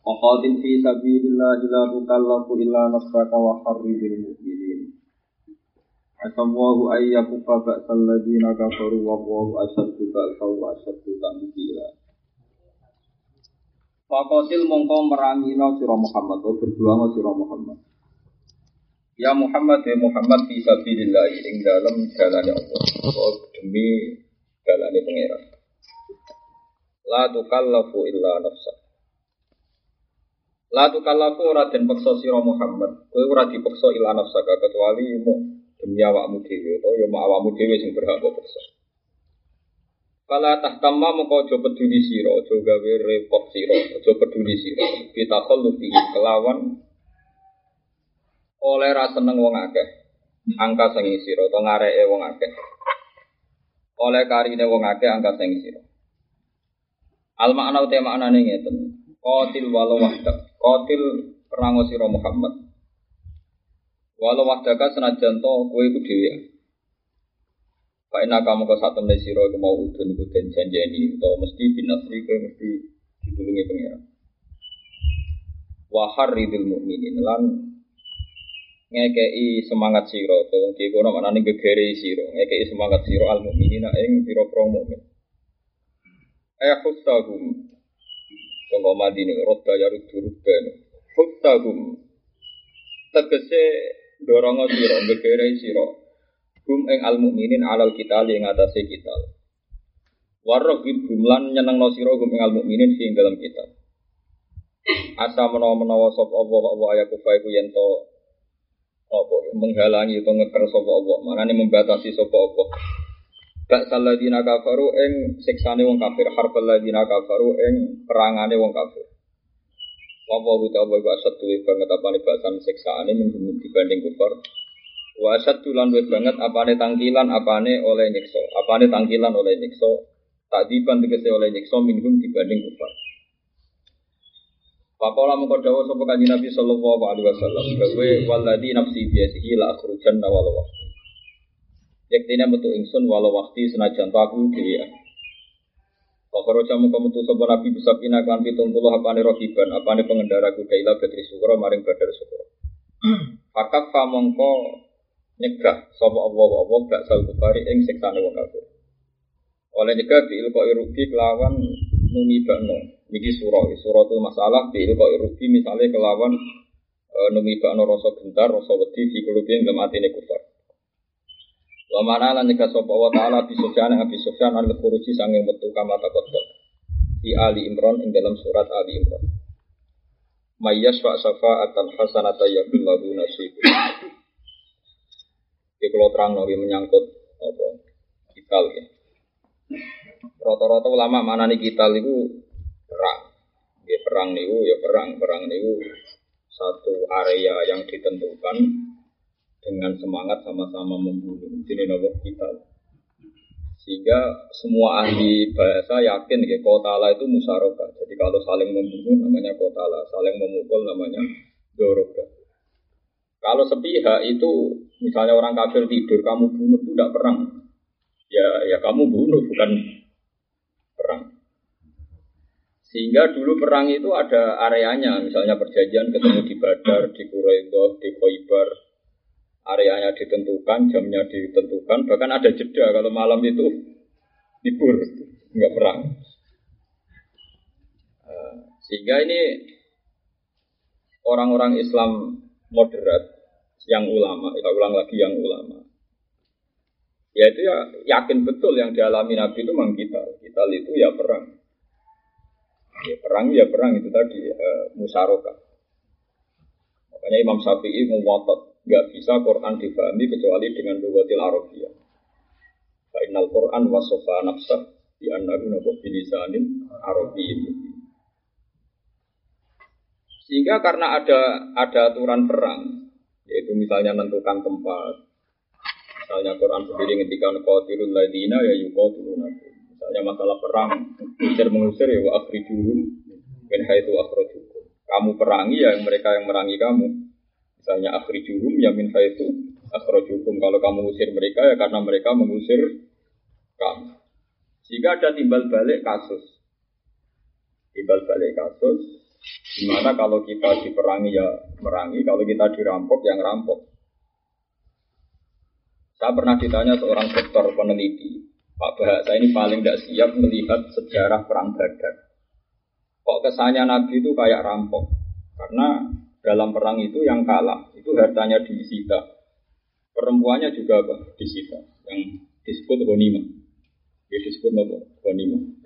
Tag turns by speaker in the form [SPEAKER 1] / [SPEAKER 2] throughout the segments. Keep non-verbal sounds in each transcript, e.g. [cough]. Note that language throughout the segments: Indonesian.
[SPEAKER 1] Waqatil fi sabilillah la tukallafu illa nafsaka wa harridil mu'minin. Asallahu ayyakufa ba'sal ladina kafaru wa Allahu asyaddu ba'sa wa asyaddu ta'mila. Waqatil mongko merangina sira Muhammad atau berjuang sira Muhammad. Ya Muhammad ya Muhammad fi sabilillah ing dalam dalane Allah. Demi dalane pangeran. La tukallafu illa nafsaka La tukallafu ora den peksa sira Muhammad. Kowe ora dipeksa ila nafsaka kecuali mu demi awakmu dhewe utawa ya awakmu dhewe sing berhak kok peksa. Kala tahtamma moko aja peduli sira, aja gawe repot sira, aja peduli sira. Kita khullu kelawan oleh ra seneng wong akeh. Angka sing sira utawa ngareke wong akeh. Oleh karine wong akeh angka sing sira. Al makna uta maknane ngeten. Qatil walau. Qatil perang sira Muhammad. Walau wadaka senajan to kowe iku dhewe. Pak ina kamu ke satu Siro itu mau udah nih udah janji atau mesti binasri ke mesti ditulungi pangeran. Wahar ridil mukminin lan ngekei semangat siro atau mungkin kau nama nani gegere siro ngekei semangat siro al mukminin aeng siro pro mukmin. Eh husta Sangka madini roda ya rudu ruda Huttahum. Tegese dorongo siro Begere siro Hum ing al mukminin alal kita yang atase kita Warrohib lan nyeneng no siro Hum ing al mukminin sing dalam kita Asa menawa-menawa sop yento menghalangi atau ngeker sapa membatasi Ba'sal ladina kafaru ing siksane wong kafir, harbal ladina kafaru ing perangane wong kafir. Wa wa ta wa wa satu banget apane basan siksaane minggu dibanding kufar. Wa satu lan banget apane tangkilan apane oleh nyiksa, apane tangkilan oleh nyiksa. Tadiban tegese oleh nyiksa minhum dibanding kufar. Pakola mengko dawuh sapa Nabi sallallahu alaihi wasallam, "Gawe waladi nafsi biasihi la akhrujanna walau Yaktina metu ingsun walau waktu senajan aku dhewe. Pakoro jamu kamu tuh sopo nabi bisa pina kan pitung puluh apa nih rohiban apa nih pengendara kuda ilah badri sukro maring badar sukro. [clears throat] Fakat famongko nyegah sopo allah allah gak sal kufari ing seksane wong kafir. Oleh nyegah di ilko irugi kelawan numi bakno. Niki surah surah itu masalah di ilko irugi misalnya kelawan e, numi bakno rasa gentar rasa wedi fi kulubin dalam atine kufar. Wa mana lan nika sapa wa taala bi Sufyan Abi Sufyan an kuruci sanging metu kama taqaddam. Di Ali Imran ing dalam surat Ali Imran. Mayyas wa syafa'atan hasanata yakul lahu nasibun. Iki kalau terang nabi menyangkut apa? Kital ya. Rata-rata ulama mana nih kital itu perang. Ya perang niku ya perang, perang niku satu area yang ditentukan dengan semangat sama-sama membunuh. Ini nopo kita. Sehingga semua ahli bahasa yakin ya kotala itu musyarakah. Jadi kalau saling membunuh namanya kotala, saling memukul namanya doroga. Kalau sepihak itu misalnya orang kafir tidur, kamu bunuh itu tidak perang. Ya, ya kamu bunuh bukan perang. Sehingga dulu perang itu ada areanya, misalnya perjanjian ketemu di Badar, di Quraidah, di Khoibar, areanya ditentukan, jamnya ditentukan, bahkan ada jeda kalau malam itu libur, nggak perang. Eh, sehingga ini orang-orang Islam moderat yang ulama, kita ulang lagi yang ulama. Ya itu ya yakin betul yang dialami Nabi itu memang kita. Kita itu ya perang. Ya perang ya perang itu tadi e, musyarakah. Makanya Imam Syafi'i memotot nggak bisa Quran difahami kecuali dengan lugatil Arabiyah. Fainal Quran wasofa nafsah di annahu nabu bilisanin Arabiyyin. Sehingga karena ada ada aturan perang, yaitu misalnya menentukan tempat, misalnya Quran sendiri ngendikan qatilul ladina ya yuqatilunakum. Misalnya masalah perang, mengusir mengusir ya wa akhrijuhum min haitsu akhrajukum. Kamu perangi ya mereka yang merangi kamu. Misalnya akhrijuhum ya min haitsu akhrajukum. Kalau kamu usir mereka ya karena mereka mengusir kamu. Sehingga ada timbal balik kasus. Timbal balik kasus Di mana kalau kita diperangi ya merangi, kalau kita dirampok ya ngerampok. Saya pernah ditanya seorang dokter peneliti, Pak Bahasa ini paling tidak siap melihat sejarah perang Badar. Kok kesannya Nabi itu kayak rampok? Karena dalam perang itu yang kalah itu hartanya disita. Perempuannya juga apa? Disita. Yang disebut Ghanimah. Ya disebut apa?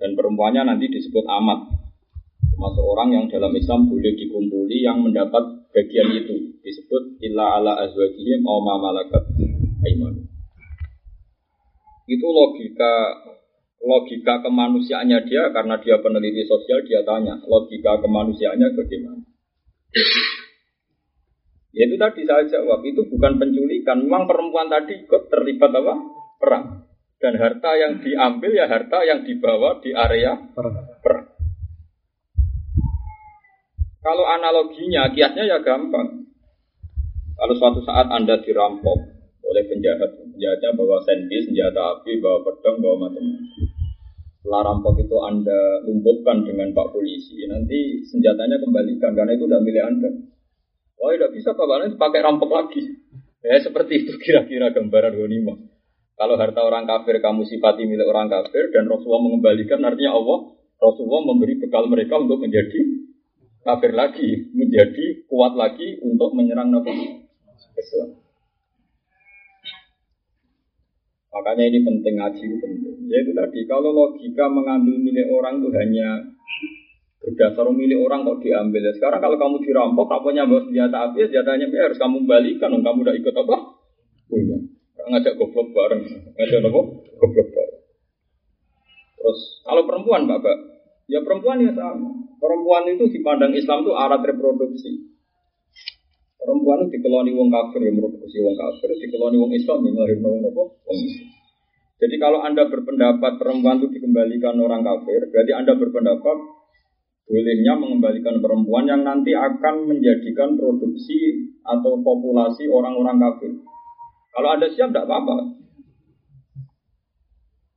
[SPEAKER 1] Dan perempuannya nanti disebut amat termasuk orang yang dalam Islam boleh dikumpuli yang mendapat bagian itu disebut illa ala azwajihim aw ma malakat aiman. Itu logika logika kemanusiaannya dia karena dia peneliti sosial dia tanya logika kemanusiaannya bagaimana. Ya itu tadi saya jawab itu bukan penculikan, memang perempuan tadi ikut terlibat apa? Perang. Dan harta yang diambil ya harta yang dibawa di area perang. perang. Kalau analoginya, kiasnya ya gampang. Kalau suatu saat Anda dirampok oleh penjahat, penjahatnya bawa sendi, senjata api, bawa pedang, bawa macam-macam. Setelah rampok itu Anda lumpuhkan dengan Pak Polisi, nanti senjatanya kembalikan, karena itu tidak milik Anda. Wah, tidak bisa Pak pakai rampok lagi. Ya, seperti itu kira-kira gambaran ghanimah. Kalau harta orang kafir kamu sifati milik orang kafir dan Rasulullah mengembalikan, artinya Allah, Rasulullah memberi bekal mereka untuk menjadi kafir lagi, menjadi kuat lagi untuk menyerang Nabi Islam. Makanya ini penting ngaji penting. Yaitu tadi kalau logika mengambil milik orang itu hanya berdasar milik orang kok diambil. Sekarang kalau kamu dirampok, punya bawa senjata api, senjatanya ya harus kamu balikan. Kamu udah ikut apa? Punya. Ngajak goblok bareng. Ngajak apa? Goblok bareng. Terus kalau perempuan, Bapak, ya perempuan ya sama. Perempuan itu dipandang Islam itu alat reproduksi. Perempuan itu dikeloni wong kafir yang mereproduksi wong kafir, dikeloni wong Islam yang melahirkan wong apa? Wong Jadi kalau Anda berpendapat perempuan itu dikembalikan orang kafir, berarti Anda berpendapat bolehnya mengembalikan perempuan yang nanti akan menjadikan produksi atau populasi orang-orang kafir. Kalau Anda siap, tidak apa-apa.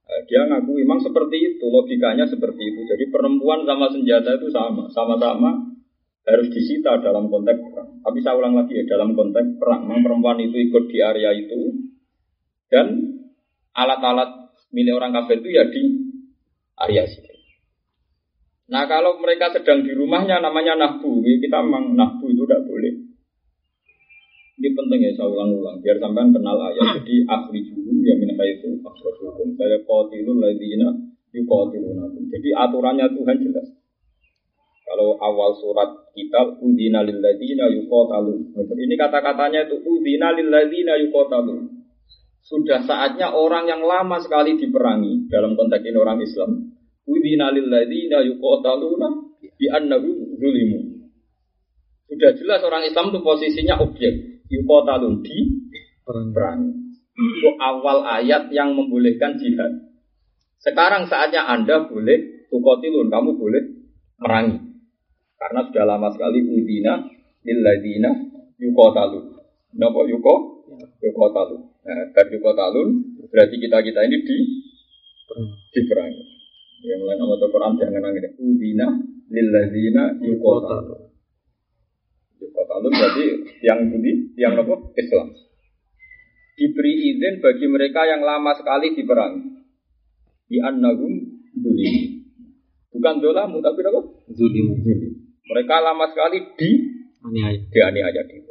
[SPEAKER 1] Eh, dia ngaku memang seperti itu, logikanya seperti itu. Jadi perempuan sama senjata itu sama, sama-sama harus disita dalam konteks perang. Tapi saya ulang lagi ya, dalam konteks perang. Memang perempuan itu ikut di area itu, dan alat-alat milik orang kafir itu ya di area situ. Nah kalau mereka sedang di rumahnya namanya nahbu, kita memang nahbu itu tidak boleh. Ini penting ya saya ulang-ulang biar sampean kenal ayat. [clears throat] Jadi akhri juhum ya min itu akhrajuhum. Saya qatilul ladzina yuqatilunakum. Jadi aturannya Tuhan jelas. Kalau awal surat kita udina lil ladzina. Ini kata-katanya itu udina lil ladzina. Sudah saatnya orang yang lama sekali diperangi dalam konteks ini orang Islam. Udina lil ladzina yuqataluna bi annahum zulimu. Sudah jelas orang Islam itu posisinya objek yukotalun di perang. Itu awal ayat yang membolehkan jihad. Sekarang saatnya Anda boleh tukotilun, kamu boleh merangi. Karena sudah lama sekali udina illadina yukotalun. Napa yuko? Yukotalun. Nah, dan yukotalun berarti kita kita ini di diperangi. Yang lain nama Quran jangan nangis. Udina lilladina yukotalun. Yukotalun berarti yang budi, yang apa? Islam. Diberi izin bagi mereka yang lama sekali diperangi. Di annahum dulim. Bukan dolamu, tapi apa?
[SPEAKER 2] Zulim.
[SPEAKER 1] Mereka lama sekali di
[SPEAKER 2] Aniaya.
[SPEAKER 1] di aniaya di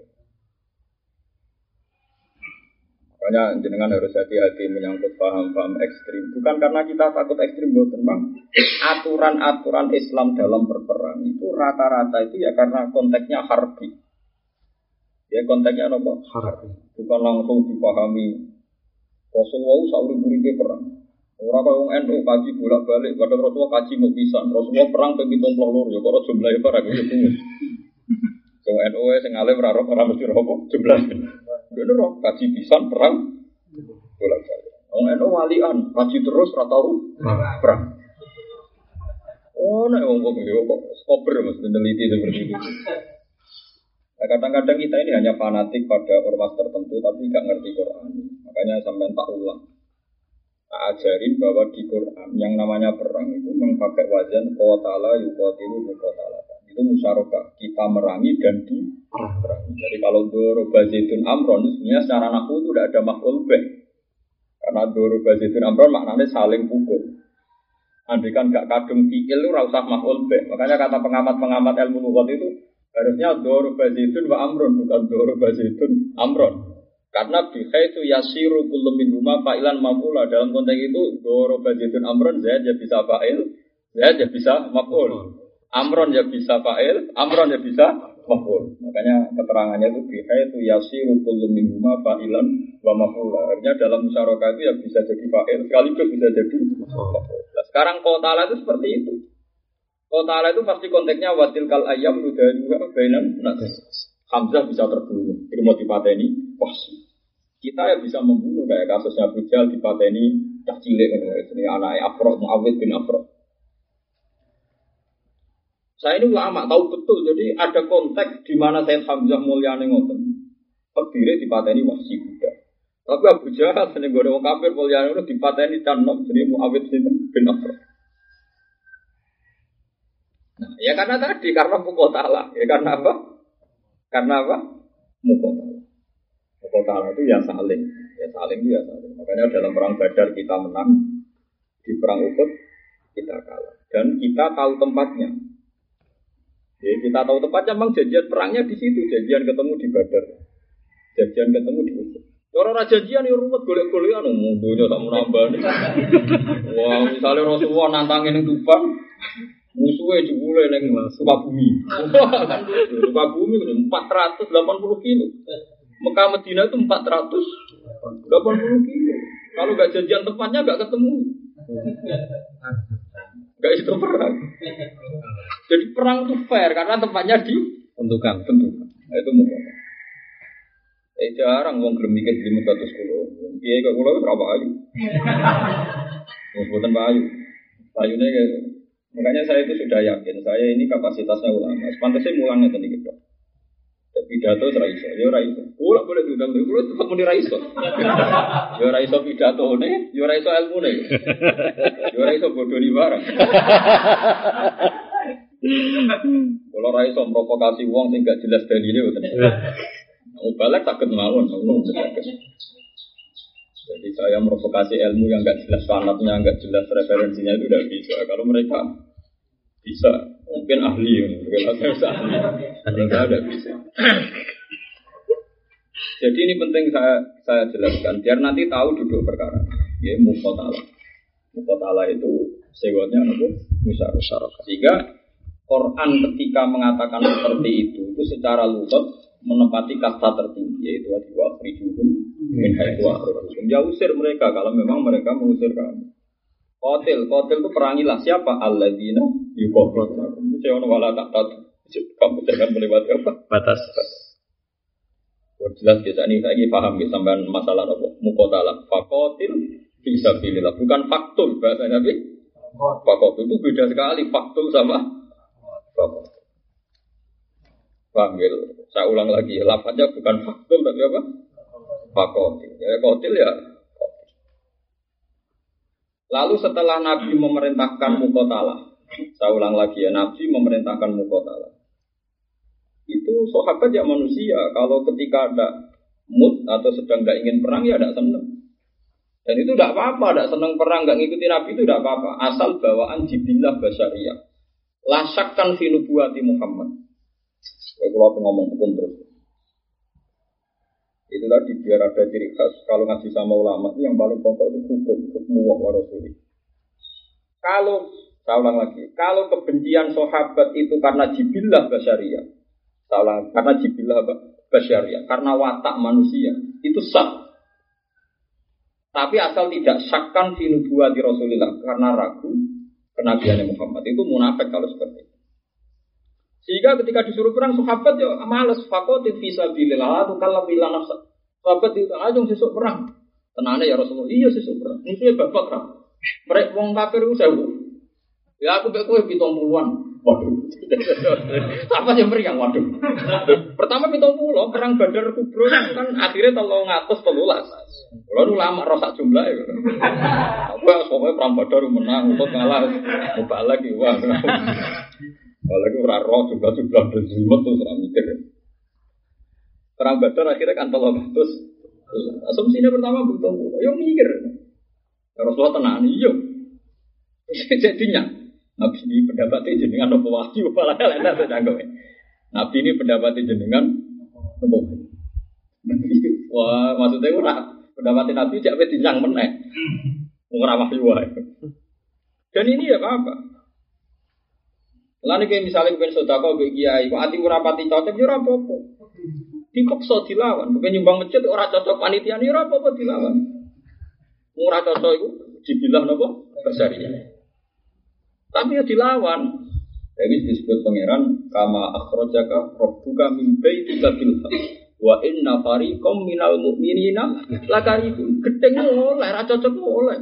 [SPEAKER 1] Makanya jenengan harus hati-hati menyangkut paham-paham ekstrim. Bukan karena kita takut ekstrim, bukan bang. Aturan-aturan Islam dalam berperang itu rata-rata itu ya karena konteksnya harbi. Ya konteksnya apa?
[SPEAKER 2] Harbi.
[SPEAKER 1] Bukan langsung dipahami. Rasulullah sauri buri perang. Orang kau yang NU kaji bolak balik, kadang Rasulullah kaji mau pisah. Rasulullah perang ke pitung puluh lor, ya kalau jumlahnya para gue [laughs] Wong NU sing alim ora ora mesti apa jeblas. Dene roh kaji pisan perang bolak balik. Wong NU walian kaji terus ora tau perang. Oh, nek wong kok yo kok kober Mas meneliti seperti itu. Nah, kadang-kadang kita ini hanya fanatik pada ormas tertentu tapi nggak ngerti Quran. Makanya sampai tak ulang. Tak ajarin bahwa di Quran yang namanya perang itu memakai wazan kotala yukotilu mukotala itu musyarakah kita merangi dan di. Jadi kalau doro bazitun amron sebenarnya secara nahu itu tidak ada makhluk beh. Karena doro bazitun amron maknanya saling pukul. Andai kan gak kadung fiil itu usah makhluk beh. Makanya kata pengamat-pengamat ilmu lugat itu harusnya doro bazitun wa amron bukan doro bazitun amron. Karena biha itu yasiru kullu min huma fa'ilan mafula. Dalam konteks itu doro bazitun amron zaid ya bisa fa'il, zaid ya bisa maful. Amron ya bisa fa'il, amron ya bisa maf'ul. Makanya keterangannya itu biha itu yasiru kullu minhuma fa'ilan wa maf'ula. Artinya dalam musyarakah itu ya bisa jadi fa'il, sekaligus bisa jadi maf'ul. Nah, sekarang kotala itu seperti itu. Kotala itu pasti konteksnya watil kal ayam udah juga bainan Hamzah bisa terbunuh, ilmu dipateni, pasti. Kita ya bisa membunuh kayak kasusnya Bujal dipateni cah cilik ini anaknya Afro Muawid bin Afro saya ini ulama tahu betul, jadi ada konteks di mana saya Hamzah Mulyani ngoten. Berdiri di pateni wahsi Buddha. Tapi Abu Jahal seneng gue orang kafir Mulyani itu di pateni canom, jadi Muawid sinten bin. Nah, ya karena tadi karena mukotala, ya karena apa? Karena apa? Mukotala. Mukotala itu ya saling, ya saling itu ya saling. Makanya dalam perang Badar kita menang, di perang Uhud kita kalah. Dan kita tahu tempatnya. Ya, kita tahu tempatnya memang janjian perangnya di situ, janjian ketemu di Badar. Janjian ketemu di Uhud. Orang raja janjian ya rumit golek-golekan umum dunia tak mau nambah. Wah, misalnya Rasulullah nantangin yang Tuban, musuhnya jebule neng Sukabumi. Sukabumi itu 480 kilo. Mekah Medina itu 480 kilo. Kalau nggak janjian tempatnya nggak ketemu. Gak itu perang. Jadi perang itu fair karena tempatnya di
[SPEAKER 2] tentukan.
[SPEAKER 1] Tentukan. Nah, itu mungkin. Eh jarang wong gelem mikir satu sepuluh. Iya kok kulo berapa ayu. Wong Pak ayu. Ayunya makanya saya itu sudah yakin saya ini kapasitasnya ulama. Pantasnya mulangnya tadi gitu pidato ora iso, ya ora. Kula boleh diundang lho, kula tetep muni ra iso. Ya ora iso pidatone, ya ora iso ilmune. Ya ora bodoni bareng. Kula ora iso provokasi wong sing gak jelas dalile mboten. Mau balik takut mawon, Jadi saya provokasi ilmu yang gak jelas sanatnya, gak jelas referensinya itu tidak bisa. Kalau mereka bisa, mungkin ahli, mungkin saya bisa ahli. Tidak bisa. Jadi ini penting saya saya jelaskan biar nanti tahu duduk perkara. Ya mukotala. Mukotala itu sewanya apa? Musyarakah. Sehingga Quran ketika mengatakan seperti itu itu secara lutut menempati kata tertinggi yaitu wa frijuhum min haitsu. Ya usir mereka kalau memang mereka mengusir kamu. Kotil, kotil itu perangilah siapa? Alladzina. Itu saya wala tak tahu. Kamu jangan melewati apa?
[SPEAKER 2] Batas.
[SPEAKER 1] Buat jelas kita ini saya paham ya sampai masalah apa? Mukotala. Fakotil bisa pilih Bukan faktul bahasa Nabi. Fakotil itu beda sekali. Faktul sama fakotil. Panggil. Saya ulang lagi. Lafaznya bukan faktul tapi apa? Fakotil. Ya kotil ya Lalu setelah Nabi memerintahkan mukotala, saya ulang lagi ya, Nabi memerintahkan mukotala. Itu sahabat ya manusia, kalau ketika ada mood atau sedang nggak ingin perang ya tidak senang. Dan itu tidak apa-apa, tidak senang perang, nggak ngikuti Nabi itu tidak apa-apa. Asal bawaan jibillah basyariah. Lasakkan fi nubuati Muhammad. Kalau ngomong hukum terus. Itu tadi biar ada ciri khas kalau ngaji sama ulama itu yang paling pokok itu hukum, hukum wa rasuli. Kalau saya ulang lagi, kalau kebencian sahabat itu karena jibillah basyariah, saya ulang, karena jibillah basyariah, karena watak manusia, itu sah. Tapi asal tidak syakkan di nubuati Rasulullah karena ragu kenabiannya Muhammad itu munafik kalau seperti itu. Sehingga ketika disuruh perang sahabat ya males fakotin visa bilillah tuh kalau bilang nafsa. Sahabat itu aja sesuk perang. Tenane ya Rasulullah, iya sesuk perang. Musuhnya bapak perang. Mereka wong kafir itu sewu. Ya aku kue pitung puluhan. Waduh. [laughs] Apa yang meriang? Waduh. Pertama pitung puluh, perang Badar Kubro kan akhirnya tolong ngatus telulas. Kalau nu lama rosak jumlah ya. Aku ya pokoknya perang Badar menang, untuk ngalah, mau lagi Apalagi ora roh juga juga berjimat tuh serang mikir. Perang Badar akhirnya kan tolong terus asumsinya pertama butuh yo mikir. Rasulullah tenang iya. [laughs] Jadinya Nabi ini pendapatnya jenengan nopo wahyu malah [laughs] enak sedangke. Nabi ini pendapatnya jenengan nopo wahyu. [laughs] Wah, maksudnya ora pendapatnya Nabi jak dinyang meneh. Ora wahyu. Dan ini ya apa-apa. Lalu kayak misalnya kepen sodako be kiai, kok ati ora pati cocok ya ora apa-apa. Dipaksa dilawan, bukan nyumbang masjid ora cocok panitia ya apa-apa dilawan. Ora cocok itu dibilang nopo bersyariah. Tapi ya dilawan. Jadi disebut pangeran kama akhrajaka rabbuka min baitika bil wa inna fariqam minal mu'minina lakarihun. Gedeng oleh, ora cocok oleh.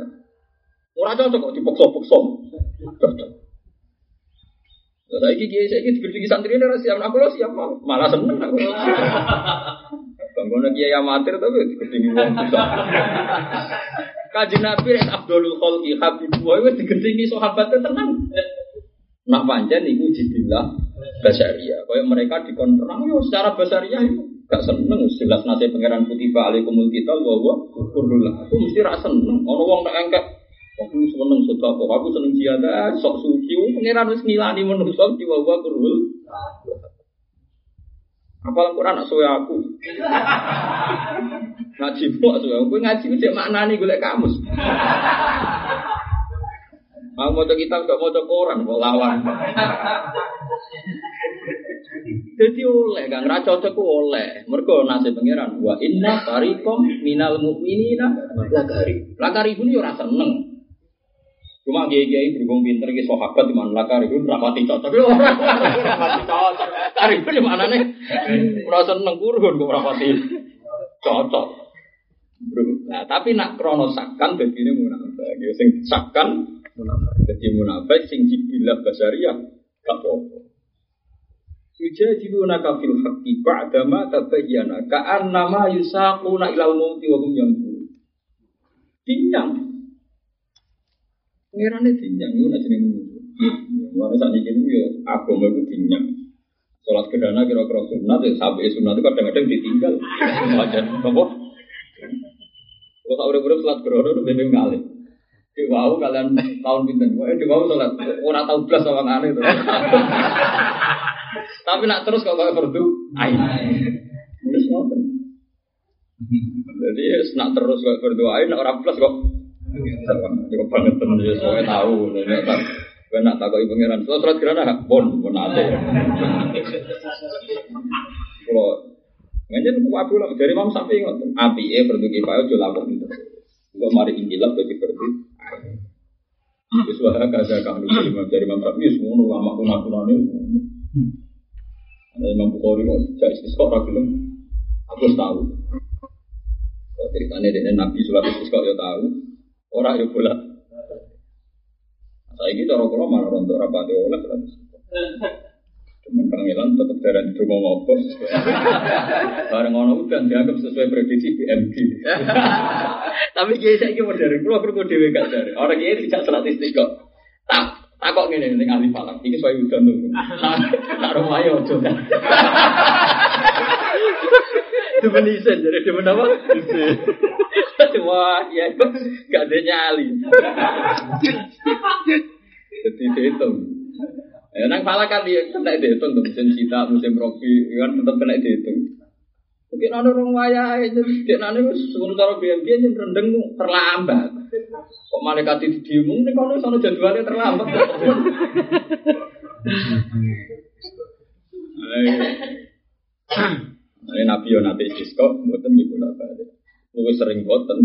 [SPEAKER 1] Ora cocok kok dipaksa-paksa. Cocok. Saya ini kiai saya ini digedingi santri ini siap aku lo siap mau malah seneng aku. Bangun kiai amatir tapi digedingi wong susah. Kaji Nabi Res Abdul Khalqi Habib Wa itu digedingi sahabatnya tenang. Nak panjang ibu jibillah basaria. Kaya mereka dikontrol yo secara basaria itu gak seneng jelas nasib pangeran putih alaikumul kita bahwa kurdulah. Aku mesti rasa seneng. Ono wong tak engkek Aku seneng sedekah, aku seneng jihad, sok suci, pangeran wis ngilani manusa diwawa kurul. Apal Quran nak suwe aku. [laughs] Ngaji mbok suwe aku ngaji ku cek maknane golek kamus. Mau mau kitab gak mau koran, mau lawan. Jadi oleh, gak ngerasa cocok oleh. Mereka nasi pangeran. Wa inna tarikom minal mu'minina lagari. Lagari pun yo rasa seneng. Cuma kiai kiai berhubung pinter ke sahabat di mana lakar itu rapati cocok. [laughs] Rapati cocok. Kari itu mana nih? Merasa seneng kurun kok rapati cocok. Nah tapi nak krono sakkan jadi ini munafik. Ya, sing sakkan munafik. Jadi munafik sing jibilah basaria gak apa-apa. Yujadiluna kafil haqqi ba'da ma tabayyana ka'annama yusaquna ilal mauti wa hum yanzurun. Tinyang Pengirannya dinyang, itu nanti nih Mulai saat ini ya agama itu dinyang. Sholat kedana kira-kira sunat, ya sampai sunat itu kadang-kadang ditinggal. Wajar, apa? Kalau tak udah-udah sholat kedana itu bebek kali. Di wow kalian tahun pinten, wah di wow sholat, orang tahu belas orang aneh itu. Tapi nak terus kalau kayak fardu, ayo. Jadi nak terus kayak fardu ayo, nak orang plus kok. Banget temen ya, soalnya tahu. Gue nak takut ibu ngiran. Setelah surat gerana, bon, bon ate. Kalau Nganjen aku lah dari Imam Syafi'i ngoten. Api e perdu kifayah aja lapor gitu. Gue mari injilah bagi perdu. Wis wae kaza kang dari Imam dari Imam Syafi'i ngono lama kuna-kunane. Ada Imam Bukhari kok jadi istisqa ora. Aku tahu. Kalau ceritanya dari Nabi Sulat Istisqa ya tahu. Orang ya pula. Saya gitu orang kalau malah rontok rapati oleh terus. Cuman panggilan tetap darah itu mau ngobrol. Bareng ngono udah dianggap sesuai prediksi BMG. [laughs] Tapi kiai saya mau dari pulau perlu dewi gak dari. Orang kiai tidak statistik kok. Tak tak kok gini nih ahli falak. Ini sesuai udah nunggu. [laughs] Tak rumah ya ojo [laughs] Itu penisen jadi dia apa? Wah, ya gak ada nyali. Jadi dihitung. Ya, nang pala kan dia kena dihitung tuh musim cita, musim rofi, kan tetap kena dihitung. Mungkin ada orang waya itu, dia nanti sebelum cara BMG yang rendeng terlambat. Kok malaikat itu diumum, ini kalau sana jadwalnya terlambat. [laughs] Ini Nabi yo nanti istisqa, buatan di bulan balik. Lu sering boten.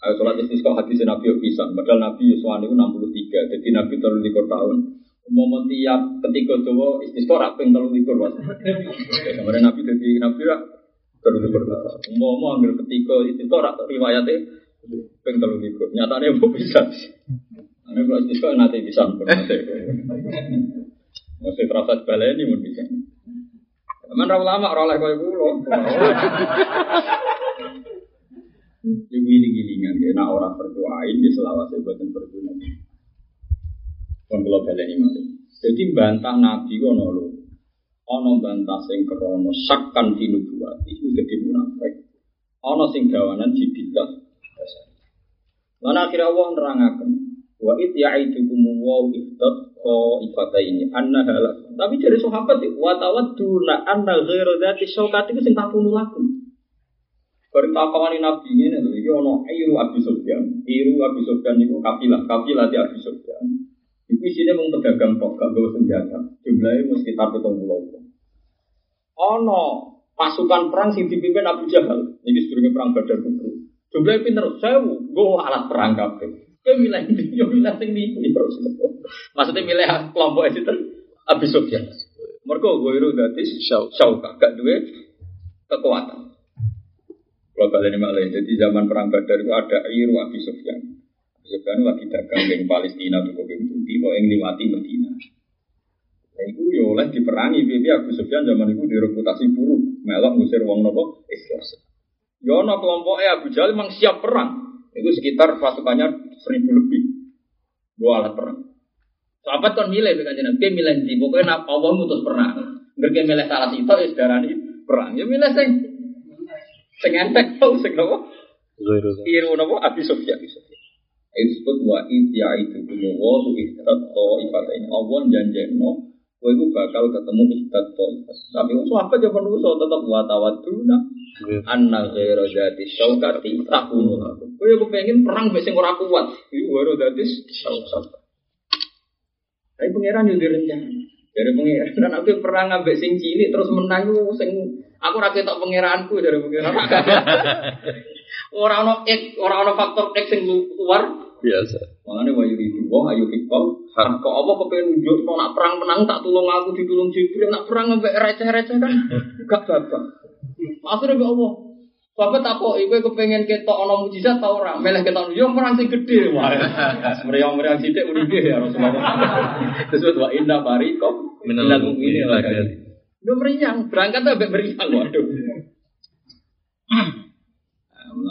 [SPEAKER 1] Ayo sholat istisqa hadis Nabi yo bisa. Padahal Nabi Yuswan itu 63. Jadi Nabi terlalu likur tahun. Umum tiap ketika Jawa istisqa ping telu likur mas. Kemarin Nabi jadi Nabi lah telu likur. Umum ambil ketika istisqa riwayatnya ping telu likur. Nyatanya mau bisa. Ini kalau istisqa nanti bisa pun nanti. Masih terasa baleni pun bisa. Mana ulama lain kau pulau. [laughs] Ibu giling-gilingan, ya, nah orang berdoain di selawase buatan berguna. Kon kula baleni malih. Jadi bantah Nabi ono lho. Ono bantah sing krana sakkan dinubuwati iku dadi munafik. Ono sing gawanan jibillah dasar. Lan akhirnya Allah nerangaken wa it ya'idukum wa iftat ifata ini anna halak. Tapi dari sahabat wa tawadduna anna ghairu dzati syaukati ku sing takunu laku. Bareng takawani Nabi ini lho iki ono Iru Abi Sufyan. Iru Abi Sufyan niku kafilah, kafilah di Abi Sufyan. Iku isinya mau pedagang kok, gak bawa senjata. Jumlahnya mau sekitar betul pulau. Ono pasukan perang sing dipimpin Abu Jahal. Ini sebelumnya perang Badar Kubro. Jumlahnya pinter sewu, gue alat perang kafe. Kau milih ini, yo milih sing niku terus. Maksudnya milih kelompok itu Abu Sufyan. Mereka gue itu dari syauka, gak dua kekuatan. Kalau kalian malah jadi zaman perang Badar itu ada Iru Abu Sufyan. Sebenarnya lagi dagang di Palestina atau ke Putih, kok yang liwati Medina. Nah, itu ya oleh diperangi, bibi Abu Sufyan zaman itu direputasi buruk, melok ngusir wong nopo Islam. Ya no kelompoknya Abu Jahal memang siap perang. Itu sekitar pasukannya seribu lebih. Dua alat perang. Sahabat kan milih dengan jenis, dia milih di pokoknya Allah mutus perang. Mereka milih salah itu ya saudara ini perang. Ya milih sing sing entek tau sing nopo. Iru nopo Abu Sufyan. Itu disebut wa ya itu kumu wa tu ihtat to ifata ini Allah janjeno Kowe itu bakal ketemu ihtat to Tapi itu apa jawaban manusia tetap wa tawaduna anna ghairu dzati syaukati takunu Kowe yo pengen perang mbek sing ora kuat. Iku ghairu dzati syaukati. Tapi pangeran yo direncana. Dari pangeran aku perang ambek sing cilik terus menang sing aku ra ketok pangeranku dari pangeran. [laughs] Orang ono X, orang ono faktor X yang keluar biasa. Makanya wa itu wa ayu hikam. Kok apa kepengen nunjuk mau nak perang menang tak tulung aku ditulung Jibril nak perang sampai receh-receh kan gak gagal. Akhirnya be Allah. Sahabat aku, ibu kepengen ketok ono mujizat tau orang, meleh ketok yo perang sing gede wah. [laughs] Meriang-meriang sithik uripe ya Rasulullah. Terus wa inna barikum minal mu'minin lagi. Yo meriang, berangkat sampai meriang waduh. [laughs]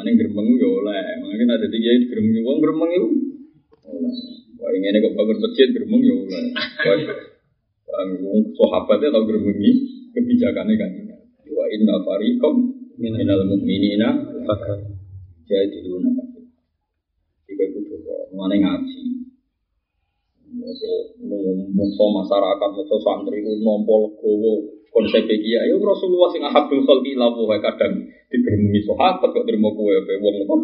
[SPEAKER 1] Mengenai gerbang itu oleh, mungkin ada tiga itu gerbang itu, gerbang itu. Wah ini kok bangun masjid gerbang itu oleh. Wong sahabatnya gerbang ini kebijakannya kan. Wa inna fariqam minal mu'minina jadi dulu nak. Jika itu mengenai ngaji. Musuh masyarakat, musuh santri, nompol gowo, konsep iki ya Rasulullah sing ahabul khalqi lawu wae kadang digeremi sahabat kok terima kowe wae wong kok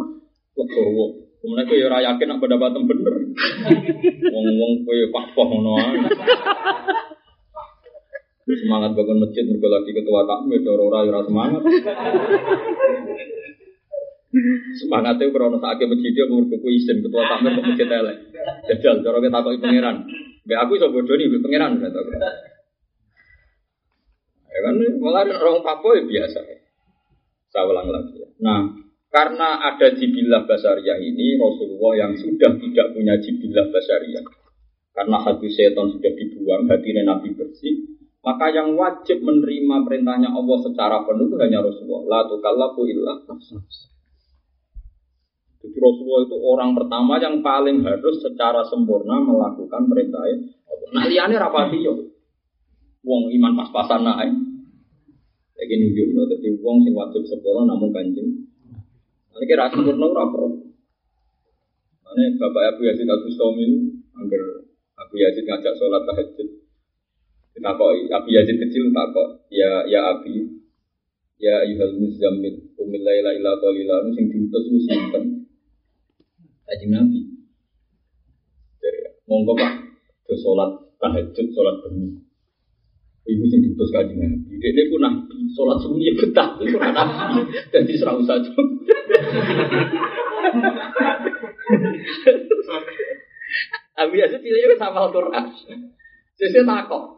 [SPEAKER 1] legowo Kemudian kowe ora yakin nak pendapatan bener. Wong-wong kowe pak-pak ngono. Semangat bangun masjid mergo lagi ketua takmir ora ora semangat. Semangatnya krono sakit masjid dia mergo kuwi isin ketua takmir kok masjid elek. Jajal cara kita takoki pangeran. Mbak aku iso bodoni mbek pangeran kata Ya kan malah orang Papua ya biasa. Saya ulang lagi. Ya. Nah, karena ada jibilah basaria ini, Rasulullah yang sudah tidak punya jibilah basaria, karena hati setan sudah dibuang, hati Nabi bersih, maka yang wajib menerima perintahnya Allah secara penuh hanya Rasulullah. La tukallafu illa Jadi Rasulullah itu orang pertama yang paling harus secara sempurna melakukan perintahnya Allah. Nah liane rapati yo. Wong iman pas-pasan naik. Lagi nunjuk no, jadi wong sing wajib sempurna namun kanjeng. Ini kira sempurna apa? Ini Bapak Abu Yazid Al Bustami agar Abu Yazid ngajak sholat tahajud. Kita kok Abu Yazid kecil tak kok ya ya Abi ya ayuhal muzammil umil laila ila qalila sing diutus ku sinten? Kanjeng Nabi. Monggo Pak, ke sholat tahajud, sholat bengi. Ibu sing diutus kanjeng Nabi. Dia pun nabi, sholat ya betah, itu nabi. [laughs] Jadi serau saja. [laughs] Abi aja tidak sama Al-Quran. Saya takut.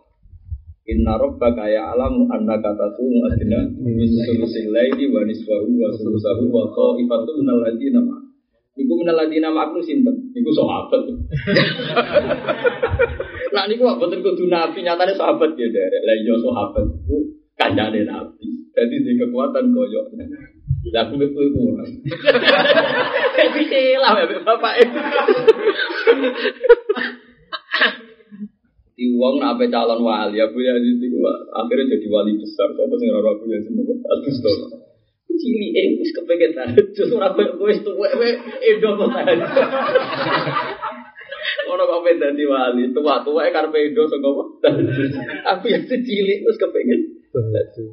[SPEAKER 1] Inna rabbaka ya'lamu annaka taqumu adna min sulusil laili wa nisfahu wa sulusahu wa ta'ifatu minal ladina ma. Iku minal ladina ma aku sinten? Iku sahabat. [laughs] Nah niku boten kudu nabi, nyatane sahabat ya derek. Lah iya sahabat iku kancane nabi. Jadi di kekuatan koyok. Lah aku iku iku ora. Iki lah bapak itu. di uang nape calon wali Abu Yazid itu akhirnya jadi wali besar kok sing ora Abu Yazid nopo Agustus cili eh wis kepengen tahajud ora koyo kowe wis tuwek wae edo kok tahajud ono kok dadi wali tua-tua e karepe edo saka apa Abu Yazid cilik wis kepengen tahajud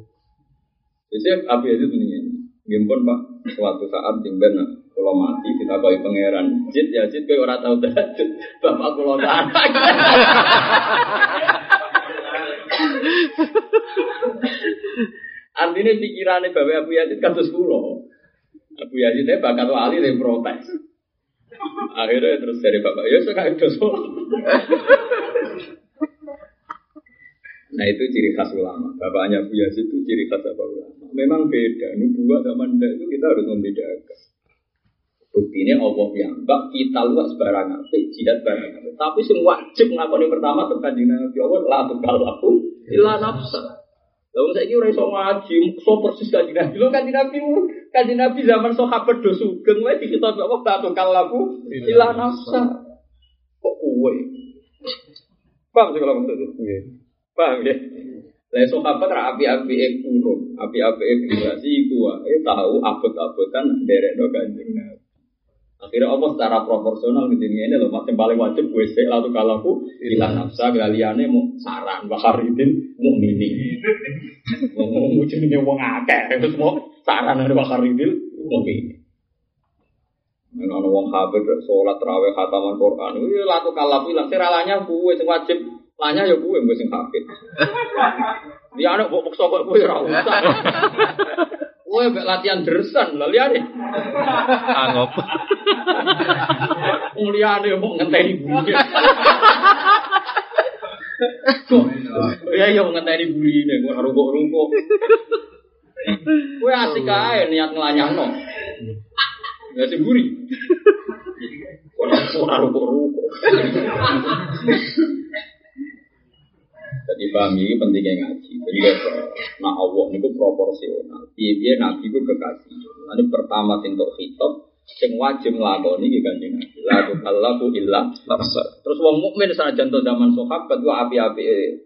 [SPEAKER 1] jadi Abu Yazid ini Gimpun Pak, suatu saat tinggal kalau mati kita bayi pangeran. Jid ya jid kowe ora tau tahajud. Bapak kula anak. Artinya pikirannya Bapak Abu Yazid kados kula. Abu Yazid bakat wali dari protes. Akhirnya terus dari Bapak, ya sekarang dosa. Nah itu ciri khas ulama. Bapaknya Abu Yazid itu ciri khas apa ulama. Memang beda. Nubuah sama ndak itu kita harus membedakan. Bukti ini Allah yang bak kita luas barang apa, jihad barang apa. Tapi semua wajib ngakoni pertama tekan di Nabi Allah lah tukal aku ilah nafsa. Lalu saya kira iso ngaji, so persis kaji Nabi. Lo kaji Nabi, kaji Nabi zaman sahabat do sugeng, wae di kita Allah tak tukal aku ilah nafsa. Kok kue? Paham sih kalau maksudnya? Paham ya? Lah sahabat ra api-api e kurun, api-api e generasi iku wae tahu abot-abotan derekno kanjeng Nabi. Akhirnya Allah secara proporsional di dunia ini loh, yang paling wajib gue sih lalu kalau ilah nafsa galiannya mau saran bakaridin mau mini, mau [laughs] jenenge wong akeh terus mau saran dari bakaridin mau mini. Nah, wong habib sholat terawih khataman Quran, itu lalu kalau bilang seralanya gue wajib, lanya ya gue gue sing habib. Dia [laughs] anak bok sok gue ora usah. [laughs] Gue latihan dersan lah lihat deh.
[SPEAKER 2] Angop.
[SPEAKER 1] Mulyane mau ngenteni buri. [laughs] Ya ya ngenteni buri ne kok rungkuk-rungkuk. Kowe asik ae niat nglanyahno. Ya sing buri. Kok ora rungkuk-rungkuk. Jadi paham ini pentingnya ngaji. Jadi nah Allah itu proporsional. Dia nabi itu kekasih. Nanti pertama untuk hitop, sing wajib nglakoni iki kanjeng Nabi. La tukallafu illa nafsa. Terus wong mukmin saja to zaman sahabat wa api-api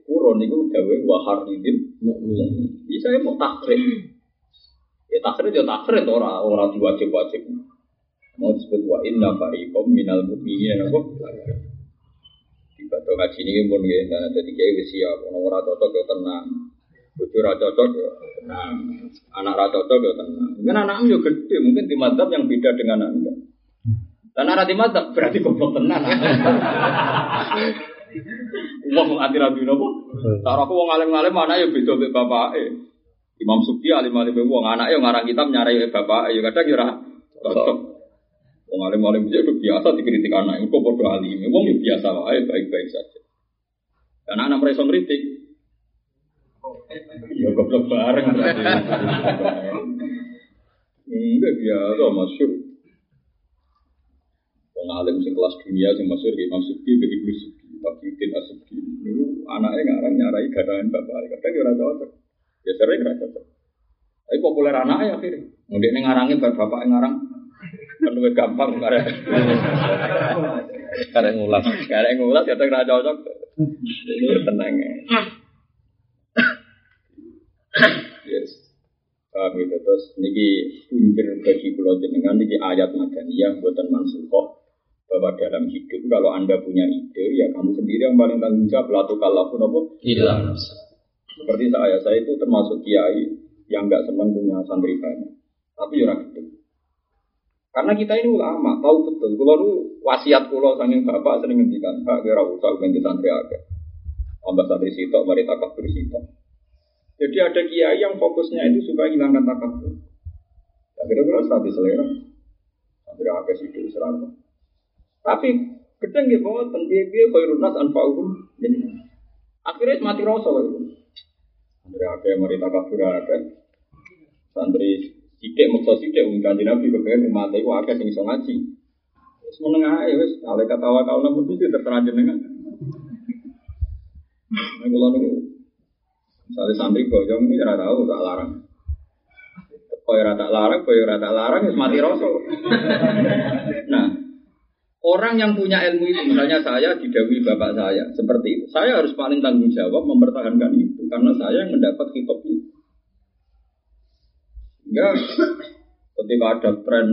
[SPEAKER 1] kurun niku dawe wa haridil mukmin. Bisa mau takhrir. Ya takhrir ya takhrir ora ora diwajib-wajib. Mau disebut wa inna fariqam minal mu'minina Ibadah ngaji ini pun ya, dan jadi kayak wis siap. Orang ora cocok ya tenang. Bojo ra cocok ya tenang. Anak ra cocok ya tenang. Mungkin anakmu ya gede, mungkin di madhab yang beda dengan anda. Dan anak di madhab berarti goblok tenan. [laughs] Wong ati rabi nopo? Cara aku wong alim-alim mana ya beda mbek bapake. Imam Sukti alim-alim wong anak ya ngarang kitab nyarai bapak ya kadang ya ora cocok. Wong alim alim itu biasa dikritik anak, itu bodoh alim. Wong ya biasa wae baik-baik saja. Karena anak mereka ngeritik. Ya goblok bareng. Enggak biasa masyur. Wong alim sing kelas dunia sing masyur Imam Suki ke Ibnu Suki, Takiuddin Asuki. Niku anaknya ngarang nyarai garangan bapak, kadang ya ora cocok. Ya sering ora. Tapi populer anaknya akhirnya. Mungkin ngarangi bapak ngarang lebih gampang karena
[SPEAKER 2] Karek ngulas.
[SPEAKER 1] karena ngulas ya tak cocok. Ini tenang ya. Yes. Paham gitu. Terus niki punjer bagi pulau jenengan niki ayat madaniyah buatan mansukoh bahwa dalam hidup kalau anda punya ide ya kamu sendiri yang paling tanggung jawab. Latu kalau pun apa
[SPEAKER 2] Hilang.
[SPEAKER 1] seperti saya saya itu termasuk kiai yang nggak senang punya santri banyak. Tapi ya orang karena kita ini ulama, tahu betul. Kalau lu wasiat kulo sanging bapak sering ngendikan, kak kira usah ganti santri agak. Tambah santri sitok, mari sitok. Jadi ada kiai yang fokusnya itu supaya hilangkan takabur. Ya kira-kira strategi selera. Santri agak situ serangga. Tapi gedeng bahwa tentu dia khairun nas. Jadi Akhirnya mati rasa itu. Santri akeh mari takabur akeh. Santri sidik maksa sidik wong kanjeng Nabi kepengen umat iku akeh sing iso ngaji. Wis meneng ae wis ale katawa kalau namun itu terserah jenengan. Nek kula niku santri boyong ini ora tau tak larang. Kaya ora tak larang, kaya ora tak larang wis mati rasa. Nah, Orang yang punya ilmu itu, misalnya saya didawi bapak saya, seperti itu. Saya harus paling tanggung jawab mempertahankan itu, karena saya yang mendapat kitab itu. Ya, ketika ada tren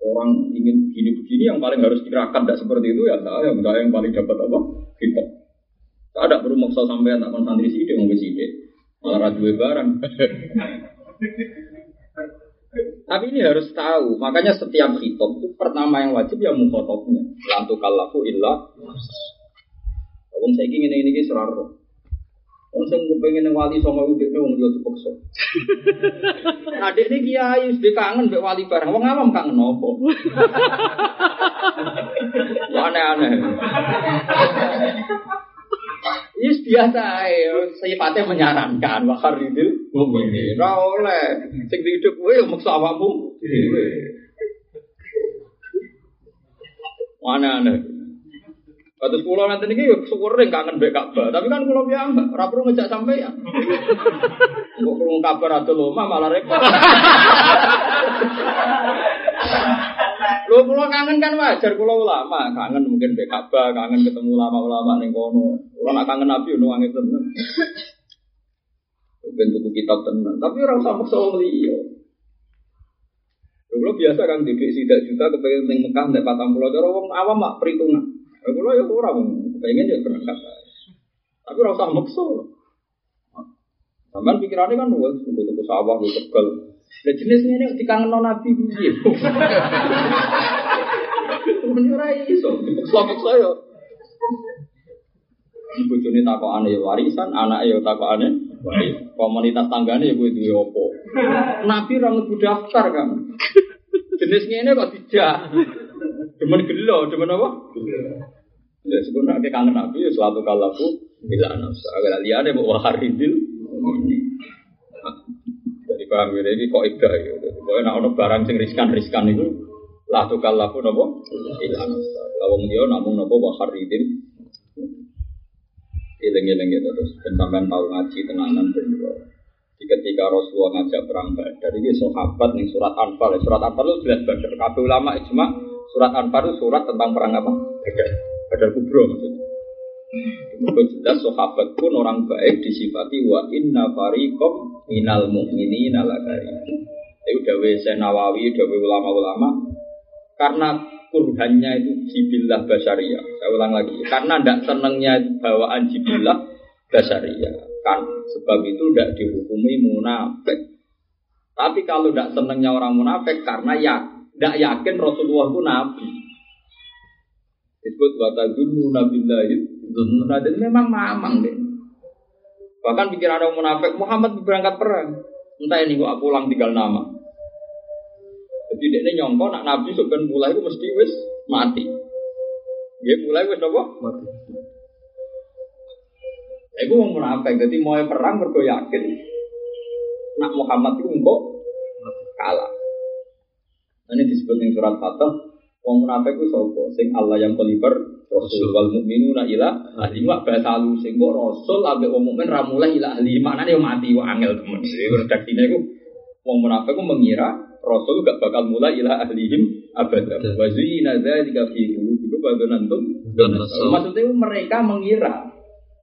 [SPEAKER 1] orang ingin begini-begini, yang paling harus dikerahkan tidak seperti itu, ya saya, saya yang paling dapat apa? Kitab. Saya ada perlu maksa sampai tak santri sidik, mau sidik. Malah radio barang. Tapi ini harus tahu, makanya setiap hitop itu pertama yang wajib ya mukhotobnya. Lantu kalaku illa. Wong saya ingin ini ini seraro. Wong saya pengen wali sama udah wong dia dipaksa. [laughs] Adik ini kiai sudah kangen mbak wali bareng. Wong awam kangen nopo. [laughs] Aneh-aneh. Ini biasa ya, sifatnya menyarankan wakar itu mukminin. Ora oleh sing hidup kowe yo maksa awakmu dhewe. Aneh-aneh. Kados kula nanti niki yo syukur kangen mbek Ka'bah, tapi kan kula piyambak ora perlu ngejak sampeyan. [laughs] Kok krungu kabar ado lomah malah repot. Lho kula kangen kan wajar kula ulama, kangen mungkin mbek Ka'bah, kangen ketemu ulama-ulama ning kono. Kula nak kangen Nabi yo nangis tenan. Bentuk kitab tenan, tapi orang sama wong liya. Kalau biasa kan di sidak juta kepengen ning Mekah nek patang pulau cara wong awam mak perhitungan. Kalau ya orang kepengen ya berangkat. Tapi ora usah maksa. Sampai pikirannya kan wes tuku sawah gue tegal. Lah jenisnya ini dikangen nabi piye. Mun ora iso, dipaksa-paksa ya. Bojone takokane warisan, anake ya takokane komunitas tanggane ya kuwi duwe apa. Nabi ora mlebu daftar kan. Jenis ngene kok dijak. Demen gelo, demen apa? Ya sebenarnya kayak kangen Nabi ya suatu kalaku bila nafsu. Agar liane mau waharidil. Jadi paham ya, ini kok ida ya. Pokoknya nak ono barang sing riskan-riskan itu lah tuh kalaku nopo ila nafsu. Lawang dia namun nopo waharidil. Ileng-ileng gitu terus dan sampean tahu ngaji tenanan bener. Ketika Rasulullah ngajak perang Badar, ini sahabat nih surat Anfal. Surat Anfal itu jelas Badar. Kabeh ulama ijma surat Anfal itu surat tentang perang apa? Badar. Badar kubro maksudnya. Itu jelas sahabat pun orang baik disifati wa inna fariqom minal mu'minina lakari. Itu dawe Nawawi, dawe ulama-ulama. Karena kurhannya itu jibillah basyariah. Saya ulang lagi. Karena tidak senangnya bawaan jibillah basyariah. Kan sebab itu tidak dihukumi munafik. Tapi kalau tidak senangnya orang munafik karena ya tidak yakin Rasulullah itu nabi. Disebut watagunu nabillahi dan memang mamang deh. Bahkan pikiran orang munafik Muhammad berangkat perang. Entah ini gua pulang tinggal nama. Jadi dia ini nyongko nak nabi sebenarnya mulai itu mesti wis mati. Dia mulai wis apa? Mati. Iku mau munafik, jadi mau perang mergo yakin nak Muhammad itu enggak kalah. Ini disebut yang surat Fatah, wong munafik itu sapa? Sing Allah yang koliber Rasul wal mukminuna ila ahli wa bahasa lu sing kok Rasul ambek wong mukmin ra mulai ila ahli maknane yo mati wa angel temen. Redaksine iku wong munafik ku mengira Rasul gak bakal mulai ila ahlihim abada. Wa zina dzalika fi qulubikum wa dhanantum. Maksudnya mereka mengira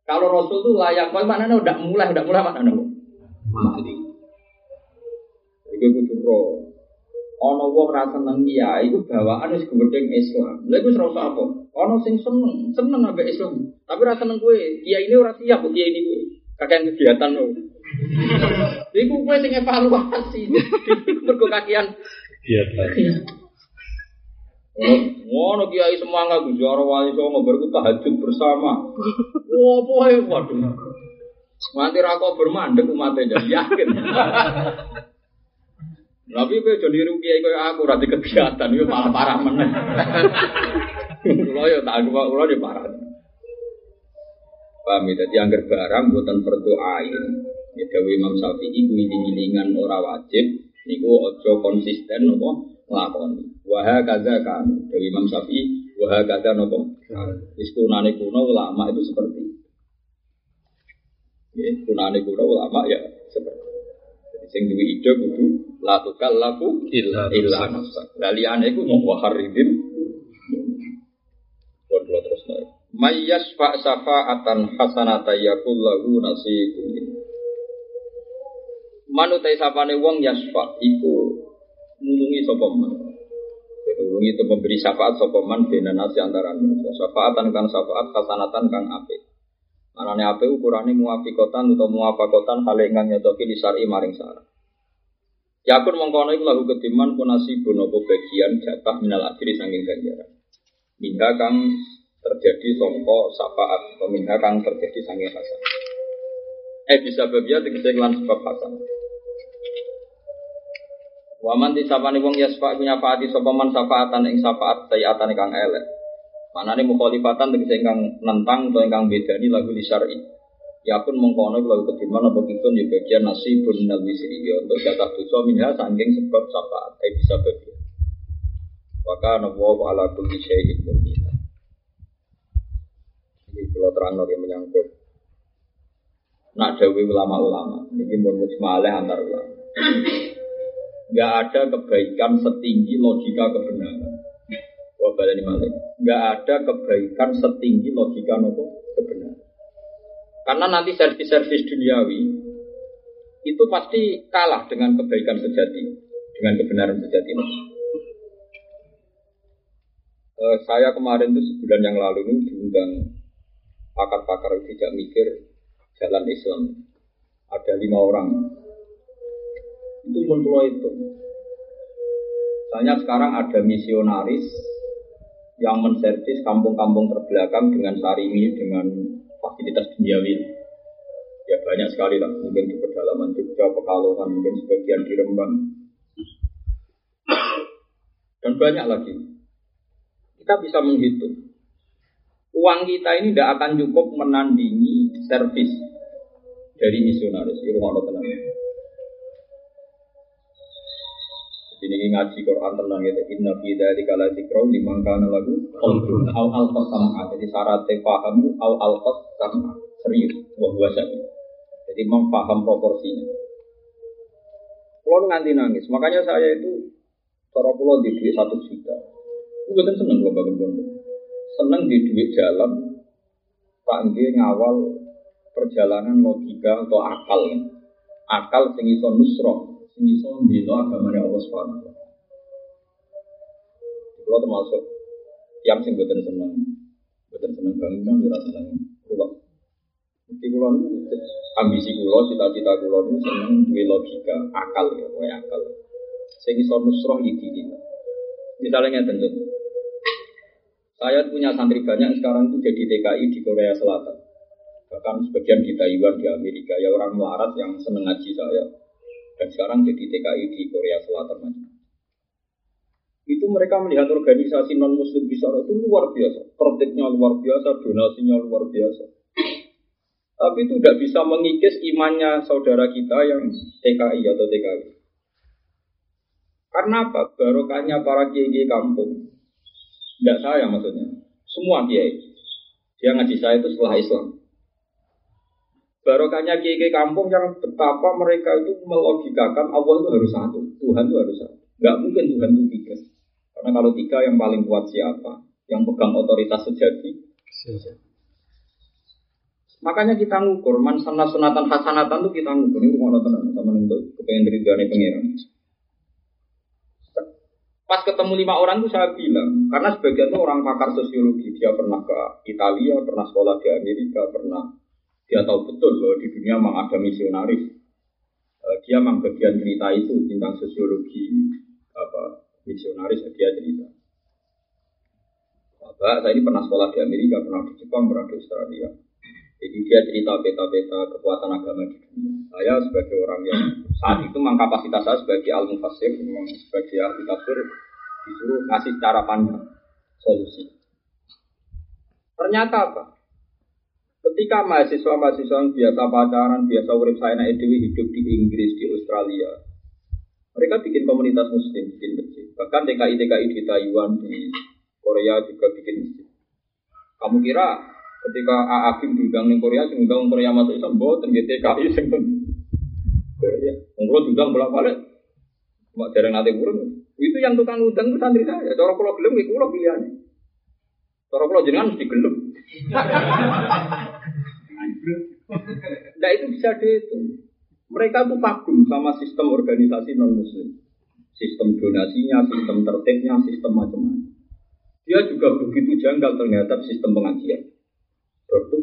[SPEAKER 1] kalau Rasul itu layak, mana udah mulai, udah mulai mana nih? Mati. Iku kudu roh. Ono wong ra seneng iya, iku bawaan wis gedeng Islam. Lha iku ora apa? Ono sing seneng, seneng ambek Islam. Tapi ra seneng kowe. Kiai ini ora siap kok kiai ini kowe. Kakean kegiatan lo. Iku kowe sing evaluasi. [laughs] Mergo kakean kegiatan. Ngono kiai semangat Gus Jaro wali songo berku tahajud bersama. Wah, poe waduh. Nanti rako bermandek umatnya jadi yakin. Tapi kowe jadi rugi kowe aku ora kegiatan itu malah parah meneh. Kulo yo tak kulo yo parah. Paham ya? Jadi anggar barang buatan berdoain. Ya Dawi Imam Syafi'i kuwi iling ora wajib niku aja konsisten apa nglakoni. Wa kaza kan Dawi Imam Syafi'i wa kaza napa? Wis kunane kuno ulama itu seperti Ya, kunane kuno ulama ya sing duwe ide kudu la tukallafu
[SPEAKER 2] Illa
[SPEAKER 1] illa nafsa. Lah liyane iku mau waharidin. Bon terus naik. Mayyas fa safa'atan hasanata yakul lahu nasibun. Manutai sapane wong yasfa iku nulungi sapa man. Nulungi itu memberi syafaat sapa man dene nasi antara manusia. Syafaatan kang syafaat hasanatan kang apik. Anane apik ukurane muafiqatan utawa muafakotan hal ingkang nyocoki di syar'i maring syarat. Ya pun mengkono iku lagu kediman punasi bonopo bagian jatah minal adiri sanging ganjaran. Minha kang terjadi songko syafaat atau minha kang terjadi sanging hasan. Eh bisa babia tegese lan sebab hasan. Waman di sapane wong yasfa punya faati sapa man syafaatan ing syafaat sayatan kang elek. Manane mukhalifatan tegese ingkang nentang utawa ingkang bedani lagu di syar'i. Ya pun mengkono lagu kediman apa kitun ya bagian nasibun minal wisri ya untuk jatah dosa minha saking sebab syafaat eh bisa babia. Maka nawa ala kulli syai'in muqita. Jadi kalau terang yang menyangkut nak dawi ulama-ulama ini pun mujmalah antar ulama. Gak ada kebaikan setinggi logika kebenaran. Wah baleni malih. Gak ada kebaikan setinggi logika nopo kebenaran. Karena nanti servis-servis duniawi itu pasti kalah dengan kebaikan sejati, dengan kebenaran sejati. Eh, saya kemarin itu sebulan yang lalu ini diundang pakar-pakar tidak mikir jalan Islam. Ada lima orang. Itu pun itu. Misalnya sekarang ada misionaris yang menservis kampung-kampung terbelakang dengan sarimi, dengan fasilitas duniawi. Ya banyak sekali lah, mungkin di pedalaman Jogja, Pekalongan, mungkin sebagian di Rembang. Dan banyak lagi. Kita bisa menghitung. Uang kita ini tidak akan cukup menandingi servis dari misionaris. Ini rumah tenang. Jadi ngaji Quran tenang gitu. Inna fi dzalika la dzikra liman kana lahu qalbun aw sam'a. Jadi syarat fahamu aw alqa sam'a. Serius wa huwa syahid. Jadi memaham proporsinya. Kalau nganti nangis, makanya saya itu cara pulau di duit satu juta. Itu betul seneng kalau bangun pondok. Seneng di duit jalan, Nggih ngawal perjalanan logika atau akal. Akal sing iso nusroh, sing iso mbela agamane Allah Subhanahu wa taala. Termasuk yang sing boten seneng, boten seneng bangunan, ora seneng ruwet. Mesti kula ambisi kula, cita-cita kula niku seneng duwe logika, akal ya, kowe akal. Sing iso nusroh di diri. Misalnya ngeten Saya punya santri banyak sekarang itu jadi TKI di Korea Selatan. Bahkan sebagian di Taiwan, di Amerika. Ya orang melarat yang seneng ngaji saya. Dan sekarang jadi TKI di Korea Selatan itu mereka melihat organisasi non muslim di sana itu luar biasa, tertibnya luar biasa, donasinya luar biasa. Tapi itu tidak bisa mengikis imannya saudara kita yang TKI atau TKI. Karena apa? Barokahnya para kiai kampung. Tidak saya maksudnya. Semua kiai. Dia ngaji saya itu setelah Islam. Barokahnya kiai kampung yang betapa mereka itu melogikakan Allah itu harus satu. Tuhan itu harus satu. Gak mungkin Tuhan itu tiga. Karena kalau tiga yang paling kuat siapa? Yang pegang otoritas sejati. Makanya kita ngukur man sana sunatan hasanatan itu kita ngukur ini rumah tenang sama untuk kepengen dari dari pengiran. Pas ketemu lima orang itu saya bilang karena sebagian orang pakar sosiologi dia pernah ke Italia, pernah sekolah di Amerika, pernah dia tahu betul loh di dunia memang ada misionaris. Dia memang bagian cerita itu tentang sosiologi apa misionaris dia cerita. Bapak saya ini pernah sekolah di Amerika, pernah di Jepang, pernah di Australia. Jadi dia cerita peta-peta kekuatan agama di dunia. Saya sebagai orang yang saat itu memang kapasitas saya sebagai al mufassir, memang sebagai ahli tafsir disuruh ngasih cara pandang solusi. Ternyata apa? Ketika mahasiswa-mahasiswa yang biasa pacaran, biasa urip saya naik dewi hidup di Inggris, di Australia, mereka bikin komunitas muslim, bikin masjid. Bahkan TKI-TKI di Taiwan, di Korea juga bikin masjid. Kamu kira ketika Aakim diundang di Korea, diundang Korea masuk Islam, buatan TKI sing Korea. Mengkulo diundang bolak balik, cuma jarang nanti burung. Itu yang tukang undang itu santri saya. Cara pulau gelem, itu pulau pilihannya. Cara pulau jenengan mesti. Nah itu bisa dihitung. Mereka tuh kagum sama sistem organisasi non muslim. Sistem donasinya, sistem tertibnya, sistem macam-macam. Dia juga begitu janggal ternyata sistem pengajian.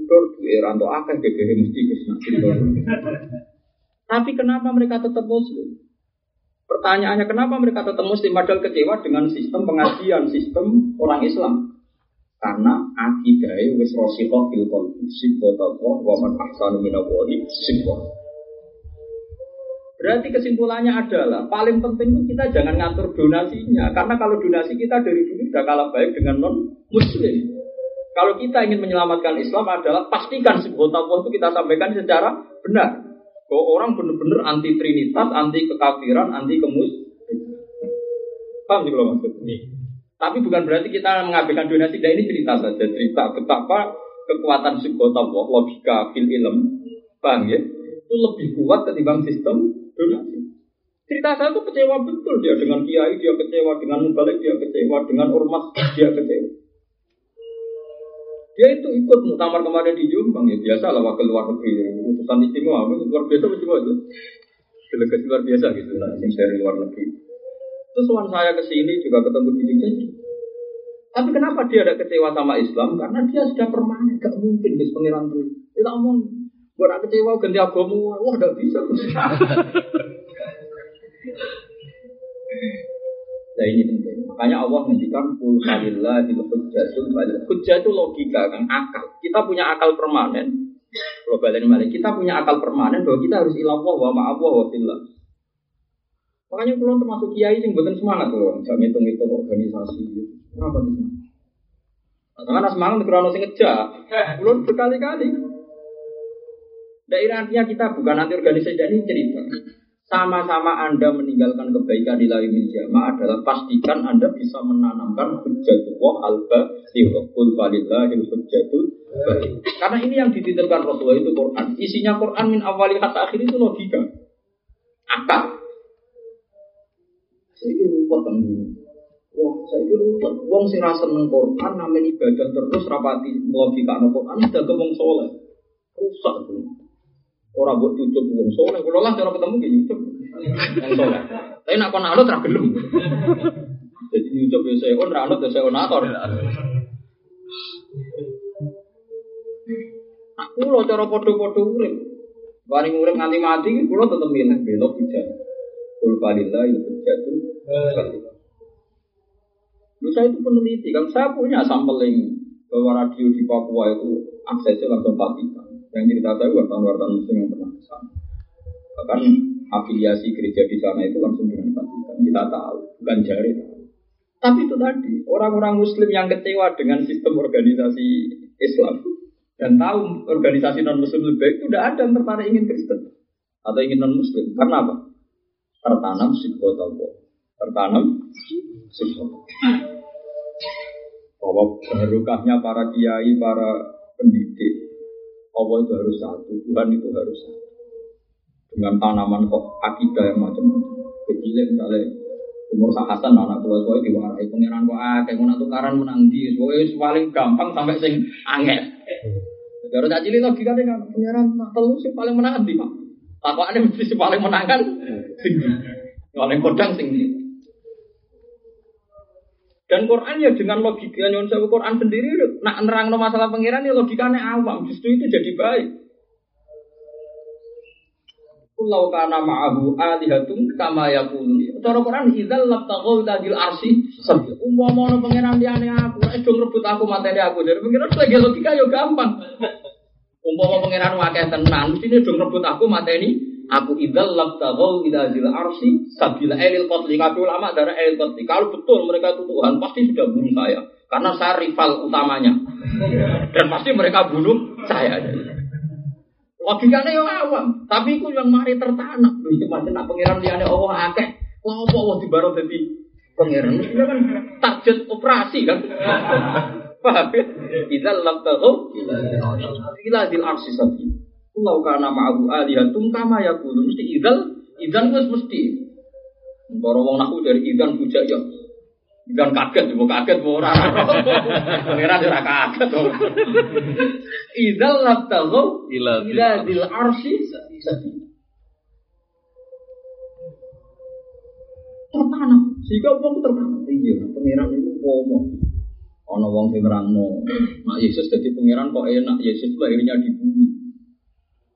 [SPEAKER 1] Door di era atau akan GGH mesti. Tapi kenapa mereka tetap muslim? Pertanyaannya kenapa mereka tetap muslim padahal kecewa dengan sistem pengajian, sistem orang Islam? Karena akidahnya wis rosikoh fil qalbi sibot Allah wa man ahsanu minallahi sibot. Berarti kesimpulannya adalah paling penting kita jangan ngatur donasinya karena kalau donasi kita dari dulu sudah kalah baik dengan non muslim. Kalau kita ingin menyelamatkan Islam adalah pastikan sebuah Allah itu kita sampaikan secara benar. Bahwa orang benar-benar anti trinitas, anti kekafiran, anti kemus. Paham sih kalau maksud? Tapi bukan berarti kita mengabaikan donasi. Dan ini cerita saja, cerita betapa kekuatan Allah, logika, fil ilm, paham ya? Itu lebih kuat ketimbang sistem donasi. Cerita saya itu kecewa betul dia dengan kiai, dia kecewa dengan mubalik, dia kecewa dengan ormas, dia kecewa. Dia itu ikut muktamar kemarin di Jombang ya biasa lah wakil luar negeri utusan istimewa luar biasa cuma itu delegasi luar biasa gitu lah dari luar negeri Terus saya ke sini juga ketemu di jadi. Tapi kenapa dia ada kecewa sama Islam? Karena dia sudah permanen, gak mungkin bis pangeran tuh. Kita ngomong, gue kecewa ganti agama, wah gak bisa. [laughs] Nah ini penting. Makanya Allah pul salillah di hujjatul Hujjah itu logika kan, akal. Kita punya akal permanen. Kalau balik kita punya akal permanen bahwa kita harus ilah wa ma'awah wa fillah. Makanya kalau termasuk kiai sing buatan semangat loh, jangan ngitung-ngitung organisasi. Kenapa semangat? Karena untuk orang sing ngejak. Belum berkali-kali. Daerah artinya kita bukan nanti organisasi ini cerita. Sama-sama Anda meninggalkan kebaikan di lain jamaah adalah pastikan Anda bisa menanamkan hujjatullah alba kul falillahil hujjatul Karena ini yang dititipkan Rasulullah itu Quran. Isinya Quran min awali kata akhir itu logika. Akal. Saya ruwet kan Wah, saya itu ruwet. Wong sing rasa neng Quran namanya ibadah terus rapati logika neng Quran sudah ke wong soleh. Rusak tuh. Orang buat cucuk wong soleh. Kalau lah cara ketemu gini cucuk wong soleh. Tapi nak kon anut gelem. Jadi nyucuk ya saya on anut ya saya onator. Aku lo cara podo-podo urip. Bareng urip nganti mati, kulo tetep milih belok bijak. Kul falillah itu jatuh. Lu saya itu peneliti kan, saya punya sampling bahwa radio di Papua itu aksesnya langsung Vatikan. Yang cerita saya wartawan-wartawan muslim yang pernah ke sana. Bahkan afiliasi gereja di sana itu langsung dengan Vatikan. Kita tahu, bukan jari tahu. Tapi itu tadi, orang-orang muslim yang kecewa dengan sistem organisasi Islam dan tahu organisasi non muslim lebih baik itu tidak ada yang tertarik ingin Kristen atau ingin non muslim. Karena apa? tertanam sifat Allah. Tertanam. Bahwa barokahnya para kiai, para pendidik, Allah itu harus satu, Tuhan itu harus satu. Dengan tanaman kok akidah yang macam-macam. Kecil misalnya umur Hasan anak tua diwarai pangeran wah kayak mau tukaran menang di pokoknya paling gampang sampai sing angel. Kalau tak cilik logika kan pangeran tak telu sih paling menang di pak. ada mesti paling menang kan tinggi. Paling kodang tinggi. Dan Quran ya dengan logika nyon sewu Quran sendiri nak nerang no masalah pangeran ya logikanya awam. Justru itu jadi baik. Kulau kana ma'ahu alihatum kama yakunu. Cara Quran idzal labtaghaw dadil arsi sabi. Umpama ono pangeran liyane aku, nek do rebut aku materi aku. Dari pangeran lagi logika ya gampang. Umpama pangeran akeh tenan, mesti do rebut aku materi Aku idzal labtaghaw ila zil arsi sabila elil qatli. Kabeh ulama darah elil qatli. Kalau betul mereka itu Tuhan, pasti sudah bunuh saya. Karena saya rival utamanya. Dan pasti mereka bunuh saya. Logikanya yang awam, tapi itu yang mari tertanam. Lu itu macam nak pangeran liane Allah akeh. Lah apa Allah di baru jadi pangeran? Kan target operasi kan. Paham ya? Idza lam tahu ila dil arsi sabi. Kulau kana ma'ahu alihatum kama yaqulu mesti idzal idzan wis mesti. Para wong naku dari idzan bujak ya. Idzan kaget, mau kaget mau ora. [laughs] Pangeran ora kaget. Idzal lam tahu
[SPEAKER 2] Ila
[SPEAKER 1] dil arsi sabi. Tertanam, sehingga wong tertanam. Iya, pangeran itu pomo. Ono wong sing nerangno, nak Yesus jadi pangeran kok enak, Yesus lahirnya di bumi.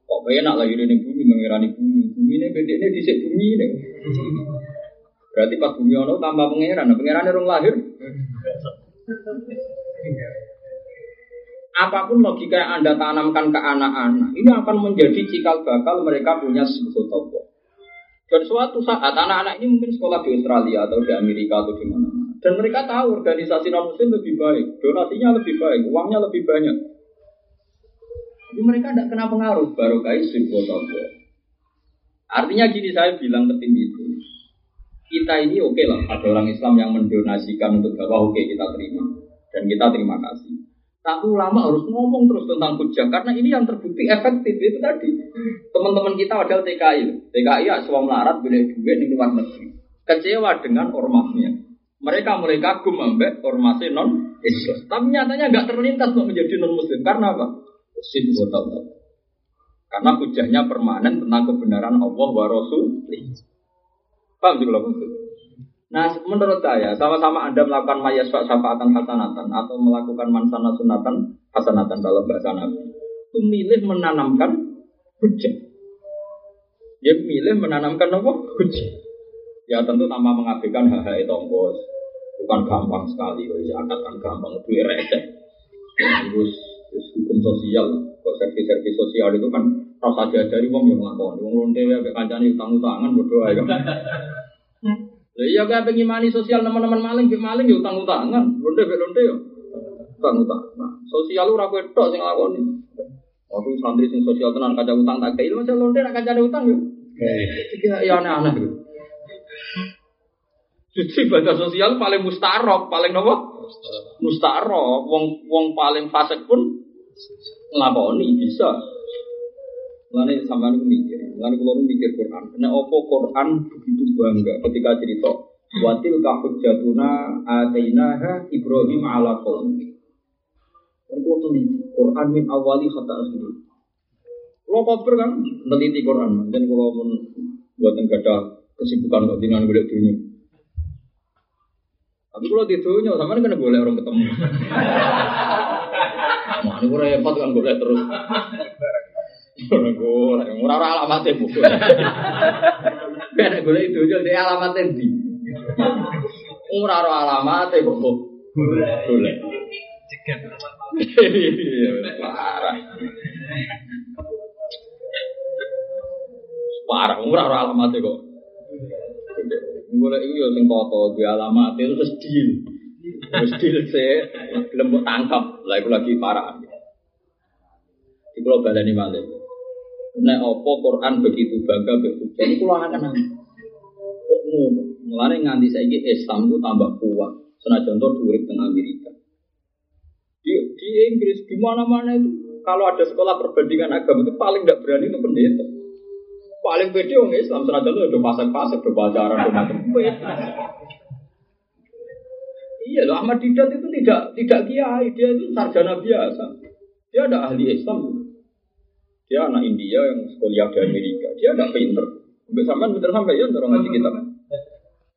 [SPEAKER 1] Kok enak lahirnya di bumi, mengirani bumi. Bumi ini bedanya di bumi ini. Berarti pas bumi ono tambah pangeran, nah pangeran orang lahir. Apa pun logika yang Anda tanamkan ke anak-anak, ini akan menjadi cikal bakal mereka punya sebut Allah. Dan suatu saat anak-anak ini mungkin sekolah di Australia atau di Amerika atau di mana-mana. Dan mereka tahu organisasi non muslim lebih baik, donasinya lebih baik, uangnya lebih banyak. Tapi mereka tidak kena pengaruh baru kait sebut Allah. Artinya gini saya bilang ke tim itu, kita ini oke lah, ada orang Islam yang mendonasikan untuk dakwah, oke kita terima dan kita terima kasih. Tapi ulama harus ngomong terus tentang hujah karena ini yang terbukti efektif itu tadi. Teman-teman kita padahal TKI, TKI ya semua melarat boleh duit di luar negeri. Kecewa dengan ormasnya. Mereka mulai kagum ambek ormasnya non Islam. Tapi nyatanya nggak terlintas untuk menjadi non Muslim karena apa? Sin Karena hujahnya permanen tentang kebenaran Allah wa Rasul. Paham sih kalau maksud? Nah, menurut saya, sama-sama Anda melakukan mayasfa syafaatan hasanatan atau melakukan mansana sunatan hasanatan dalam bahasa Nabi, itu milih menanamkan hujah. Dia milih menanamkan apa? Hujah. Ya tentu tanpa mengabaikan hal-hal itu, bos. Bukan gampang sekali, zakat kan gampang, duit receh. Terus, terus hukum sosial, kok servis-servis sosial itu kan rasa diajari wong yang ngelakoni, wong lonte ya, kancane utang-utangan berdoa ya. Lah iya kayak pengen mani sosial teman-teman maling, bik maling ya utang utangan, lonte bik lonte ya utang utang. Nah, sosial lu ragu tok sing lakoni. Aku santri sing sosial tenan kaca utang tak kayak macam lonte nak kaca utang ya. Tiga ya aneh-aneh. Jadi ibadah sosial paling mustarok, paling nopo? Mustarok. Wong wong paling fasik pun ngelakoni bisa. Mulane sampean mikir, mulane kula mikir Quran. Nek opo Quran begitu bangga ketika cerita watil kahujatuna atainaha Ibrahim ala qaumi. Dan teliti Quran min awali kata akhir. Kula koper kan neliti Quran dan kula mun buatan gada kesibukan kok dengan golek dunia. Tapi kalau di dunia sama kan boleh orang ketemu. [laughs] Nah, ini repot kan golek terus. Ora ora ora alamate bu. Ben golek itu yo dia alamate ndi. Ora ora alamate kok. Golek.
[SPEAKER 2] Cegat.
[SPEAKER 1] Parah. Parah, ora ora alamate kok. Golek iku yo sing foto, duwe alamate itu wis deal. Wis deal sih, gelem tangkap. Lah iku lagi parah. Di pulau balani malih. Nek opo Quran begitu bangga mbek hujah niku lho akan kok ngono. Mulane nganti saiki Islam ku tambah kuat. Senajan to dhuwur teng Amerika. Di, di Inggris di mana-mana itu kalau ada sekolah perbandingan agama itu paling tidak berani itu pendeta. Paling pede orang Islam senajan itu udah pasang-pasang, udah pacaran, udah macam Iya loh, Ahmad Didat itu tidak tidak kiai, dia itu sarjana biasa. Dia ada ahli Islam. Dia anak India yang sekolah di Amerika. Dia tidak pinter. Sampai sampai pinter sampai ya orang ngaji kita.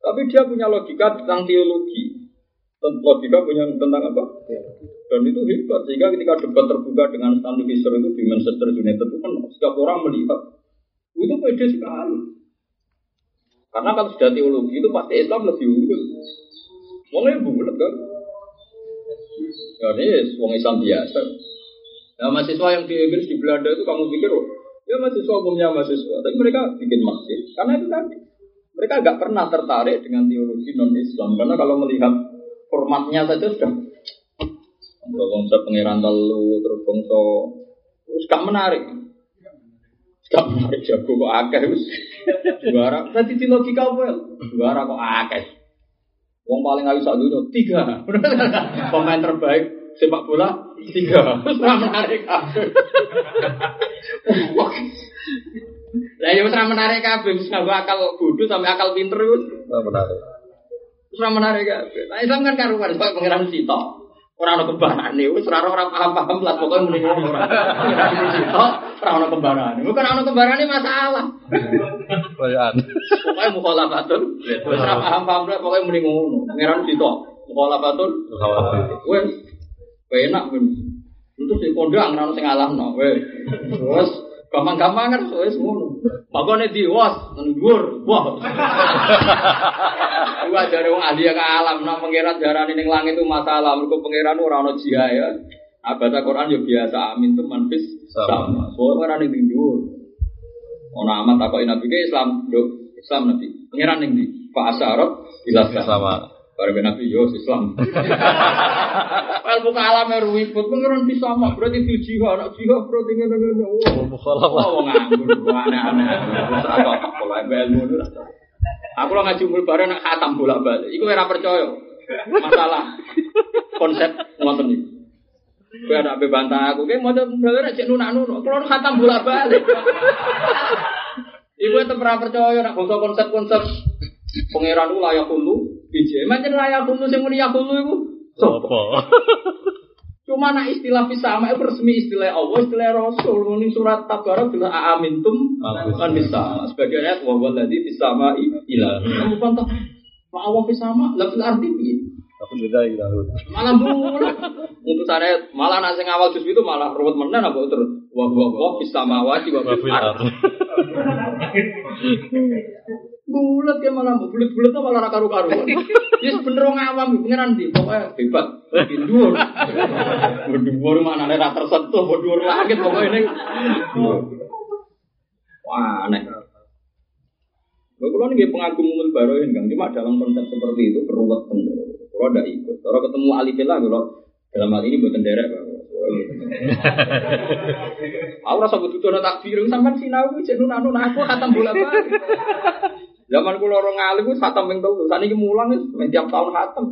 [SPEAKER 1] Tapi dia punya logika tentang teologi. Logika punya tentang apa? Dan itu hebat. Sehingga ketika debat terbuka dengan Stanley Fisher itu di Manchester United itu kan setiap orang melihat itu pede sekali. Karena kalau sudah teologi itu pasti Islam lebih unggul. Wongnya bulat kan? Ya ini wong Islam biasa. Nah, mahasiswa yang di Inggris di Belanda itu kamu pikir, oh, ya mahasiswa umumnya mahasiswa, tapi mereka bikin masjid. Karena itu tadi, mereka nggak pernah tertarik dengan teologi non Islam karena kalau melihat formatnya saja sudah Bangsa konsep pangeran telu terus bangsa wis gak menarik. Gak menarik [laughs] jago kok akeh. Juara. Tadi di logika ya? Juara kok akeh. Wong paling ayu sak dunia tiga. [laughs] Pemain terbaik sepak bola tiga. Wis ora menarik kabeh. Lah ya wis menarik kabeh, wis nganggo akal bodoh sampai akal pinter wis.
[SPEAKER 2] Menarik.
[SPEAKER 1] Wis menarik kabeh. Nah Islam kan karuan kok pangeran Sita. Ora ana kembarane, wis ora ora paham-paham lah pokoke muni ngono ora. Sita ora ana kembarane. Bukan ana kembarane masalah.
[SPEAKER 2] Koyokan.
[SPEAKER 1] Pokoknya mukhalafatun. Wis ora paham-paham lah pokoke muni ngono. Pangeran Sita mukhalafatun.
[SPEAKER 2] Khawatir.
[SPEAKER 1] Enak wes. Itu sing kondang ono sing ngalahno. Wes. Wes gampang-gampang kan wes ngono. Makane di was nang dhuwur. Wah. [laughs] Gua jare wong ahli ke alam nang pangeran darane ning langit itu masalah. Mergo pangeran ora ono jia ya. Abada Quran yo biasa amin tuh manfis sama. Soalnya ora ning dhuwur. Ono amat takoki Nabi ke Islam, Nduk. Islam Nabi. Pangeran ning ndi? Pak Asyarab jelas
[SPEAKER 2] Sama.
[SPEAKER 1] Barang Nabi yo Islam. [laughs] Wel buka alam ribut pengiran bisa mak berarti di jihad anak jihad berarti ngono ngono.
[SPEAKER 2] Oh, mukhalafah.
[SPEAKER 1] Oh nganggur aneh-aneh. Terus apa pola ilmu itu. Aku lo ngaji umur bareng nak khatam bolak balik. Iku ora percaya. Masalah konsep ngoten iki. Kowe ada ape bantah aku, kowe mau bener cek nunak-nunak. Kulo khatam bolak balik. Iku tetep ora percaya nak bangsa konsep-konsep pangeran ku layak hulu biji. Macam layak hulu sing muni yakulu iku. Sopo?
[SPEAKER 2] Apa? [laughs]
[SPEAKER 1] Cuma nak istilah fisama itu resmi istilah Allah, istilah Rasul. Ini surat Tabarak bila amintum
[SPEAKER 2] Bagus.
[SPEAKER 1] kan bisa. Sebagai ayat wa walladzi fisama ilah. Kamu bantah Pak Allah fisama, lah fil arti piye?
[SPEAKER 2] Aku beda gitu.
[SPEAKER 1] Malah bulat. Untuk saya malah nasi ngawal jus itu malah ruwet menen apa terus wa wa wa wa fil arti. [laughs] Bulat ya malah bulat-bulat malah ra karu-karuan. [laughs] Ya bener wong awam pengiran di pokoknya hebat. Di dhuwur. Dhuwur manane ra tersentuh, dhuwur langit pokoknya ini. Wah, aneh. Kula nggih pengagum umul baroin Kang, cuma dalam konsep seperti itu beruwet bener. Kula ndak ikut. Kalau ketemu alifillah kula dalam hal ini buatan derek. Aku rasa butuh dono takbir, sampean sinau cek nunanu aku khatam bola balik. [laughs] Zaman kula orang alim wis khatam ping telu, saniki mulang wis tiap tahun khatam.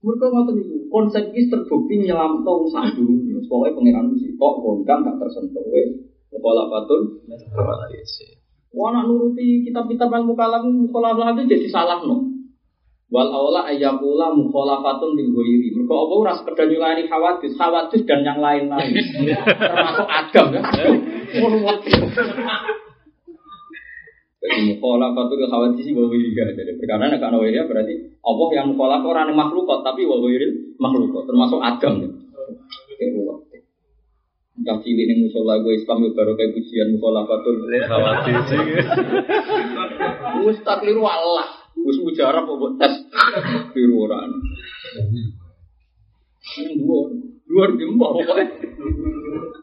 [SPEAKER 1] Mereka ngoten niku, konsep iki terbukti nyelamto usaha dulu. Pokoknya pangeran mesti kok kondang gak tersentuh. Kepala patun, Wah nak nuruti kitab-kitab ilmu kalam itu jadi salah no. Wal aula ayyakula mukhalafatun lil ghairi. Mergo apa ora sekedar nyulani khawatis, khawatis dan yang lain-lain. Termasuk Adam ya. Jadi mukhalafatun lil khawatis wa ghairi Jadi perkara nek ana wairi berarti Allah yang mukhalafah ora ning makhluk tapi wa ghairi makhluk termasuk Adam. Ya. Entah cilik ning musola gue Islam yo baru kayak pujian mukhalafatul
[SPEAKER 2] Khawatir sih.
[SPEAKER 1] Wis Allah. Wis mujarab kok tes. Keliru ora. Nang dhuwur. Dhuwur di mbok pokoke.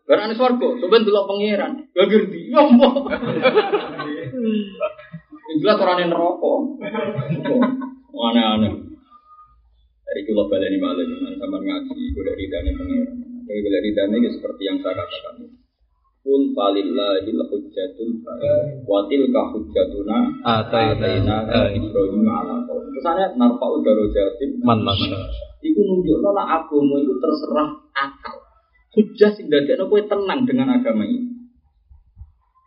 [SPEAKER 1] Barane swarga, sampeyan delok pangeran. Gak ngerti. Ya mbok. Jelas ora ning neraka. Aneh-aneh. Dari kula baleni malih sampean ngaji golek ridane pangeran. Golek ridane ya seperti yang saya katakan. Kul falillahil hujjatul baligh. wa tilka hujjatuna
[SPEAKER 2] Ataina
[SPEAKER 1] Ibrahim ala qaum. Kesane narfa'u darajatin
[SPEAKER 2] man masya.
[SPEAKER 1] Iku nunjukno nek agama iku terserah akal. Hujjah sing dadekno kowe tenang dengan agama ini.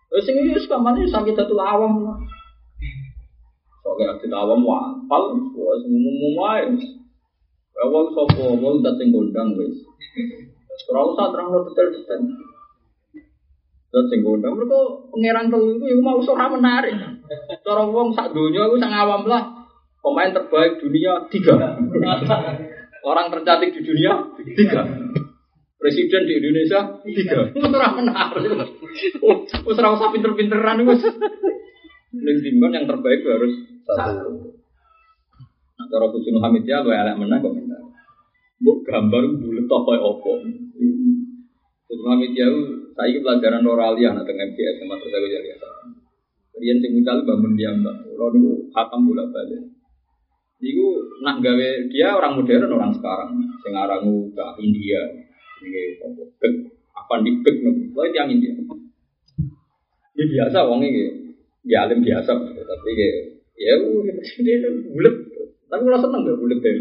[SPEAKER 1] Wis sing iki kamane sakit datul awam. Soale datul awam wa pal wis umum wae. Awal sapa wong dat sing gondang wis. Ora usah terang detail-detail. Dat sing gondang mergo pangeran telu iku iku mau ora menarik. Cara wong sak donya iku sak awam lah. Pemain terbaik dunia tiga. Orang tercantik di dunia tiga. Presiden di Indonesia tiga. Itu ora menarik. Wis usah pinter-pinteran wis. Ning timbang yang terbaik harus satu. Nah, cara Gus Hamid ya gue elek menang komentar. Mbok gambar bulet apa ya opo. Gus Hamid ya saya pelajaran Noralia nah dengan MGS sama terus aku jadi Rian sing mucal bangun dia mbak. Kalau dulu khatam bolak balik. Nak gawe dia orang modern orang sekarang. Sing arangu ke India. Ini? Bek. Apa di bek nopo? Wah yang India. Ini biasa wong iki. Ya alim biasa tapi kayak ya [laughs] dia bulet. Tapi kalau seneng gak bulet deh.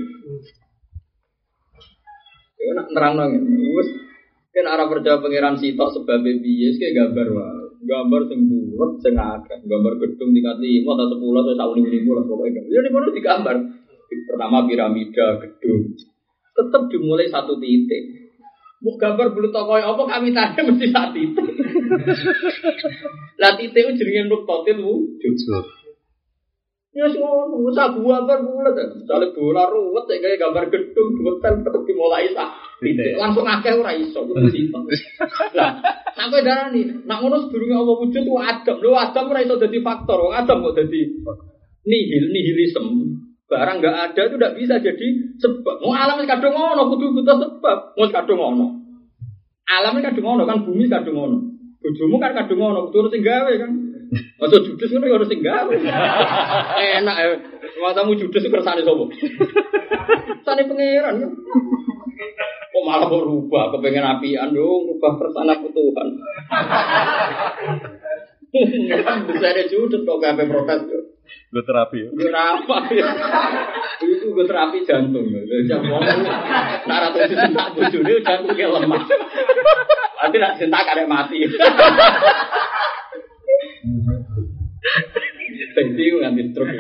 [SPEAKER 1] Ya nak nerang nang wis kan arah percaya pangeran sitok sebab piye kayak gambar wae. Gambar sing akeh, gambar gedung tingkat 5 atau 10 atau sak lima lah pokoknya. Ya di mana digambar. Pertama piramida, gedung. Tetap dimulai satu titik. Mau gambar bulu toko apa kami tanya mesti satu titik. [laughs] Lah titik itu jenenge nuktotil wujud. Ya semua usah gambar bulat. Misalnya bola ruwet ya kayak gambar gedung detail tetap dimulai sak titik. Langsung akeh ora iso kudu sitok. Lah sampai darah nih, nak ngono sedurunge Allah wujud ku Adam. Lho Adam ora iso dadi faktor, wong Adam kok dadi nihil nihilisme. Barang nggak ada itu tidak bisa jadi sebab. Mau alam kadung ngono, kudu butuh sebab. Mau kadung ngono. Alam kadung ngono kan bumi kadung ngono. Bojomu kan kadung ngono, kudu harus gawe kan. Masa judes ya harus gawe. [laughs] Enak ya. Matamu judes itu kersane sapa? [laughs] Sane pangeran ya. Kok malah mau rubah, kepengen apian dong, rubah persana Tuhan. [laughs] Bisa ada judes kok gak protes yo.
[SPEAKER 2] Gue terapi ya.
[SPEAKER 1] Gue apa ya? Itu gue terapi jantung. Jam ngomong, nak ratu disentak bojone jantung kayak lemah. Nanti nak disentak ada mati. Gue nganti stroke.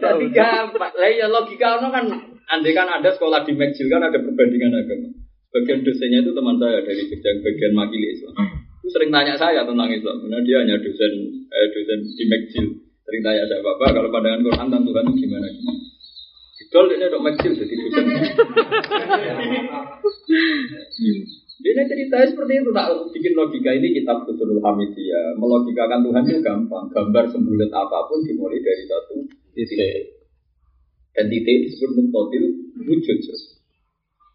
[SPEAKER 1] Tapi gampang. Lah ya logika ono kan andai kan ada sekolah di McGill kan ada perbandingan agama. Bagian dosennya itu teman saya dari bagian bagian makili Islam. Sering tanya saya tentang Islam. Karena dia hanya dosen eh, dosen di McGill. Sering tanya saya, Bapak kalau pandangan Quran tentang Tuhan itu gimana? gimana? Dol ini dok McGill jadi dosen. Dia ceritanya seperti itu, tak bikin logika ini kitab Kutul Hamidiyah. Melogikakan Tuhan itu gampang. Gambar sembulat apa pun dimulai dari satu titik. Dan titik disebut nuktotil wujud.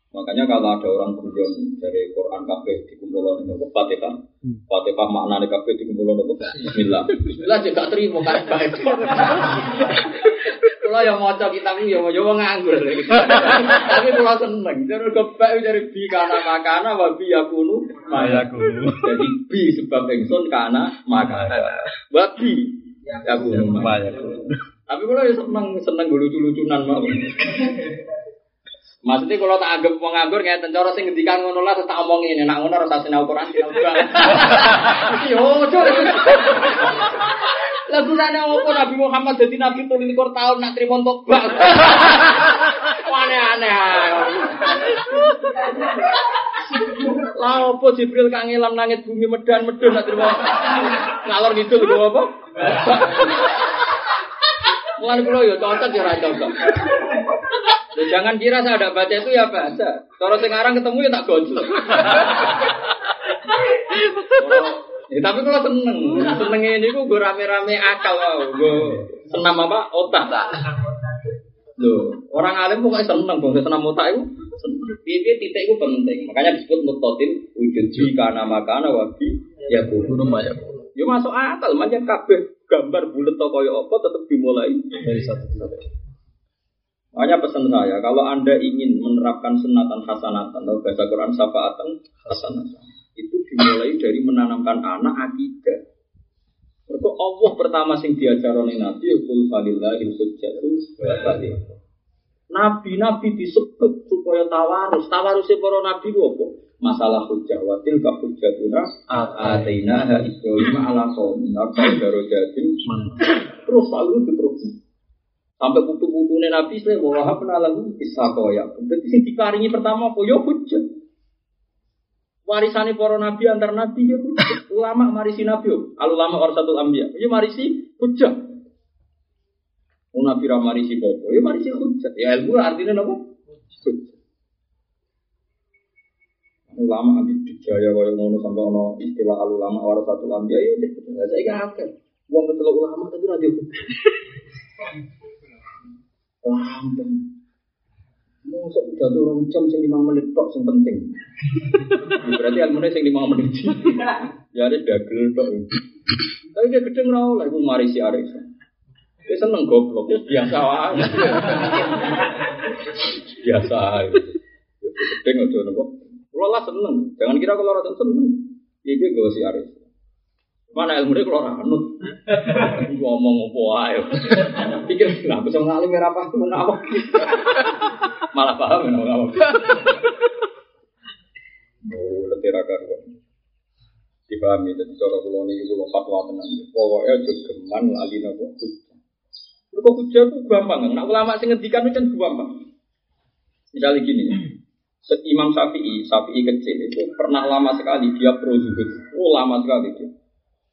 [SPEAKER 1] Makanya kalau ada orang kemudian dari Quran kabeh dikumpulkan itu Fatihah. Fatihah maknanya kabeh dikumpulkan itu Bismillah. Bismillah juga terima kan baik. Kalau yang mau kitab ini ya mau coba nganggur. Tapi kalau seneng, jadi kebak dari bi karena makana wabi yakunu
[SPEAKER 2] Mayakunu.
[SPEAKER 1] Jadi bi sebab ingsun karena makana. Wabi yakunu
[SPEAKER 2] Mayakunu.
[SPEAKER 1] Tapi kalau ya seneng seneng lucu-lucunan mau. Maksudnya kalau tak anggap mau nganggur kayak tencara sing ngendikan ngono lah terus tak omongin ini nak ngono rasa sinau Quran sinau juga. Yo, cok. Lah gunane apa Nabi Muhammad jadi nabi tuh likur tahun nak terima tobat. [laughs] Aneh-aneh. Lah apa Jibril kang ngilam langit bumi medan medun nak terima ngalor gitu lho apa? Mulane kula yo cocok ya ora cocok. Loh, jangan kira saya ada baca itu ya baca. Kalau sekarang ketemu ya tak gojol. Oh, [laughs] ya, tapi kalau seneng, seneng ini gue rame-rame akal wow, gue senam apa otak. Loh, orang alim pokoknya seneng, bang. Senam otak itu. Dia titik itu penting. Makanya disebut mutotil wujud jika nama kana wabi ya
[SPEAKER 2] Mayakunu.
[SPEAKER 1] Ya masuk akal, macam kabeh gambar bulat atau koyo apa tetap dimulai
[SPEAKER 2] Dari satu titik.
[SPEAKER 1] Makanya pesan saya, kalau Anda ingin menerapkan sunatan hasanatan atau bahasa Quran syafaatan hasanatan, itu dimulai dari menanamkan anak akidah. Mereka Allah pertama sing diajar oleh Nabi, Kul falillahil hujjatul. Nabi-nabi disebut supaya tawarus. Tawarusnya para nabi itu apa? Masalah hujjah. Watil ka hujjatuna atainaha Ibrahim ala darajatin. Terus selalu diteruskan. Sampai putu-putune Nabi saya bahwa apa lagu Ishaq ya. Berarti sing dikaringi pertama apa ya hujjah. Warisane para nabi antar nabi ya. Ulama marisi nabi yo. Al ulama warasatul anbiya. Ya marisi hujjah. Wong nabi ra marisi popo, ya marisi hujjah. Ya ilmu artinya apa? Hujjah. Ulama anti dijaya kaya ngono sampai ono istilah al ulama warasatul anbiya ya saya gak akeh. Wong kecelok ulama tapi hujjah. [laughs] Mau Masuk pidato orang jam sing 5 menit tok sing penting. [laughs] Berarti ilmune sing 5 menit. Ya ada dagel tok. Tapi dia gede ora oleh iku mari si Aris. Dia seneng goblok, ya biasa wae. [laughs] biasa ae. Ya gede ngono nopo. Kulo lah seneng. Jangan kira kalau ora seneng. Iki gue si Aris. Mana ilmu dia kalau anut. Ngomong apa [laughs] ae. [laughs] Pikir lah bisa ngalim ora apa apa. [laughs] Malah paham ya apa. Oh, letih ra karuan. Dipahami jadi cara kula niki kula fatwa tenan. Pokoke aja geman lali napa hujah. Mergo hujah itu gampang. Nah ulama sing ngendikan itu kan gampang. Misalnya gini, Imam Syafi'i, Syafi'i kecil itu pernah lama sekali dia pro zuhud. Oh lama sekali dia.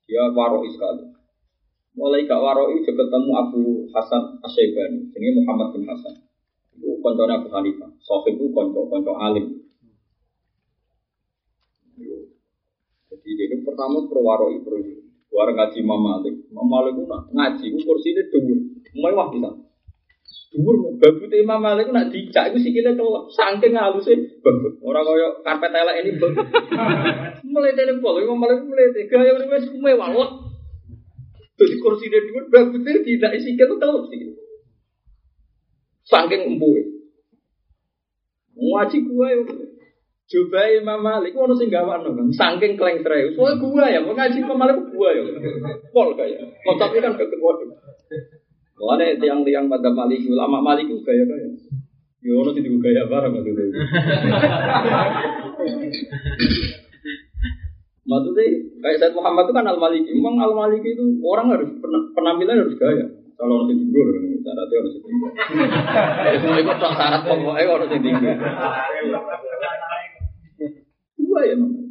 [SPEAKER 1] Dia waroi sekali. Mulai gak waroi dia ketemu Abu Hasan Asyibani. Ini Muhammad bin Hasan. Itu koncone Abu Hanifah. Sohib itu konco, konco alim. Jadi dia pertama pro waroi, pro zuhud. Warga ngaji Imam Malik. Imam Malik itu ngaji, kursinya dhuwur. Mewah bisa. Dhuwur, babute Imam Malik nak dicak iku sikile kelep, saking haluse babut. Ora kaya karpet elek ini babut. [laughs] Dari pol, Imam Malik dari gaya wis mewah. Wah. Jadi kursi dia dhuwur babute tidak sikile kelep sih. Saking empuhe. Ngaji gua yo. Coba Imam Malik, ono sing gawakno kan, saking klengtre. Soalnya gua ya, mau ngaji Imam Malik gua ya. Pol kaya. Konsepnya kan gak. Mulane tiang-tiang pada Maliki ulama Maliki gaya gaya. Yo ono sing digo gaya bareng maksudnya. [laughs] maksudnya kayak Said Muhammad itu kan Al Maliki. Memang Al Maliki itu orang harus pen- penampilan harus gaya. Kalau orang tinggal, syaratnya orang sing tinggal. Ya semua ikut tak syarat pokoknya orang tinggal. Dua ya memang.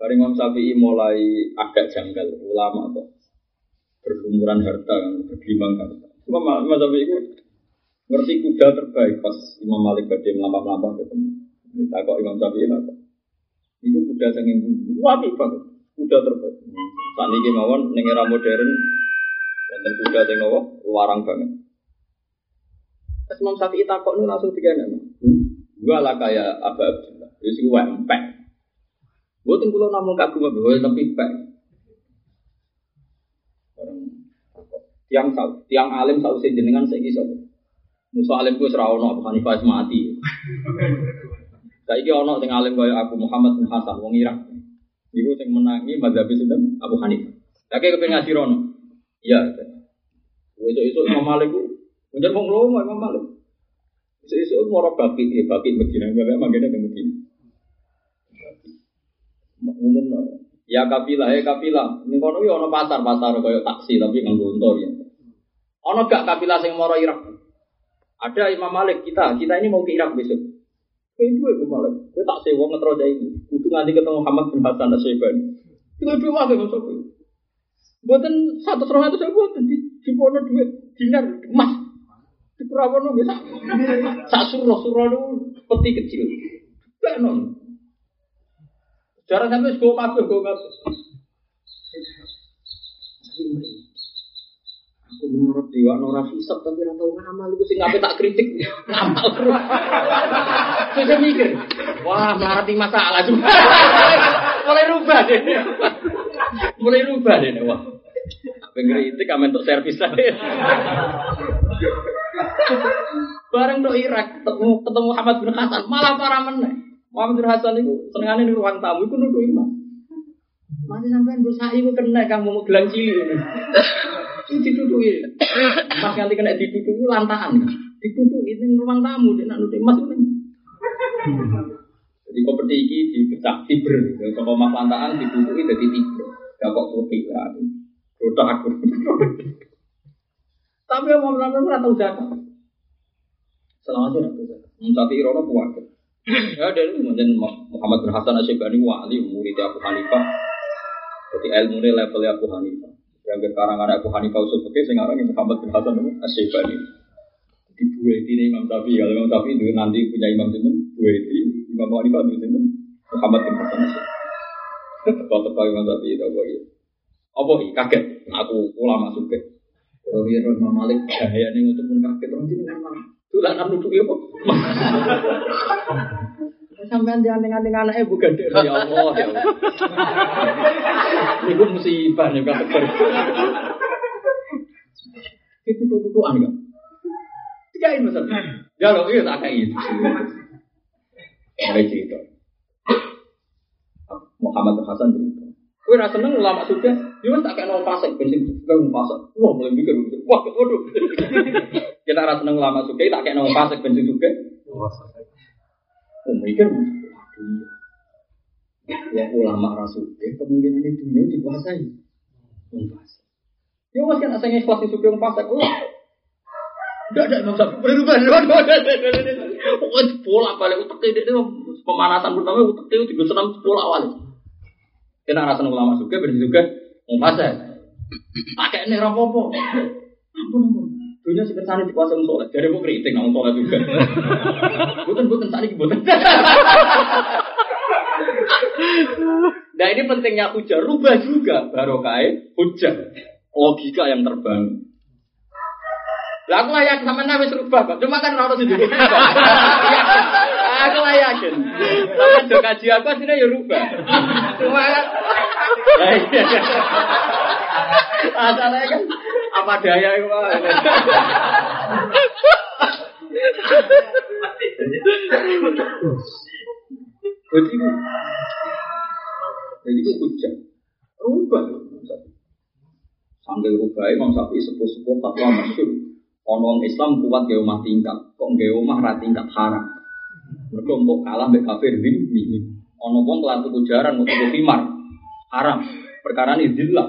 [SPEAKER 1] Dari Imam Syafi'i mulai agak janggal ulama kok berlumuran harta, bergelimang harta. Imam Imam Syafi'i itu ngerti kuda terbaik pas Imam Malik badai melampah-melampah ketemu. Kita kok Imam Syafi'i lah kok. Itu kuda saking bumbu, wapi banget. Kuda terbaik. Saat ini mawon ning era modern, wonten kuda sing nopo larang banget. Pas Imam Syafi'i takok nu langsung tiga nama. Gua lah kayak Aba Abdullah. Wis gua empek. Boten kula namung kagum tapi empek. Orang takok. Tiang tau, tiang alim sing jenengan saiki sapa? Musa alim ku wis ra ono Abu Hanifah mati. [laughs] Saiki ono sing alim kaya Abu Muhammad bin Hasan wong Irak. Iku sing menangi mazhab sinten Abu Hanifah. Lagi kepen ngaji rono. Iya. Esuk-esuk Imam Malik ku Menjadi wong lomo Imam Malik. Esuk-esuk moro bakit ya bakit Medina enggak mangkene teng Medina. Umum Ya kapilah, ya kapilah. Ning kono yo ono pasar-pasar kaya taksi tapi nganggo untor ya. Ono gak kapilah sing moro Irak? Ada Imam Malik kita, kita ini mau ke Irak besok. Kowe duwe Imam Malik. Kowe tak sewa ngetro ini. Kudu nganti ketemu Muhammad bin Hasan Asyibani. Itu duwe wae masuk. Buatan satu serong itu saya buatan di di pono duit dinar emas di perawan bisa sak suruh suruh itu peti kecil. Non. Cara sampai gue kabeh gue kabeh. Aku menurut dewa nora hisap tapi ora tau ngamal iku sing ngapain tak kritik ngamal terus. Saya mikir, wah melarat ini masalah juga. Mulai rubah deh. Mulai rubah deh wah. Apa ngeritik kami untuk servis saya. Bareng do Irak ketemu ketemu Muhammad bin Hasan malah parah meneh. Muhammad bin Hasan itu senengane di ruang tamu iku nuduh iman. Mati sampean gue sai gue kena kamu mau gelang cilik ini. Ini dituduhi. [coughs] Mas nganti kena dituduhi lantahan. Dituduhi ini ruang tamu dia nak nuduh mas ini. Jadi kompeti iki dipecah fiber. Kalau mas lantahan dituduhi jadi tiga. Gak kok putih lah. Rodak aku. [laughs] Tapi mau melakukan ora tahu zakat. Selama itu ora tahu zakat. Tapi irono kuat. Ya dari kemudian Muhammad bin Hasan Asyibani wali murid Abu Hanifah. Jadi ilmu ini level Abu Hanifah. Yang sekarang ada Abu Hanifah usul fikih sekarang Muhammad bin Hasan Asyibani. Di dua ini Imam Syafi'i kalau Imam Syafi'i itu nanti punya Imam Sinten dua ini Imam Hanifah itu Sinten Muhammad bin Hasan Asyibani. Teko-teko Imam Syafi'i itu apa gitu. Apa ini kaget? Aku ulama suka. Kalau dia Imam Malik gaya nih untuk pun kaget orang jadi nggak malah. Tuh lah nuduh apa? Sampai anting-anting anaknya bukan dari ya Allah ya Allah. Ini musibah nih kan. Itu tutupan enggak? Tigain masa. Ya lo iya tak kayak gitu. Mulai cerita. Muhammad Hasan cerita. Kue rasa seneng ulama sudah, dia tak kayak nol pasek, bensin juga nol pasek. Wah mulai mikir, wah waduh. Kita rasa seneng ulama sudah, tak kayak nol pasek, bensin juga. Oh mikir, waduh iya. Ya ulama rasulnya kemungkinan itu dunia dikuasai. Pasek. Ya mas kan asalnya ikhlas itu yang pasek. Oh, Enggak ada Imam Syafi'i berubah. Pokoknya bola balik utek itu pemanasan pertama utek itu tiga senam bola awal. Kita rasa ulama juga bener juga mau. Pakai ini rapopo. Ampun ampun. Dunia sih ke sana di kuasa soleh. Jadi mau kritik nggak soleh juga. [laughs] Bukan bukan tadi bukan. [laughs] Nah ini pentingnya hujah. Rubah juga barokah hujah. Logika yang terbangun. Lah aku layak sama nabi serubah. Cuma kan harus [laughs] itu. Aku layakin. Tapi do kaji aku aslinya ya rubah. Cuma kan Lah iya. Asalnya kan apa daya itu Pak. Jadi jadi itu hujan, rubah. Sambil rubah, Imam Syafi'i sepuh-sepuh fatwa masyur. Ono Islam kuat gak omah tingkat, kok gak omah tingkat haram. Mereka kalah mbek kafir zimmi. Ono wong kelar tuku jaran mau tuku haram. Perkara ini dillah.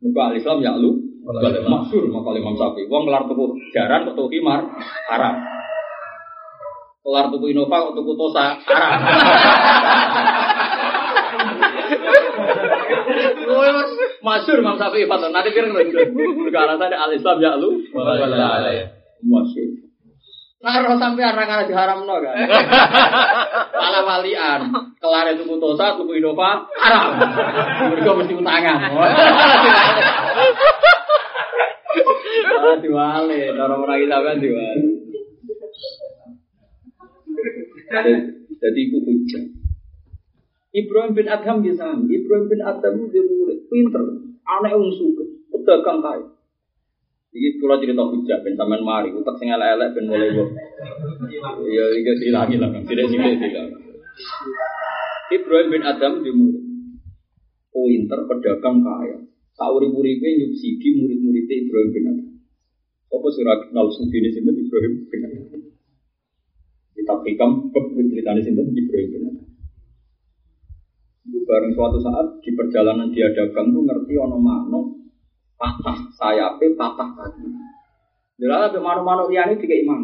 [SPEAKER 1] Mereka Islam ya lu maksur maka Imam Syafi'i. Wong kelar tuku jaran kok tuku khimar haram. Kelar tuku Innova kok tuku Tosa haram. Masyur Imam Syafi'i fatwa. Nanti kira perkara tadi al Islam ya lu masyur. Nah, roh sampai arah-arah diharam no kan. Malah walian. Kelar itu putosa, tuku Innova, haram. Mereka mesti utangan. Ah, diwale, orang kita kan diwale. Jadi itu hujan. Ibrahim bin Adham bisa Ibrahim bin Adham dia murid pinter, aneh suka, pedagang kaya. Iki kula cerita hujah ben sampean mari utek sing elek-elek ben mulai kok. Ya iki dilangi lah, tidak sithik dilangi. Ibrahim bin Adam dia murid. Pinter pedagang kaya. Saurip-uripe nyubsidi murid-murid Ibrahim bin Adam. Apa sira kenal sudine sinten Ibrahim bin Adam? Kita hikam ceritanya sinten Ibrahim bin. Itu bareng suatu saat di perjalanan dia dagang tuh ngerti ono mano patah sayapnya patah kaki. Jadi ada mano-mano liane tiga imam.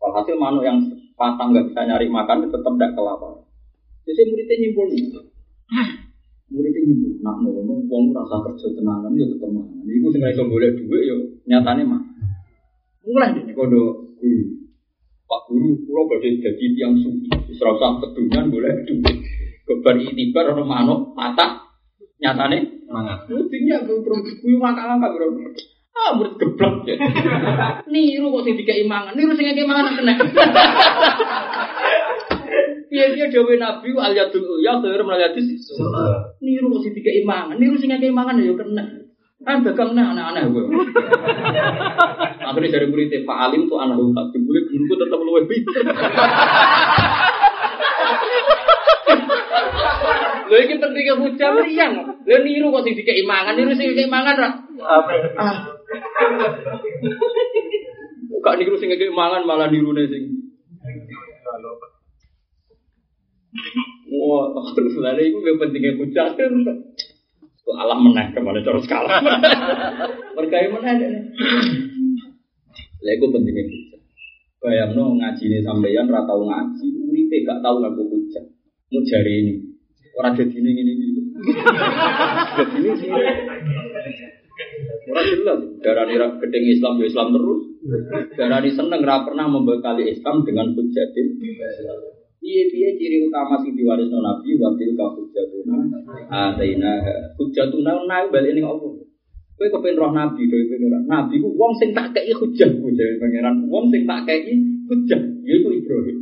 [SPEAKER 1] Walhasil mano yang patah nggak bisa nyari makan tetap tidak kelaparan. Jadi muridnya nyimpul nih. Muridnya nyimpul. Nak ngono, wong rasa kerja tenanan ya tetap mangan. Iku sing iso golek dhuwit ya nyatane mah. Mulai dene kodo guru. Pak guru, kula badhe dadi tiang suci. Usah kedunyan golek dhuwit. Kebar itibar ono manuk patah nyatane
[SPEAKER 2] Semangat.
[SPEAKER 1] Buktinya gue kuyu makan angka bro. Ah, murid geblek ya. [laughs] Niru kok sing dikai mangan, niru sing ngekei mangan kena. [laughs] Iya dia dewe nabi al yadul ya khairu min al yadis. Niru kok sing dikai mangan, niru sing ngekei mangan ya kena. Kan dagang nah anak-anak gue. [laughs] Akhirnya dari murid Pak Alim tuh anak tak boleh guruku tetap luwe pinter. [laughs] Lho iki pentingnya hujah meriang. Lho niru kok sing dikei mangan, niru sing dikei mangan ra. Ah. Kok niru sing dikei mangan malah nirune sing. Wah, terus lha iku gak pentingnya hujah. Kok alah meneh ke mana cara skala. [laughs] Meneh deh. Lha iku pentingnya hujah. Bayangno ngajine sampeyan ra tau ngaji, uripe gak tau ngaku hujah. Mau jari ini. Orang jadi ini ini gitu. Jadi ini sih. Orang jelas. Darah ini gedeng Islam ya Islam terus. Darah ini seneng pernah membekali Islam dengan hujatin. Iya iya ciri utama sing diwarisno Nabi watil ka hujatuna. Ataina hujatuna naik balik ning Allah. Kowe kepen roh nabi dari pangeran. Nabi ku wong sing tak kei hujah ku dari pangeran. Wong sing tak kei hujah yaiku Ibrahim.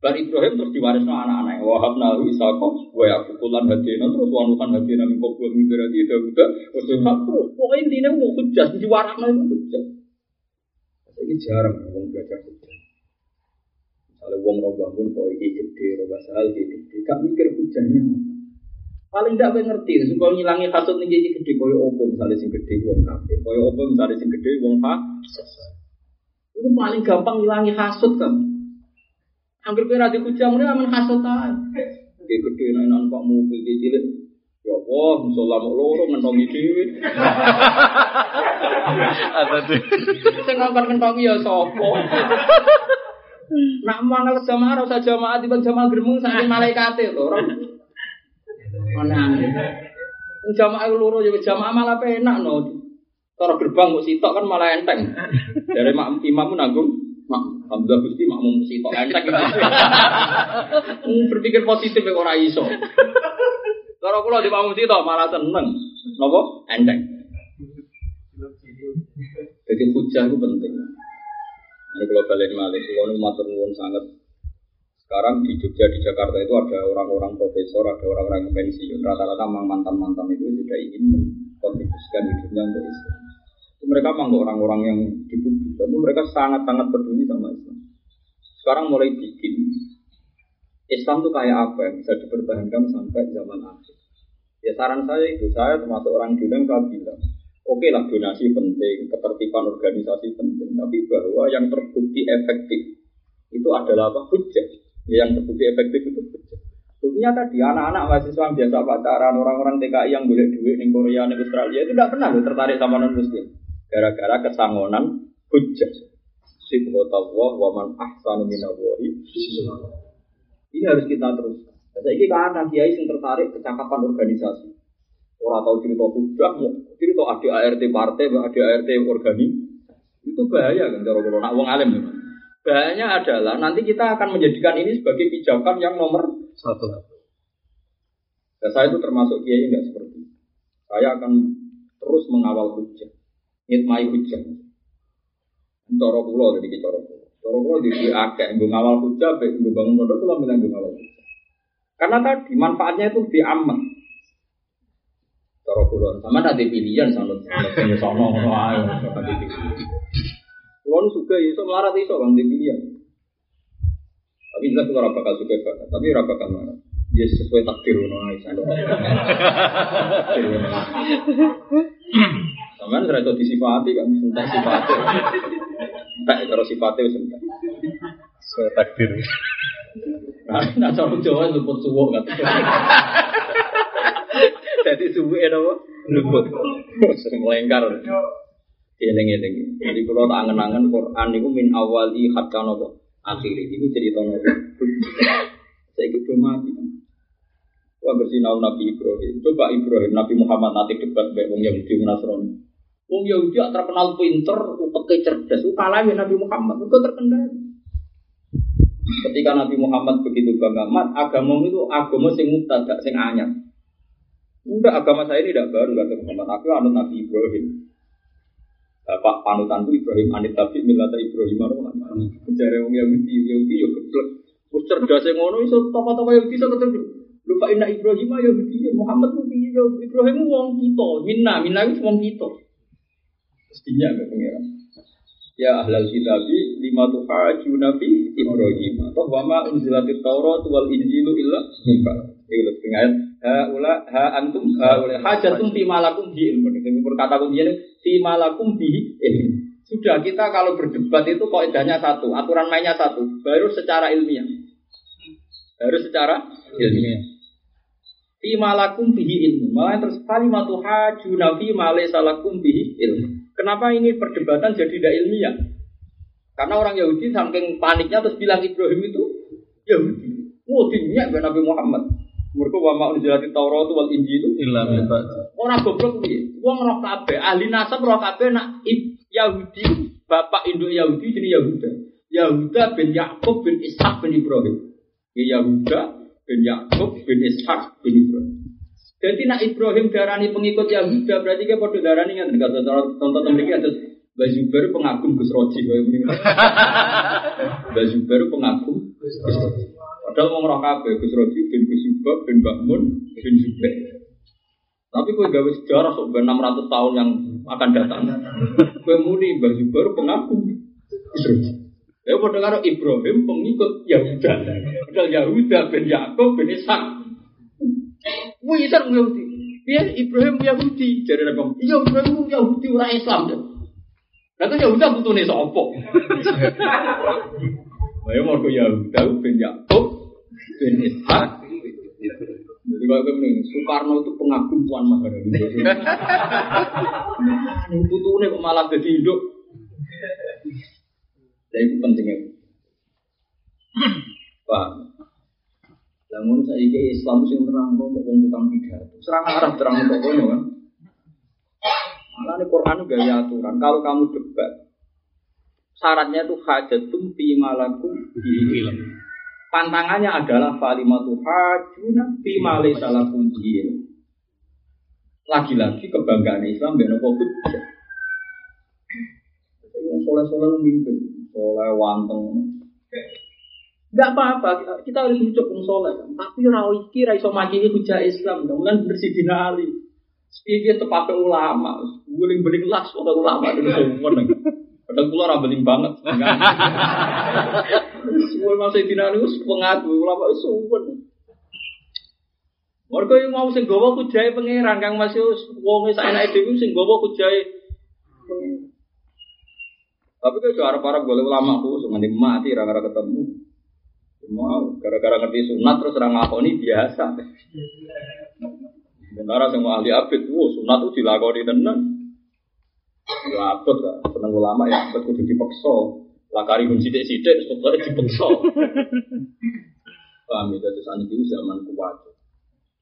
[SPEAKER 1] Bar Ibrahim terus diwarisno anak-anak. Wahab nahu Ishaq wa Yaqub lan hadina terus wanukan hadina min qabl min berarti Daud terus Ishaq terus. Pokoke intine mau hujah diwarakno itu hujah. Saiki jarang wong belajar hujah. Misalnya wong roh bangun, kok iki gede, roh basal iki gede, gak mikir hujahnya apa. Paling tidak ngerti, supaya ngilangi kasut nih jadi gede koyo opo misalnya sing gede wong kafir, koyo opo misalnya sing gede wong fasik. Itu paling gampang ngilangi hasut kan. Hampir kowe ra dihujam ngene aman hasut ae. Gede nang pak mobil iki cilik. Ya Allah, musola mau loro ngentongi dhewe.
[SPEAKER 2] Apa tuh?
[SPEAKER 1] Sing ngongkon ngentongi ya sapa? Nak mangal jamaah ora usah jamaah tiba jamaah gremeng saking malaikate to, ora. Mana? Wong jamaah loro ya jamaah malah penak no. Cara gerbang kok sitok kan malah enteng. Dari mak imam nanggung mak Alhamdulillah Gusti makmum sitok enteng. [laughs] Hmm, Berpikir positif kok ora iso. Cara kula di makmum sitok malah seneng. Napa? Enteng. Jadi hujah itu penting. Ini kalau balik malik, kalau matur sangat. Sekarang di Jogja, di Jakarta itu ada orang-orang profesor, ada orang-orang yang pensiun. Rata-rata mantan-mantan itu sudah ingin mengkontribusikan hidupnya untuk Islam. Itu mereka memang orang-orang yang di publik, tapi mereka sangat-sangat peduli sama Islam. Sekarang mulai bikin Islam itu kayak apa yang bisa dipertahankan sampai zaman akhir. Ya saran saya itu, saya termasuk orang Judang, saya bilang, oke lah donasi penting, ketertiban organisasi penting, tapi bahwa yang terbukti efektif itu adalah apa? Hujah. Ya, yang terbukti efektif itu hujah. Buktinya tadi anak-anak mahasiswa yang biasa pacaran, orang-orang TKI yang boleh duit di Korea, di Australia itu tidak pernah tertarik sama non muslim. Gara-gara kesangonan hujah. Sibghatullah wa man ahsanu minallahi Ini harus kita teruskan. Saya ini karena kiai yang tertarik kecakapan organisasi. Orang tahu cerita budak, mau cerita ada ART partai, ada ART organi. Itu bahaya kan cara kalau nak wong alim. ya. Bahayanya adalah nanti kita akan menjadikan ini sebagai pijakan yang nomor
[SPEAKER 2] Satu.
[SPEAKER 1] Dan saya itu termasuk kiai enggak seperti itu. Saya akan terus mengawal hujah, ngitmai hujah. Coro kulo jadi coro kulo. Coro kulo di di akeh, gue ngawal hujah, gue bangun pondok itu bilang gue ngawal hujah. Karena tadi manfaatnya itu di aman. Coro kulo, sama ada pilihan sama sama sono ngono ae, sama di Kulo nu suka iso melarat iso bang di pilihan. Tapi jelas ora bakal suka banget, tapi ora bakal melarat. Ya sesuai takdir ngono ae sana. Sampeyan ora iso disifati kan entek sifate. Entek karo sifate wis entek.
[SPEAKER 2] Sesuai takdir.
[SPEAKER 1] Nah, cara Jawa luput suwuk kan. Jadi suwuk apa? Luput. Sering melengkar. Eling-eling. Jadi kalau tak angen-angen Quran itu min awali hatta nopo akhiri. Itu cerita nopo. Saya gitu mati. Wah bersinau Nabi Ibrahim. Coba Ibrahim, Nabi Muhammad nanti debat baik Wong Yahudi Nasrani. Wong Yahudi terkenal pinter, utek cerdas. Itu kalah ya Nabi Muhammad. Itu terkendali. Ketika Nabi Muhammad begitu bangga, mat agama itu agama sing mubtada, sing anyar. Enggak, agama saya ini tidak baru kata Muhammad. Aku anut Nabi Ibrahim. Bapak panutanku Ibrahim anit tapi milata Ibrahim itu Jare wong Yahudi, Yahudi yo geblek. Wis cerdas sing ngono iso tokoh-tokoh Yahudi iso ketemu. Lupa inna Ibrahim Yahudi, Muhammad ku piye yo Ibrahim wong kita, minna, minna itu wong kita. Mestinya ada pengiran. Ya ahlal kitabi lima tuhaju nabi Ibrahim atau wama unzilatit Taurat wal Injilu illa mimba. Itu lebih ayat ha ula ha antum hajatum fi malakum bi malakum bi. Sudah kita kalau berdebat itu kaidahnya satu, aturan mainnya satu, baru secara ilmiah. Baru secara ilmiah. Fi malakum bihi ilmu. Malah terus kalimatu hajuna fi ma laysa lakum bihi ilmu. Kenapa ini perdebatan jadi tidak ilmiah? Karena orang Yahudi saking paniknya terus bilang Ibrahim itu Yahudi. Wah, dinyak Nabi Muhammad. Mereka wa ma'un jilati Taurat wal Injil
[SPEAKER 2] Illa min ba'd.
[SPEAKER 1] Orang goblok piye? Wong roh kabeh, ahli nasab roh kabeh nak Yahudi, bapak induk Yahudi jenenge Yahuda. Yahuda bin Yakub bin Ishak bin Ibrahim. Ya Yahuda bin Yakub bin Ishak bin Ibrahim. Jadi nak Ibrahim darani pengikut Yahuda berarti dia pada darani kan enggak tonton memiliki ada Mbak Zubair pengagum Gus Roji [laughs] Mbak Zubair pengagum Gus Roji. Padahal mau ngerok kabeh Gus Roji bin Gus Subab bin Bakmun bin Zubair. Tapi kue gawe sejarah sok 600 tahun yang akan datang. [laughs] Kue muni Mbak Zubair Gus Roji. Ya pada karo Ibrahim pengikut Yahuda. Padahal Yahuda bin Yakub bin Ishak Wih, itu Yahudi. Iya, Ibrahim Yahudi. Jadi apa? Iya, Ibrahim Yahudi orang Islam. Lalu Yahudi butuh nih sopo. Ayo mau ke Yahuda [laughs] bin Yakub bin Ishak. Jadi kalau kemudian Soekarno itu pengagum Tuan Maharani. [laughs] Ini butuhnya kok malah jadi hidup. Jadi itu pentingnya. Paham? Namun saya ini Islam sing terang kok mau tukang pidato. Serang arah terang kok kan. Malah nih Quran gaya aturan. Kalau kamu debat, syaratnya itu hajatum fi malakum ilm. Pantangannya adalah falimatu hajuna fi malaysa lakum ilm. Lagi-lagi kebanggaan Islam ben apa hujjah. Wong soleh-soleh mimpin, soleh wanteng. Enggak apa-apa, kita harus hidup wong soleh. Tapi ora iki ra iso makini hujah Islam, mudah bersih dina ali. Ulama, beling-beling las ulama itu semua. [laughs] Padahal kula ora beling banget. [laughs] Semua masih dina ali wis pengaku ulama semua. Mergo yang mau sing gawa kujahe pangeran kang masih wong sak enake dhewe sing gawa kujahe Tapi kalau arep-arep golek ulama khusus nganti mati ra ketemu. Mau gara-gara ngerti sunat terus orang ngakoni biasa. Sementara semua ahli abid, wow, sunat itu dilakoni tenan. Ya abot kan, seneng ulama ya abot kudu dipaksa. Lakari pun sidik-sidik, pokoknya dipaksa. [laughs] Paham ya, terus ini itu zaman kuat.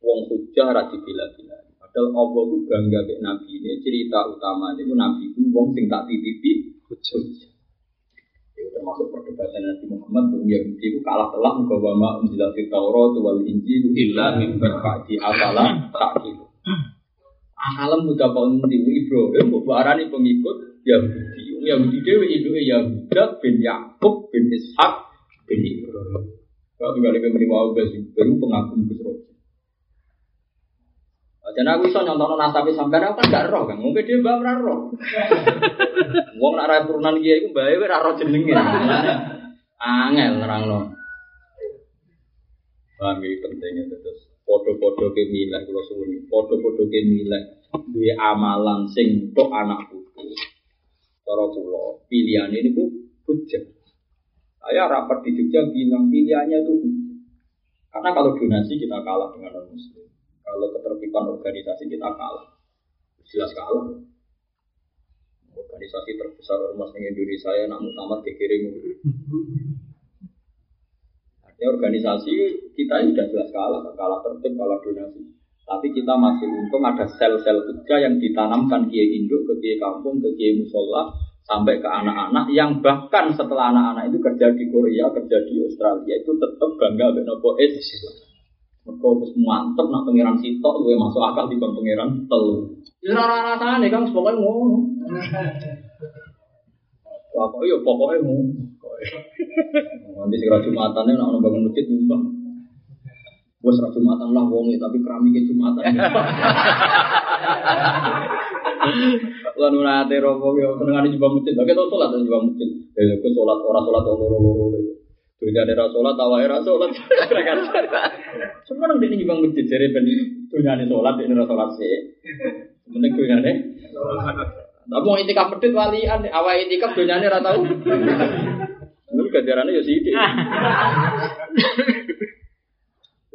[SPEAKER 1] Wong hujah rati bila-bila. Padahal Allah itu bangga ke Nabi ini. Cerita utama itu Nabi itu wong sing tak titipi hujah termasuk perdebatan Nabi Muhammad bahwa Yahudi itu kalah telak bahwa ma unzilati Taurat wal Injil illa min ba'di afala ta'qil. Alam mudah di Ibrahim arani pengikut Yahudi. Yahudi dewe itu Yahuda bin Yakub bin Ishak bin Ibrahim. Kalau kali kembali mau baru pengagum Gus jadi aku bisa nyontono nasabe sampai aku kan gak roh kan, mungkin dia mbak roh. [laughs] Wong nak rai turunan dia itu mbak ora roh jenenge. Angel nerangno. Paham iki pentingnya terus podo-podo ke milah kula suwun. Podo-podo ke milah duwe amalan sing tok anak putu. Cara kula pilihane niku hujah. Saya rapat di Jogja bilang pilihannya itu Karena kalau donasi kita kalah dengan non muslim. Kalau ketertiban organisasi kita kalah, jelas kalah. Organisasi terbesar ormas di Indonesia ya nak muktamar kekirim. Artinya organisasi kita ini sudah jelas kalah, kalah tertib, kalah donasi. Tapi kita masih untung ada sel-sel kerja yang ditanamkan kiai induk ke kiai kampung, ke kiai musola, sampai ke anak-anak yang bahkan setelah anak-anak itu kerja di Korea, kerja di Australia itu tetap bangga dengan nopo Islam. Mereka wis mantep nak pangeran sitok gue masuk akal di pangeran telu. Ya ora rasane kan pokoke ngono. Pokoke yo pokoke ngono. Nanti segera Jumatane nak bangun masjid nyumbang. Wes ra Jumatan lah wonge tapi keramike Jumatan. [laughs] Lan ora ate ropo yo senengane nyumbang masjid. Oke to salat nyumbang masjid. Ya kok salat [laughs] ora salat loro-loro. Dunia ada rasulat, tawa era sholat. Semua orang ini juga masjid jadi ben dunia ada sholat, ini rasulat sih. Penting dunia ada. Tapi mau itikaf pedit walian, awal itikaf dunia ini rata. Ini ganjarannya ya sih. [laughs]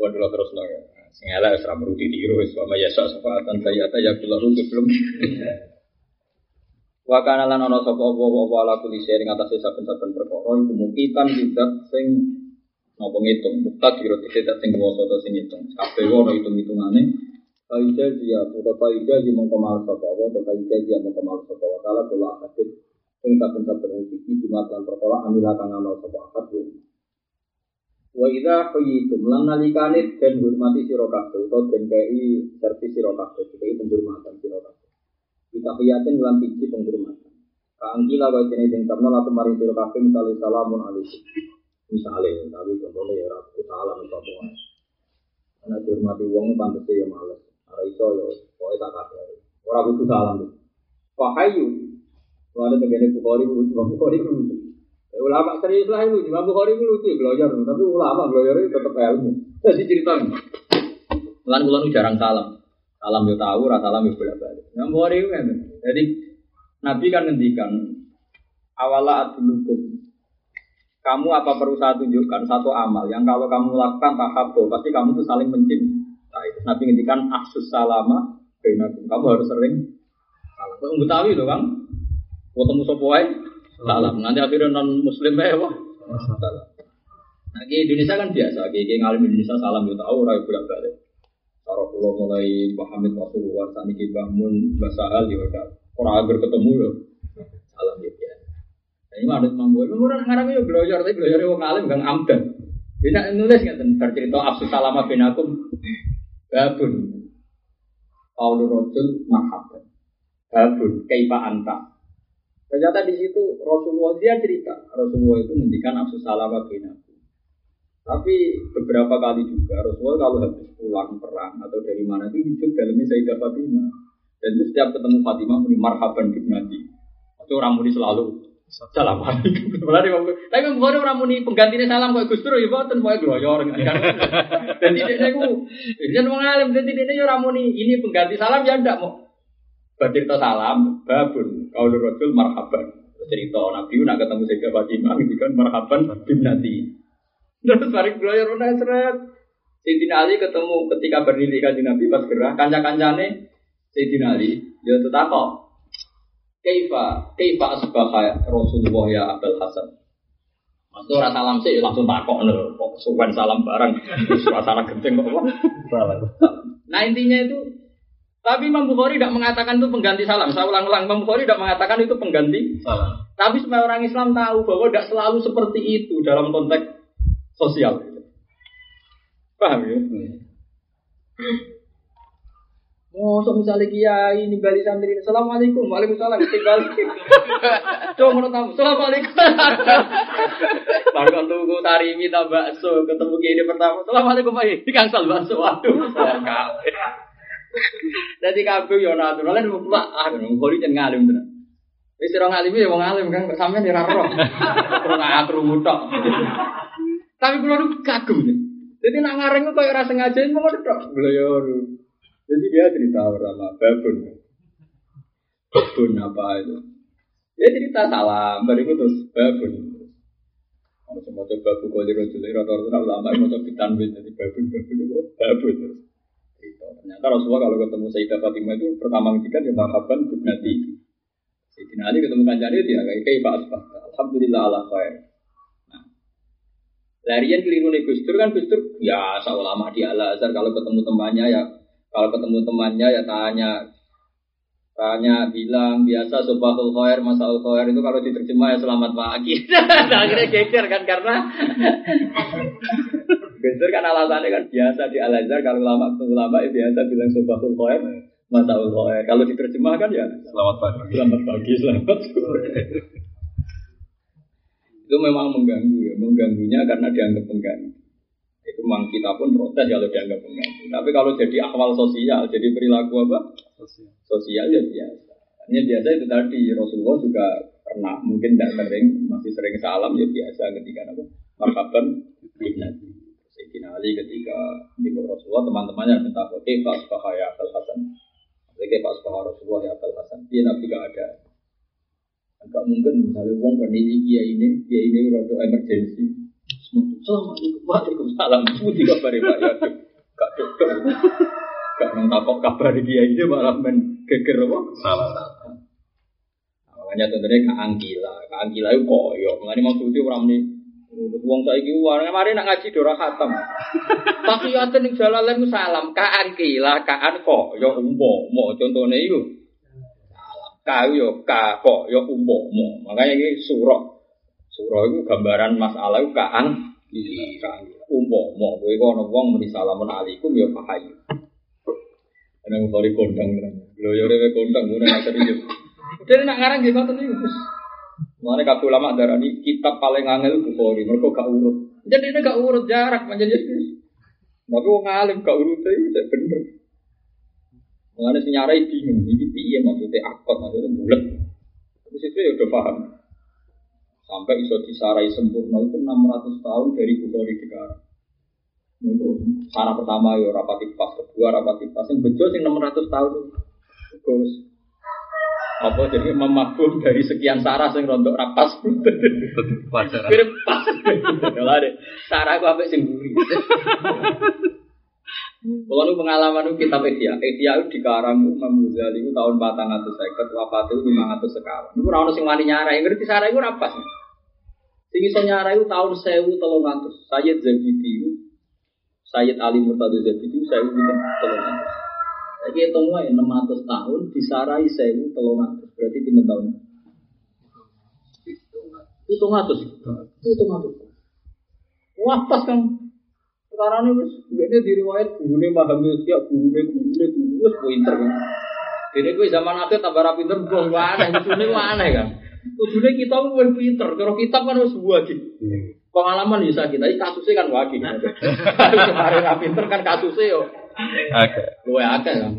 [SPEAKER 1] Waduh terus lah. Sengela esra merudi tiru, sama yasa sefatan saya ya belum belum. Wa kana lan ana sapa apa apa ala kuli sing atase saben-saben perkara iku mukitan tidak sing napa ngitung mukta kira tidak sing kuwasa ta sing ngitung kabeh ora hitung-hitungane Kaida dia, atau kaida dia mengkemal sapa apa, atau kaida dia mengkemal sapa wa ta'ala kula akadit sing saben-saben iki di lan perkara amilah kang amal sapa akad Wa idza qayyitum lan nalikane den hormati sira kabeh utawa den kei servis sira kabeh, kei penghormatan sira kabeh. Kita kiyatin lan siji penghormatan. Kaangkila wa dene den karena la kemarin sira kabeh misale salamun alaikum. Misale tapi contohnya ya ora salam itu apa. Karena dihormati wong pantes ya males. Ora iso ya pokoke tak kabeh. Ora kudu salam. Fahayu. Lalu tegene Bukhari, Bukhari lucu. Ya, ulama serius lah itu, Imam Bukhari itu lucu, belajar, tapi ulama belajar itu tetap ilmu. Jadi cerita Lan kula jarang salam. Salam yo tahu, rasa salam yo bolak balik. Imam Bukhari itu kan. Jadi Nabi kan ngendikan awala adulukum. Kamu apa perlu saya tunjukkan satu amal yang kalau kamu lakukan tahabo pasti kamu tuh saling mencintai. Nabi ngendikan aksus salama Kamu harus sering salam. Kau tahu itu kan? Ketemu sapa salam. Nanti akhirnya non muslim ya wah. Salam. Nah, di Indonesia kan biasa, di ngalim Indonesia salam yo tahu ora bolak balik. Cara kula mulai pahami Rasulullah saniki bangun basahal yo ora ora agar ketemu yo salam biasa. Nah, ini ada mampu, ini orang ngarang yo belajar, tapi belajar wong alim gang amdan. Bisa nulis nggak tentang cerita absus salama bin akum babun. Paulus Rojul mahabban. Babun kaifa anta. Ternyata di situ Rasulullah dia cerita, Rasulullah itu menghentikan absus salama binaku. Tapi beberapa kali juga Rasulullah kalau habis pulang perang atau dari mana itu hidup dalamnya Sayyidah Fatimah. Dan itu setiap ketemu Fatimah muni marhaban Nabi. Itu orang muni selalu salam alaikum. [laughs] Tapi bukan orang muni penggantinya salam kok Gus Dur ya boten pokoke gloyor. Dan tidak niku yen wong alim dan tidak orang muni ini pengganti salam ya ndak mau Bercerita salam, babun, kau rojul marhaban. Cerita Nabi nak ketemu Sayyidah Fatimah, itu kan marhaban Nabi. Terus balik belajar udah seret. Sayyidina Ali ketemu ketika berdiri kaji Nabi pas gerah, kanca-kancane Sayyidina Ali, dia ya tetap. Kaifa, kaifa asbaha Rasulullah ya Abdul Hasan. Maksudnya orang salam sih langsung takok nih, kok sukan salam bareng, suasana genting kok. Nah intinya itu tapi Imam Bukhari tidak mengatakan itu pengganti salam. Saya ulang-ulang, Imam Bukhari tidak mengatakan itu pengganti salam. Tapi semua orang Islam tahu bahwa tidak selalu seperti itu dalam konteks sosial. Paham ya? Oh, so misalnya kiai ini balik santri, assalamualaikum, waalaikumsalam, tinggal. [laughs] Coba menurut kamu, assalamualaikum. [laughs] Baru kan tunggu tarimi tak bakso, ketemu kiai pertama, assalamualaikum pak, ini kangsal bakso, waduh, [laughs] jadi kabeh yo natural lan mutlak ah ngori jan ngalim tenan. Wis ora ngalim ya wong alim kan sampean ora roh. Ora krungu tok. Tapi kula nu kagum. Jadi nak ngareng kok ora sengaja ngono tok. Jadi dia cerita sama babun. Babun apa itu? Dia cerita salam, bariku terus babun. Kalau semua coba buku di rojul, rata-rata ulama mau coba ditanwin jadi babun, babun, babun terus. Gitu. Ternyata Rasulullah kalau ketemu Sayyidah Fatimah itu pertama ngendikan ya marhaban bibnati. Sayyidina Ali ketemu kancane dia kayak kayak Pak Asbah. Alhamdulillah Allah khair. Nah, larian keliru nih Gus Dur kan Gus Dur ya ulama di Al Azhar kalau ketemu temannya ya kalau ketemu temannya ya tanya tanya bilang biasa subahul khair masaul khair itu kalau diterjemah ya selamat pagi. [laughs] nah, akhirnya geger kan karena [laughs] Geser kan alasannya kan biasa di Al Azhar kalau lama ketemu lama ya biasa bilang sobatul khair, masaul khair. Kalau diterjemahkan ya
[SPEAKER 2] selamat pagi.
[SPEAKER 1] Selamat pagi, selamat sore. itu memang mengganggu ya, mengganggunya karena dianggap mengganggu. Itu memang kita pun protes kalau dianggap mengganggu. Tapi kalau jadi akwal sosial, jadi perilaku apa? Sosial. Sosial ya biasa. Hanya biasa itu tadi Rasulullah juga pernah mungkin tidak sering masih sering salam ya biasa ketika apa? Marhaban Nabi. Sayyidina Ali ketika di Rasulullah teman-temannya minta oke Pak Subhah ya Abdul Hasan. Oke Pak Subhah Rasulullah ya Abdul Hasan. Dia Nabi gak ada. Enggak mungkin misalnya uang bernilai dia ini Dia ini rada emergensi Assalamualaikum Waalaikumsalam. Semuti kabar Pak. Ya Gak cocok. Gak nang takok kabar dia ini malah men geger apa? Salah Makanya tentunya Kak Anggila Kak Anggila itu koyok. Mengenai maksudnya orang ini Wong saiki uang mari nak ngaji dora khatam. [laughs] Tahiyaten ning jalalain salam kaan kila kaan kok ya umbo mo contone iku. Salam ka yo ka kok ya umbo mo. Makanya iki surah. Surah itu gambaran masalah kaan Canggih. Umpama kowe kok ana wong muni salamun alaikum ya fahayu. Ana Bukhari kondang tenan. Lho ya rewe kondang ngono nek serius. Dene nak ngarang nggih ngoten niku. Mulane kabeh ulama darani kitab paling angel Bukhari, mergo gak urut. Jadi ini gak urut jarak menjadi Tapi wong alim gak urut itu tidak bener. Mulane sing nyarai bingung, iki piye maksudnya akot, maksudnya bulat. Terus itu ya udah paham. Sampai iso disarai sempurna itu 600 tahun dari Bukhari sekarang. Sarah pertama ya rapati pas, kedua rapati pas, yang bejo sing 600 tahun. Gus. Apa jadi memabum dari sekian sarah sing rontok rapas. Kira pas. Ada sarah aku apa sing gurih. Kalau nu pengalaman nu kitab Ihya, Ihya itu dikarang Imam Ghazali itu tahun 450, wafat itu 500 sekarang. Itu ora ono sing wani nyarai, ngerti sarah itu ora pas. Sing iso nyarai itu tahun 1300. Sayyid Zabidi Sayyid Ali Murtado Zabidi saya itu 300. Lagi hitung wae 600 tahun disarai 1300. Berarti pinten tahun? Itu ngatus. Itu ngatus. Wah pas kan. Sekarang ini wis ini diriwayat gurune paham ya gurune gurune guru wis pinter kan. Jadi gue zaman akhir tambah rapi pinter gue aneh, kudune aneh kan. Kudune kita pun pinter, kalau kitab kan harus wajib. Pengalaman bisa kita, ini kasusnya kan wajib. [laughs] Kemarin rapi pinter kan kasusnya yo.
[SPEAKER 2] Oke.
[SPEAKER 1] Gue akeh kan.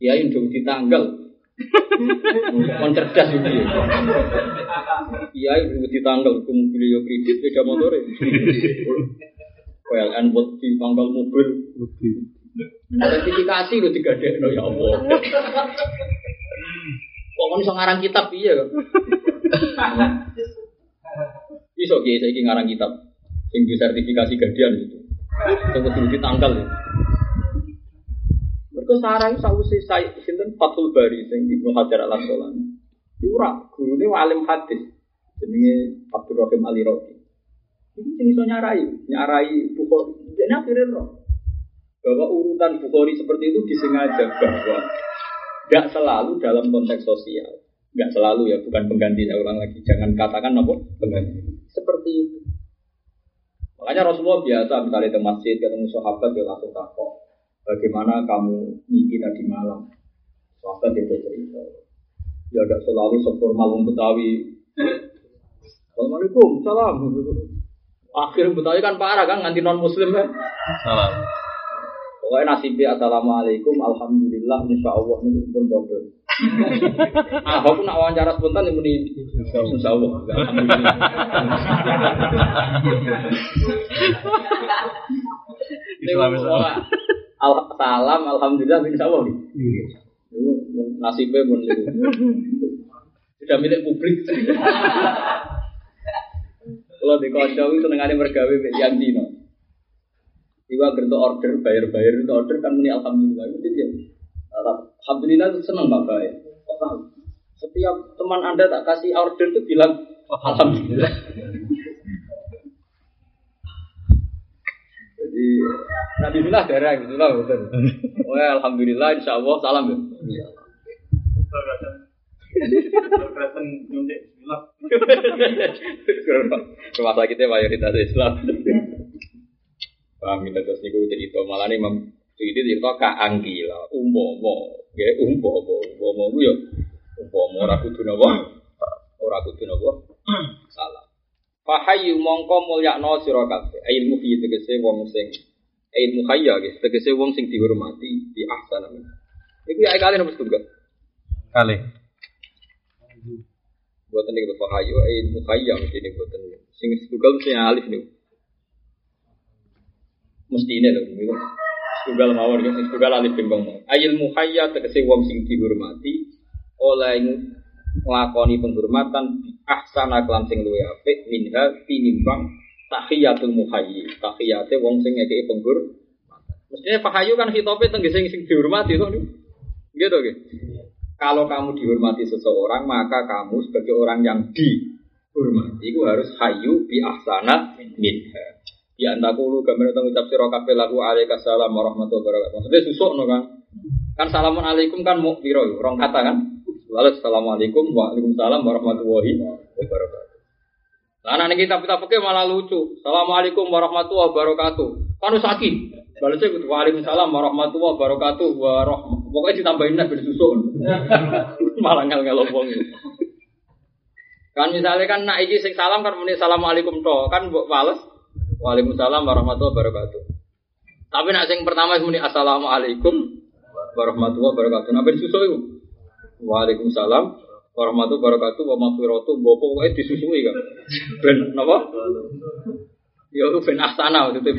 [SPEAKER 1] Ya indung di tanggal. Kon cerdas itu ya. Iya, indung di tanggal ke mobil yo kredit beda motor. PLN buat di tanggal mobil. Sertifikasi lo digadekno ya Allah. Kok iso ngarang kitab iya kok. Iso ki saiki ngarang kitab sing disertifikasi gadian itu. Kudu di tanggal ya. Mereka sarang sausi saya sinten Fathul Bari sing Ibnu Hajar Al Asqalani. Iku ora gurune alim hadis jenenge Abdurrahim Ali Rofi. Itu sing iso nyarai, nyarai Bukhari. Jadi akhirnya roh bahwa urutan Bukhari seperti itu disengaja bahwa nggak selalu dalam konteks sosial, nggak selalu ya, bukan pengganti saya ulang lagi, jangan katakan apa pengganti. Seperti itu. Makanya Rasulullah biasa misalnya di masjid ketemu sahabat dia langsung takut bagaimana kamu mimpi tadi malam. Sahabat dia cerita. Ya ada selalu seformal wong Betawi. Assalamualaikum, salam. Akhir Betawi kan parah kan nganti non muslim kan.
[SPEAKER 2] Salam.
[SPEAKER 1] Pokoknya nasibnya assalamualaikum, alhamdulillah, insya Allah ini pun bodoh. [laughs] ah, aku nak wawancara spontan ini insya Allah, alhamdulillah.
[SPEAKER 2] Islam Islam.
[SPEAKER 1] Al salam, alhamdulillah, insya Allah. Nasibnya pun sudah milik publik. Kalau di kocok itu nenganin mergawe yang dino. Iwa gerto order, bayar-bayar itu order kan muni alhamdulillah. Itu dia. Alhamdulillah itu seneng bapak ya. Kok tahu? Setiap teman anda tak kasih order itu bilang alhamdulillah. [laughs] Jadi Nabi Billah darah gitu lah betul. Oh ya, alhamdulillah, insya Allah salam ya. [laughs] Rumah sakitnya mayoritas Islam. Paham kita terus niku cerita malah nih Imam Suyuti cerita ka anggila umpomo, ya umpomo, umpomo ku yo umpomo ora kudu napa, ora kudu napa, salah. Fahayu mongko mulyakno sira kabeh, ilmu fi tegese wong sing ilmu hayya guys, tegese wong sing dihormati di ahsana. Iku ya kali nomor setunggal.
[SPEAKER 2] Kali.
[SPEAKER 1] Buatan niku fahayu ilmu hayya mesti buatan. Sing setunggal mesti alif niku. mesti ini gitu. Tunggal mawar ya, tunggal alif mau. Ayil muhayya tegese wong sing dihormati oleh nglakoni penghormatan ahsana kelan sing luwe apik minha tinimbang tahiyatul muhayyi. Tahiyate wong sing ngekeki penghur. Mestinya pahayu kan hitope tengge sing sing dihormati to. Gitu gitu. Kalau kamu dihormati seseorang, maka kamu sebagai orang yang dihormati itu harus hayu bi ahsana minha. Ya anda kulu gambar tentang ucap siro kafe lagu alaikas salam warahmatullahi wabarakatuh. Maksudnya susuk no kan? Kan assalamualaikum kan mau biro, orang kata kan? Lalu assalamualaikum waalaikumsalam warahmatullahi wabarakatuh. Lah anak kita kita pakai malah lucu. Assalamualaikum warahmatullahi wabarakatuh. Kan sakit. Balasnya gitu. Waalaikumsalam warahmatullahi wabarakatuh. Warahmat. Pokoknya ditambahin lah bersusun. [laughs] malah ngel ngel wong. Kan misalnya kan nak iki sing salam kan muni assalamualaikum to. Kan bales Waalaikumsalam warahmatullahi wabarakatuh. Tapi nak sing pertama muni assalamualaikum warahmatullahi wabarakatuh. Nabi susu itu. Waalaikumsalam warahmatullahi wabarakatuh wa maghfiratu mbok pokoke disusui kan. Ben napa? Ya itu ben asana itu ben.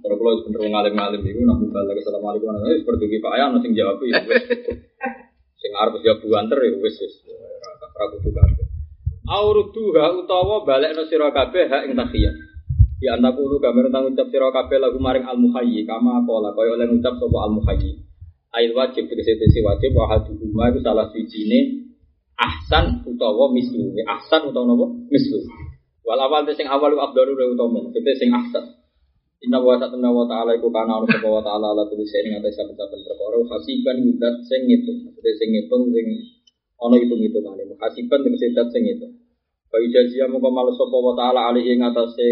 [SPEAKER 1] Kalau kalau bener ngalim-ngalim itu nak balik assalamualaikum warahmatullahi seperti Pak Ayah sing jawab ya wis. Sing arep jawab buanter ya wis. Ora kudu kabeh. Auruduha utawa balekno sira kabeh hak ing tahiyat. Ya anta kulo gambar tentang ucap sira kabeh lagu maring al muhayyi kama qala kaya oleh ngucap sapa al muhayyi. Ail wajib tegese tegese wajib wa haduhuma iku salah sijine ahsan utawa mislu. Ahsan utawa napa? Mislu. Wal awal sing awal abdalu utawa tegese sing ahsan. Inna wa ta'ala wa ta'ala iku kana ono sapa wa ta'ala ala kulli shay'in ngatas saben-saben perkara hasiban yudat sing ngitung. Maksudnya sing ngitung sing ono hitung-hitungane. Hasiban tegese dat sing ngitung. Wa ijaziyah mongko males sapa wa ta'ala alih ing atase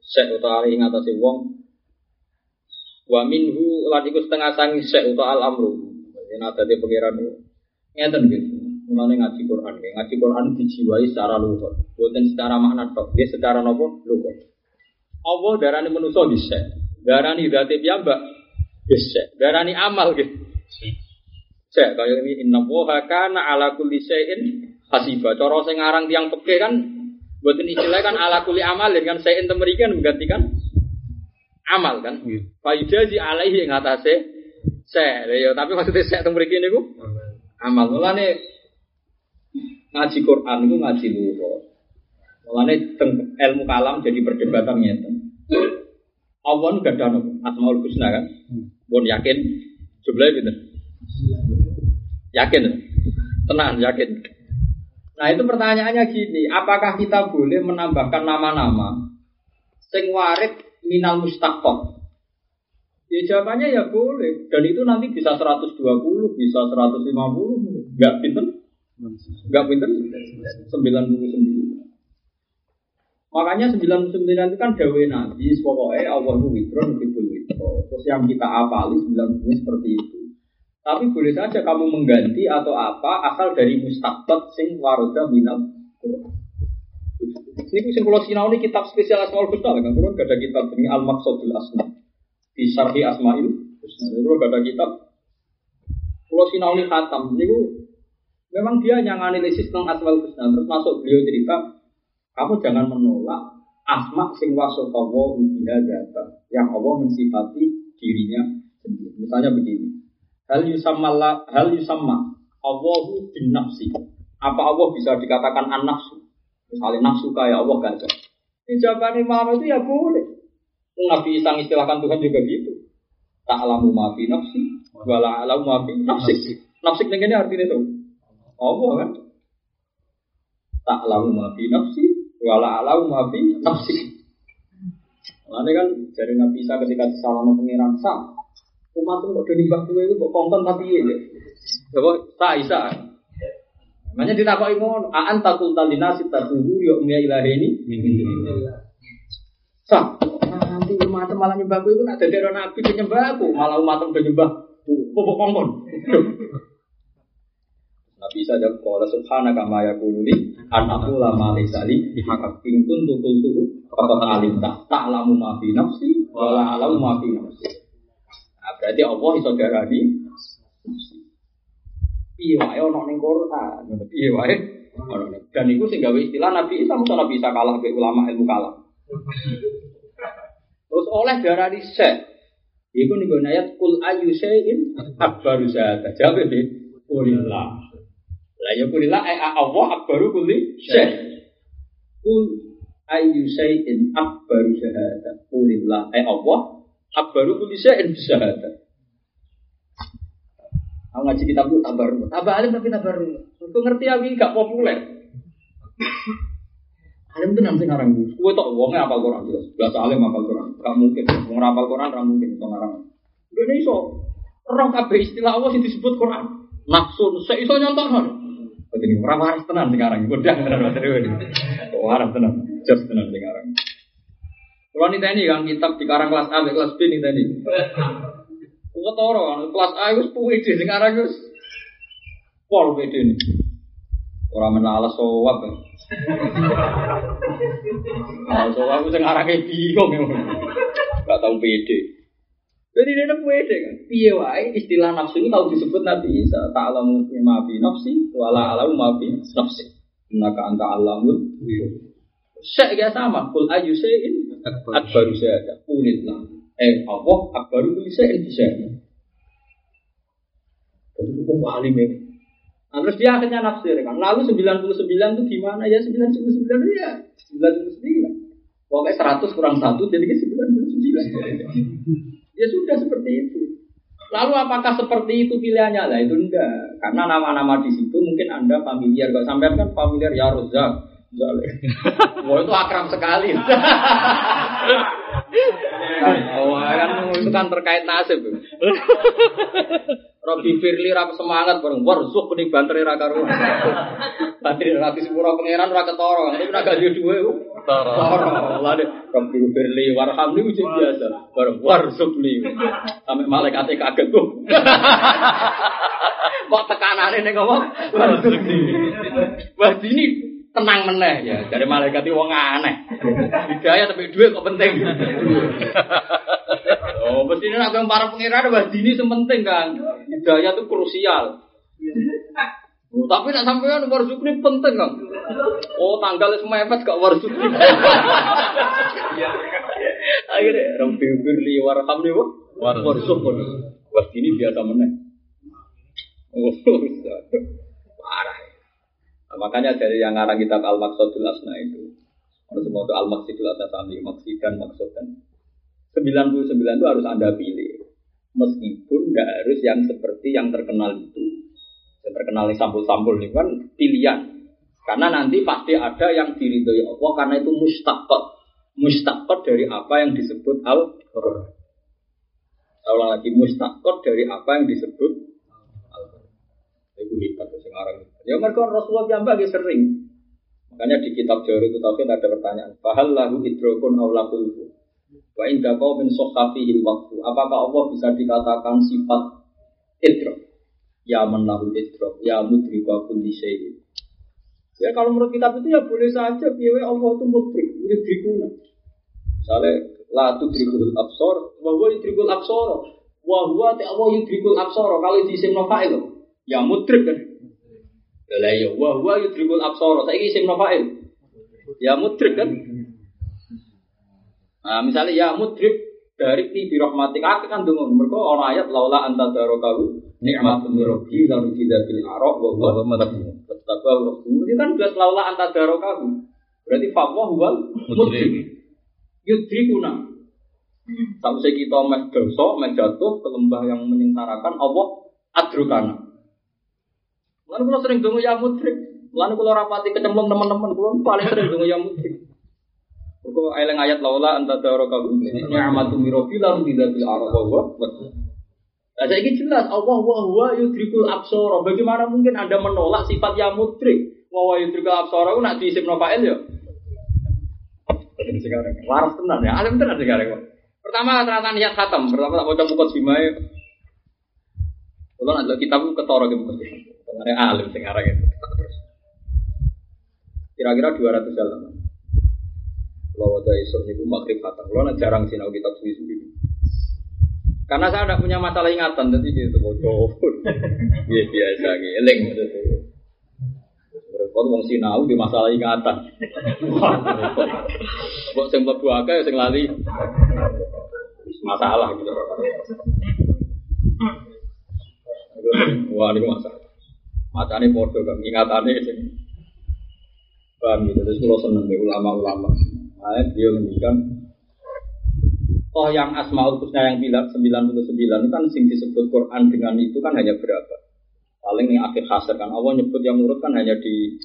[SPEAKER 1] sek utawa alih ing atase wong. Wa minhu lan iku setengah sangi sek utawa al amru. Yen adate pangeran ngeten gitu. Mulane ngaji Quran, ngaji Quran dijiwai secara luhur, bukan secara makna tok, dia secara nopo luhur. Allah darani manusa dhisik. Darani dzate piyambak dhisik. Darani amal gitu. Sek kaya ini inna kana ala kulli syai'in hasiba. Cara sing aran tiang peke kan mboten istilah kan ala kulli amalin kan syai'in temeriki kan menggantikan amal kan. Fa yujazi alaihi ing atase sek. Ya tapi maksudnya sek temeriki niku amal. Mulane ngaji Quran itu ngaji luhur. Mulane ilmu kalam jadi perdebatan ngeten. Allah nu gada nopo Asmaul Husna kan. Pun yakin jumlahnya gitu. Yakin. Tenang, yakin. Nah itu pertanyaannya gini, apakah kita boleh menambahkan nama-nama sing warid minal mustaqbal? Ya jawabannya ya boleh. Dan itu nanti bisa 120, bisa 150, enggak pinter? Enggak pinter? 99. Makanya 99 itu kan dawe Nabi, pokoknya Allah itu witro, witro, witro. Terus yang kita apali 99 seperti itu. Tapi boleh saja kamu mengganti atau apa asal dari mustaqbat sing waroda minal Ini sing kula sinau ini kitab spesial Asmaul Husna kan kurang ada kitab ini Al Maqsadul Asma di Syarhi Asmaul Husna. Ini ada kitab kula sinau ini khatam niku memang dia yang analisis tentang Asmaul Husna terus masuk beliau cerita kamu jangan menolak asma sing wasofawo biha yang Allah mensifati dirinya sendiri. Misalnya begini. Hal yusamma hal yusamma Allahu bin nafsi. Apa Allah bisa dikatakan an nafsu? Misalnya nafsu kayak Allah gajah. Ini jawabannya malam itu ya boleh. Nabi Isa istilahkan Tuhan juga gitu. Ta'lamu ma fi nafsi wala alamu ma fi nafsi. Nafsi ini artinya itu. Allah kan? Ta'lamu ma fi nafsi wala alau mafi nafsi. Lalu kan dari Nabi Isa ketika disalahkan pengiran sa, umat itu kok nyembah kue itu kok kongkon tapi ya. Coba sa Isa. Makanya ditakoki ngono, aan takul talina sitaduhu yo umya ilahi ini. Sa, nanti umat malah nyembah kue itu nak dadi nabi penyembah aku, malah umat udah nyembah kok kongkon. [laughs] Nabi Isa jawab qala subhanaka ma yakunu li an aqula ma laysa li maka in kuntu qultuhu faqad alimta ta'lamu ma fi nafsi wa la a'lamu ma fi nafsi. Nah, berarti Allah iso darani Piye wae ono ning Quran, piye wae ono Dan iku sing istilah Nabi Isa mesti Nabi Isa kalah be ulama ilmu kalam. Terus oleh darani sek. Iku ning ayat kul ayu syai'in akbaru zata. Jawab deh. Kulillah. La yakulillah ay Allah akbaru kulli syai. Kul ayu syai'in akbaru syahadah. Kulillah ay Allah akbaru kulli syai'in syahadah. Aku ngaji kitab itu tabar, tabar alim tapi tabar. Untuk ngerti lagi gak populer. Alim itu nanti ngarang gue. Gue tau uangnya apal Quran jelas. Alim apal Quran. Gak mungkin. Mau apal Quran gak mungkin. Gak ngarang. Gue ini so. Orang kabeh istilah Allah yang disebut Quran. Nafsun. Saya iso nyontok Jadi ora waras tenan sekarang, godang tenan materi ini. Waras tenan, jos tenan sekarang. Kalau nih tadi kan kitab di karang kelas A, kelas B nih tadi. Kau toro, kelas A itu sepuluh ide sekarang itu pol PD nih. Orang menalas sowap. Nah, sowap itu sekarang kayak bingung ya. Gak tahu PD. Jadi dia nak pede kan. Piye wae istilah nafsu ini kalau disebut Nabi Isa, ta'lamu ma fi nafsi wa la alamu ma fi nafsi. Innaka anta alamul Syek ya sama, kul ayu syai'in akbaru syahada. Kulillah. Eh, Allah akbaru kulli syai'in bisyahada. Jadi hukum alim ya. Nah, terus dia akhirnya nafsir kan. Lalu 99 itu gimana ya? 99 itu ya 99. Pokoknya 100 kurang 1 jadi 99. Ya sudah seperti itu. Lalu apakah seperti itu pilihannya? Lah itu enggak. Karena nama-nama di situ mungkin Anda familiar. Kalau sampai kan familiar ya Rozak. Wah itu akrab sekali. [laughs] oh, kan itu kan terkait nasib. Robi Firly rap semangat bareng warzuk kuning banteri ra karo. Banteri ra sepuro pangeran ra ketara. Ini ora gaji duwe. Ketara. Allah deh. Robi Firly warham niku biasa. Bareng warzuk li. Sampai malaikat kaget kok. [laughs] Kok tekanane ning ngomong warzuk li. Wah ini tenang meneh ya dari malaikat itu wong aneh hidayah tapi duit kok penting oh mestinya nak para pengiran wah dini sementing kan hidayah itu krusial Oh, tapi nak sampean warzukni penting kan. Oh, tanggal semepet gak warzukni. Akhirnya Rabbi birli warhamni wa warzukni. Wah, ini biasa meneh. Oh, [laughs] makanya dari yang ngarang kitab Al Maqsadul Asna itu, kalau semua itu Al Maqsadul Asna sami maksud dan maksud dan 99 itu harus anda pilih, meskipun nggak harus yang seperti yang terkenal itu, yang terkenal sampul-sampul ini kan pilihan, karena nanti pasti ada yang diridhoi Allah karena itu mustaqot, mustaqot dari apa yang disebut Al Quran. Ulang lagi mustaqot dari apa yang disebut Al Quran. Itu hebat sekarang. Ya mereka Rasulullah yang bagi sering. Makanya di kitab Jawari itu Tauhid ada pertanyaan. Fahal lahu idrokun awlakul Wa inda kau min sohafihil waktu. Apakah Allah bisa dikatakan sifat idrok? Ya menahul idrok. Ya mudrika kulli syai'in. Ya kalau menurut kitab itu ya boleh saja. Biaya Allah itu mudrik. Mudrikuna. Misalnya. La tudrikul absor. Wa yudrikul absor. Wa huwa ta'wa yudrikul absor. Kalau di isim fa'il. Ya mudrik kan. Lah ya wa huwa yudrikul absara. Saiki isim fa'il. Ya mudrik kan? Nah, misalnya ya mudrik dari ti bi rahmatik akeh kan dungo mergo ana ayat laula anta darakahu nikmatun rabbi lalu tidak bil arab wa huwa matabwa rasul. Ini kan jelas laula anta darakahu. Berarti fa huwa mudrik. Yudrikuna. Sampai kita meh dosa, meh jatuh ke lembah yang menyengsarakan Allah adrukana. Lalu kalau sering dungu ya mudrik. Lalu kalau rapati kecemplung teman-teman, kalau paling sering dungu ya mudrik. Kau eleng ayat laula anta darakahu ni'matu mirofi lalu tidak bil arab wa Nah, saya ini jelas Allah wa huwa yudrikul absara. Bagaimana mungkin Anda menolak sifat yang mudrik? Wa huwa yudrikul absara nak diisim nofail ya. Sekarang waras tenan ya, alim tenan sekarang. Pertama ternyata niat khatam, pertama tak baca buku simai. Kalau ada kitab ketoro gitu Sebenarnya alim sekarang itu. Kira-kira 200 halaman. Kalau ada isu itu makrif kata. Kalau jarang sinau kitab suwi-suwi. Karena saya tidak punya masalah ingatan, jadi gitu bocor. [laughs] Iya biasa, ngeling maksudnya. Repot wong sinau di masalah ingatan. [laughs] Kok sing mlebu akeh sing lali. Masalah gitu. [laughs] Wah, ini masalah. Macane podo kan ingatane sing paham gitu. Terus kalau seneng deh ulama-ulama. Nah, dia ngendikan Oh yang Asmaul Husna yang bilang 99 kan sing disebut Quran dengan itu kan hanya berapa? Paling yang akhir hasr kan Allah nyebut yang nurut kan hanya di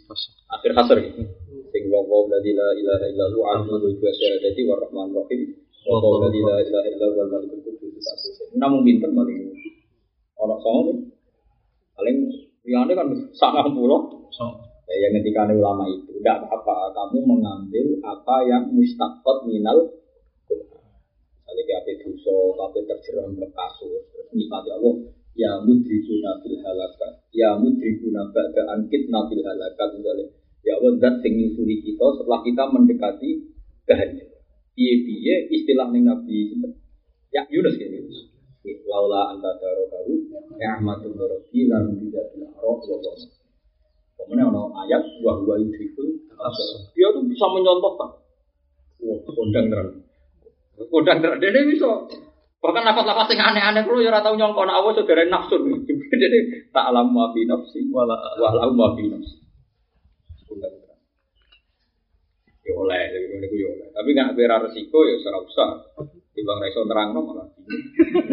[SPEAKER 1] akhir hasr gitu. Sing wa wa la ilaha illa hu azizul jadi wa rahman rahim. Wa wa la ilaha illa hu al malikul qudus. Namun pinter paling orang nih paling Liyane kan sangat pulau.
[SPEAKER 2] So,
[SPEAKER 1] Ya, yang ketika ulama itu tidak apa-apa, kamu mengambil apa yang mustaqot minal. Misalnya kayak apa dosa, apa terjeram ke kasus, terus nikmati Allah. Ya mudrikuna bil halakat, ya mudrikuna ba'da ankit nabil halakat misalnya. Ya Allah, dat sing nyusuli kita setelah kita mendekati kehancuran. Piye-piye istilah Nabi Ya Yunus kayak Yunus. Laula anta darokahu, ya ahmadun daroki, lalu tidak bila roh, Kemudian ada ayat wa huwa yudrikul. Dia tuh bisa menyontohkan. Wah, kondang terang. Kondang terang. Dia bisa. Bahkan nafas-nafas yang aneh-aneh lu ya tau nyongkon awas saudara nafsu. [laughs] Jadi tak alam ma fi nafsi
[SPEAKER 2] wala
[SPEAKER 1] wa alam ma fi nafsi. Kondang terang. Ya oleh, jadi ngene ku ya oleh. Tapi nggak bera resiko ya ora usah. Timbang ra iso nerangno malah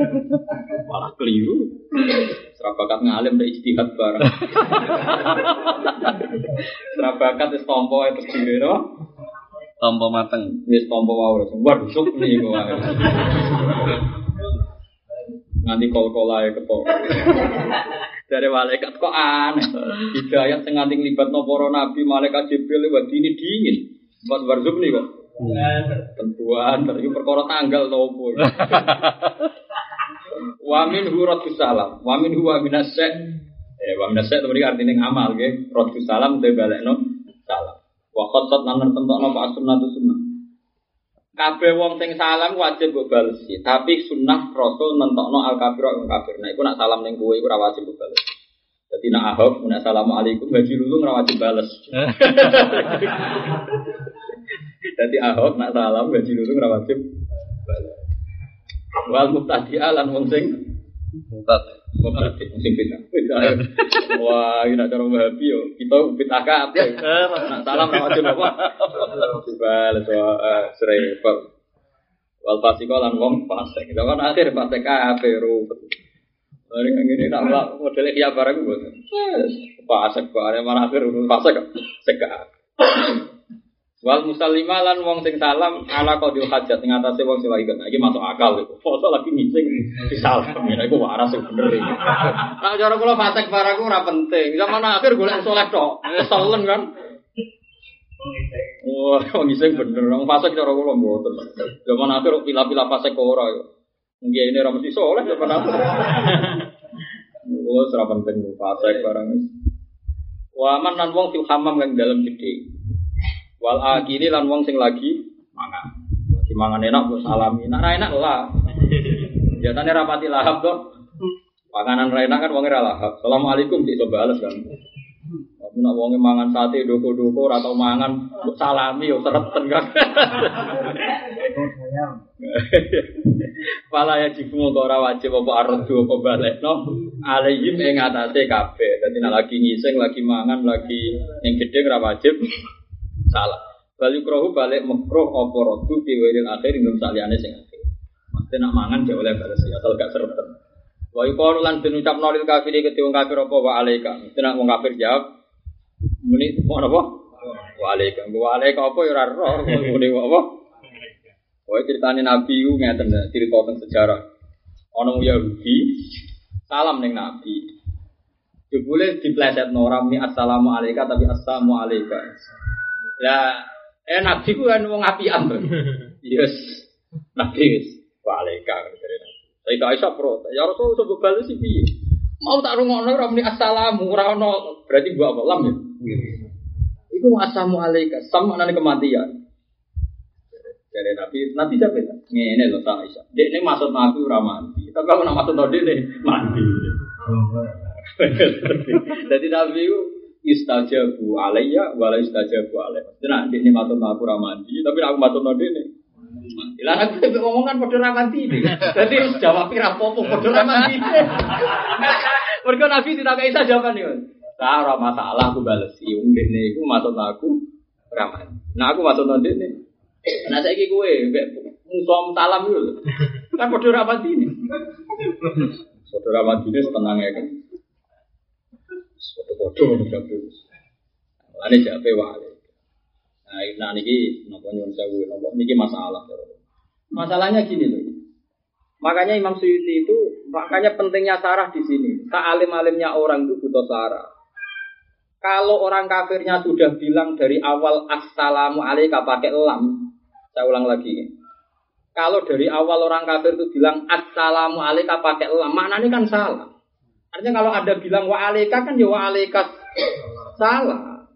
[SPEAKER 1] [laughs] malah keliru. Serabakat ngalim dan ijtihad bareng. [laughs] Serabakat wis tompo itu sendiri no.
[SPEAKER 2] tompo mateng.
[SPEAKER 1] Wis tompo wis waduh nih kok wae. Nanti kol-kolae ketok. Dari malaikat kok aneh. Hidayat sing nganti nglibatno para nabi malaikat Jibril lewat dini dingin. Pas barzuk nih kok. Tentuan, tapi perkara tanggal nopo. [laughs] Wamin hu radus salam, wamin hu waminas syek. Eh, waminas syek itu artinya ngamal, ke. Radus salam, itu balik no salam. Wa khotot lan nertentokno pak sunnah tu sunnah. Kabeh wong sing salam wajib mbok balesi, tapi sunnah Rasul nentokno al kafir wal kafir. Nah, iku nak salam ning kowe iku ora wajib mbok bales. Jadi nak ahok, nak assalamualaikum, gaji dulu wajib bales. [laughs] Jadi ahok nak salam gaji dulu ora wajib. Wal mubtadi'a lan wong sing
[SPEAKER 2] Mutat.
[SPEAKER 1] mubtadi sing. Bid'ah. Wah, ini cara Wahabi yo. Kita bid'ah kabeh. [laughs] Nak salam ora wajib apa? Bales wah serempet. Wal fasiko lan wong fasik. Kita kan akhir fasik kabeh rupet. Mari kang ngene nak lah modele kiya barang ku. Fasik kok malah akhir fasik kok. Seka. Wal musallima lan wong sing salam ala qadil hajat ing atase wong sing kena. Iki masuk akal iku. Foto lagi ngising disalam. Ya iku waras sing bener iki. Nah cara kula fasik barang ku ora penting. Zaman akhir golek soleh tok. Keselen kan. Wah, wong ngising bener. Wong fasik cara kula mboten. Zaman akhir pila-pila fasik kok ora yo. Mungkin ini ora mesti soleh zaman akhir. Kula ora penting fasik barang. Wa man lan wong fil hamam kang dalam gede. Wal akili lan wong sing lagi mangan. Lagi mangan enak kok salami. Ra enak lah. Biasanya rapati lahap kok. Panganan ra enak kan wong ora lahap. Assalamualaikum coba bales kan. Tapi nak wonge mangan sate doko-doko ora tau mangan salami yo sereten kan. Pala ya jibu kok ora wajib apa ardu apa balekno alaihim ing atase kabeh. Dadi nek lagi ngising, lagi mangan, lagi ning gedhe ora wajib salah. Balik krohu balik mekroh apa rodu diwiril akhir ingin saliyane sing akhir. Maksudnya nak mangan dia oleh balas ya, asal gak sereten. Wa yuqalu lan den ucap nolil kafir ke wong kafir apa wa alaika. Mesti nak wong kafir jawab muni mau apa? Wa alaika. Wa alaika apa ya ora roh muni apa? Wah ceritanya Nabi itu ngeten cerita tentang sejarah. Orang Yahudi salam neng Nabi. Jebule dipleset noram ni assalamualaikum tapi assalamualaikum. Ya, eh nabi ku kan wong apian to. Yes. Nabi wis waalaikum dari nabi. Saya kok Aisyah pro, ya Rasul coba bales sih piye? Mau tak rungokno ora muni assalamu ora ono berarti gua apa lam ya? Iku assalamualaikum, sama nane kematian. Dari Nabi, Nabi siapa itu? Ngene loh tak Aisyah. Dek ini maksud Nabi ora mati. Tapi aku nak maksud [laughs] Nabi ini mati. Jadi Nabi itu istajabu alayya wala istajabu alayya. Nah, ini maksud aku ramandi, tapi aku maksud node ini. Lah aku tapi ngomongan padha ramandi ini. Jadi jawab pira apa-apa padha ramandi. [laughs] Mergo Nabi tidak kayak isa jawaban yo. Nah, ora masalah aku balesi. Wong dene iku maksud aku ramandi. Nah, aku maksud node ini. Nah, saiki kowe musuh salam itu. Kan padha ramandi ini. Saudara Madinah tenang ya kan. Foto-foto nih jabe. Lani jabe wale. Nah, nah niki nyuwun sewu, niki masalah. Masalahnya gini loh. Makanya Imam Suyuti itu makanya pentingnya sarah di sini. Sealim-alimnya orang itu butuh sarah. Kalau orang kafirnya sudah bilang dari awal assalamu alaika pakai lam, saya ulang lagi. Kalau dari awal orang kafir itu bilang assalamu alaika pakai lam, maknanya kan salah. Artinya kalau ada bilang wa alaika kan ya wa alaika salah.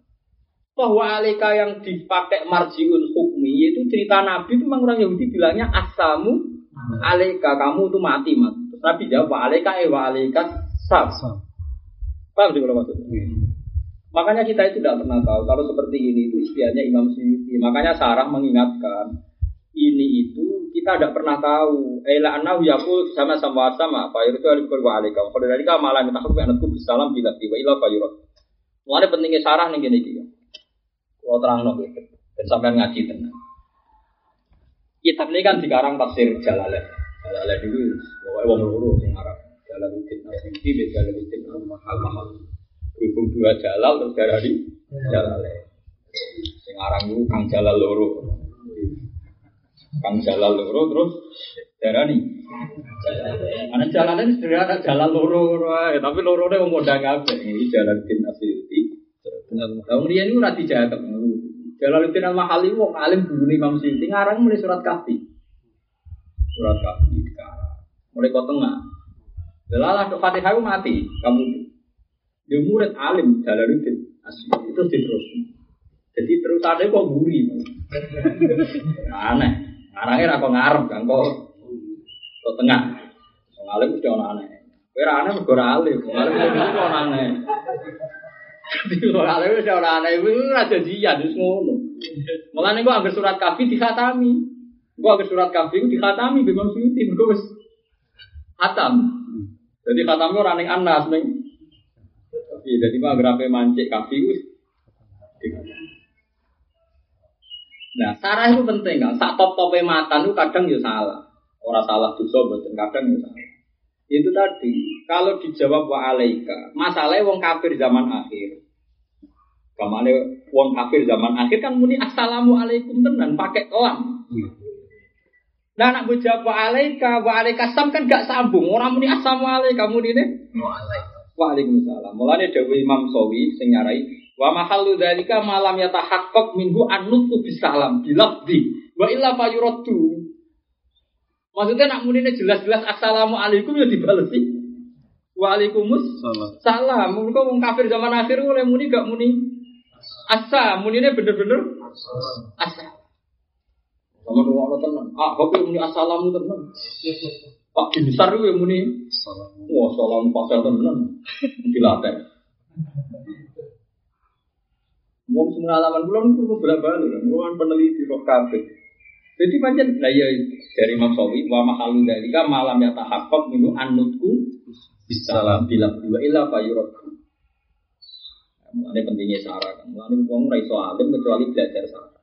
[SPEAKER 1] Toh wa alaika yang dipakai marjiun hukmi itu cerita Nabi itu memang orang Yahudi bilangnya asamu alaika kamu itu mati mat. Nabi jawab wa alaika eh wa alaika sab. Paham sih kalau maksudnya? Makanya kita itu tidak pernah tahu kalau seperti ini itu istiahnya Imam Suyuti. Makanya Sarah mengingatkan ini itu kita tidak pernah tahu. Ela anau yakul sama sama sama. Pak itu alif wa alika. Kalau dari kamu malah minta hukum anakku bisalam bila tiba ilah fayurot. Mulai pentingnya Sarah nih gini gini. Kalau terang no gitu. Dan sampai ngaji tenang. Kitab ini kan dikarang tafsir Jalalain. Dulu, pokoknya wong loro sing Arab. Jalaluddin Asyidi, Jalaluddin Al-Mahal berhubung dua jalal terus jalal sing aran itu kang jalal loro kang jalal loro terus darani ana jalal ini sebenarnya ada jalal loro tapi loro ini mau dagang apa ini jalan din asyuti Tahun dia ini udah dijaga Jalaluddin al-Mahali wong alim dulu Imam Suyuti ngarang mulai surat kafi. Surat kafi sekarang. Mulai kau tengah. Delalah Fatihah mati, kamu dia murid alim Jalaluddin asli itu terus. Jadi terus ada kok buri. aneh. Arahnya aku ngarep kan kok ke tengah. Wong alim mesti ono aneh. Kowe aneh mergo alim. Wong alim mesti ono aneh. Jadi wong alim mesti ono aneh. Iku ora janjian wis ngono. Mulane gua anggar surat kafi dikhatami. Gua anggar surat kafi dikhatami Imam Suyuti mergo wis hatam. Jadi khatami ora ning anas ning Iya, jadi mah grafe mancik kafi wis. Nah, sarah itu penting kan. Sak top tope mata itu kadang ya salah. Orang salah dosa betul kadang ya salah. Itu tadi, kalau dijawab wa alaika, masalahnya wong kafir zaman akhir. Kamane wong kafir zaman akhir kan muni assalamualaikum tenan pakai lam. Nah anak gue jawab wa alaika, wa alaika sam kan gak sambung. Orang muni assalamualaikum muni ini. Wa alaika. Waalaikumsalam. Mulane dawuh Imam Sawi sing nyarai wa mahallu dzalika malam yatahaqqaq minhu annutqu bisalam bilafdi wa illa fayuraddu. Maksudnya nak munine jelas-jelas assalamualaikum ya dibalesi. Waalaikumsalam. salam. Mereka wong kafir zaman akhir oleh muni gak muni asa, munine bener-bener asa. Sama rumah tenan. Ah, kok muni assalamu tenan. Pak Binsar itu yang muni. Wah, salam pasal tenan. Dilatih. Mau pengalaman belum perlu berapa kali, kan peneliti roh kafe. Jadi macam nah ya dari Imam Sawi wa mahalu dalika malam ya tahakkok minu anutku bisalam bila dua illa fayuratku. Ini pentingnya sarah kan. Mulane wong ora iso alim kecuali belajar sarah.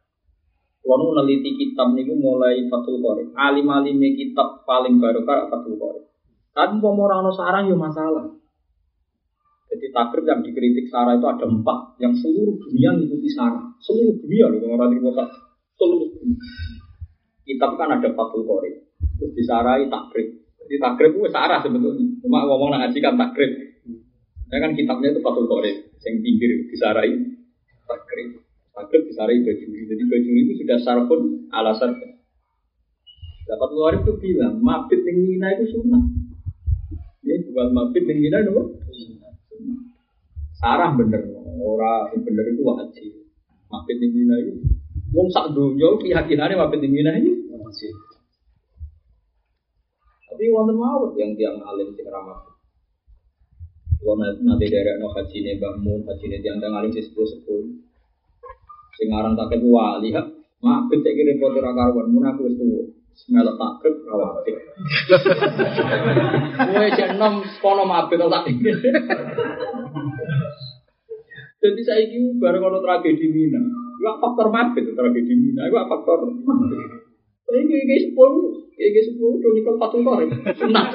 [SPEAKER 1] Kalau neliti kitab niku mulai Fathul Qorib. Alim-alim kitab paling barokah Fathul Qorib. Tapi mau orang sarang ya masalah. Jadi takrib yang dikritik Sarah itu ada empat, yang seluruh dunia mengikuti Sarah. Seluruh dunia loh, orang di seluruh dunia. Kitab kan ada Fathul Qorib. Terus disarai takrib. Jadi takrib itu Sarah sebetulnya. Cuma ngomong ngaji kan takrib. Ya kan kitabnya itu Fathul Qorib. Yang pinggir disarai takrib. Takrib disarai bajuri. Jadi bajuri itu sudah sarfun ala sarfun. Dapat luar itu bilang, mabit yang Mina itu sunnah. Ya, bukan mabit yang Mina itu. Sarah bener, orang yang bener itu wajib. Mabit yang Mina itu, wong sak dunia keyakinannya mabit yang Mina itu wajib. Tapi wonten mawut yang tiang alim sing ramah. Kalau nanti dari no haji nih bangun, haji nih tiang tiang alim sih sepuluh sepuluh. Sing aran takut wali ha. Mabit cek kira repot ora karuan, mun aku wis tuwa. Semelok takrib khawatir. [laughs] Kowe cek enom kono mabit tak Jadi saya ini bareng ono tragedi Mina. Iku faktor mabit tragedi Mina. Iku faktor Ini kayak sepuluh, kayak sepuluh, udah nikah patung korek. Nah.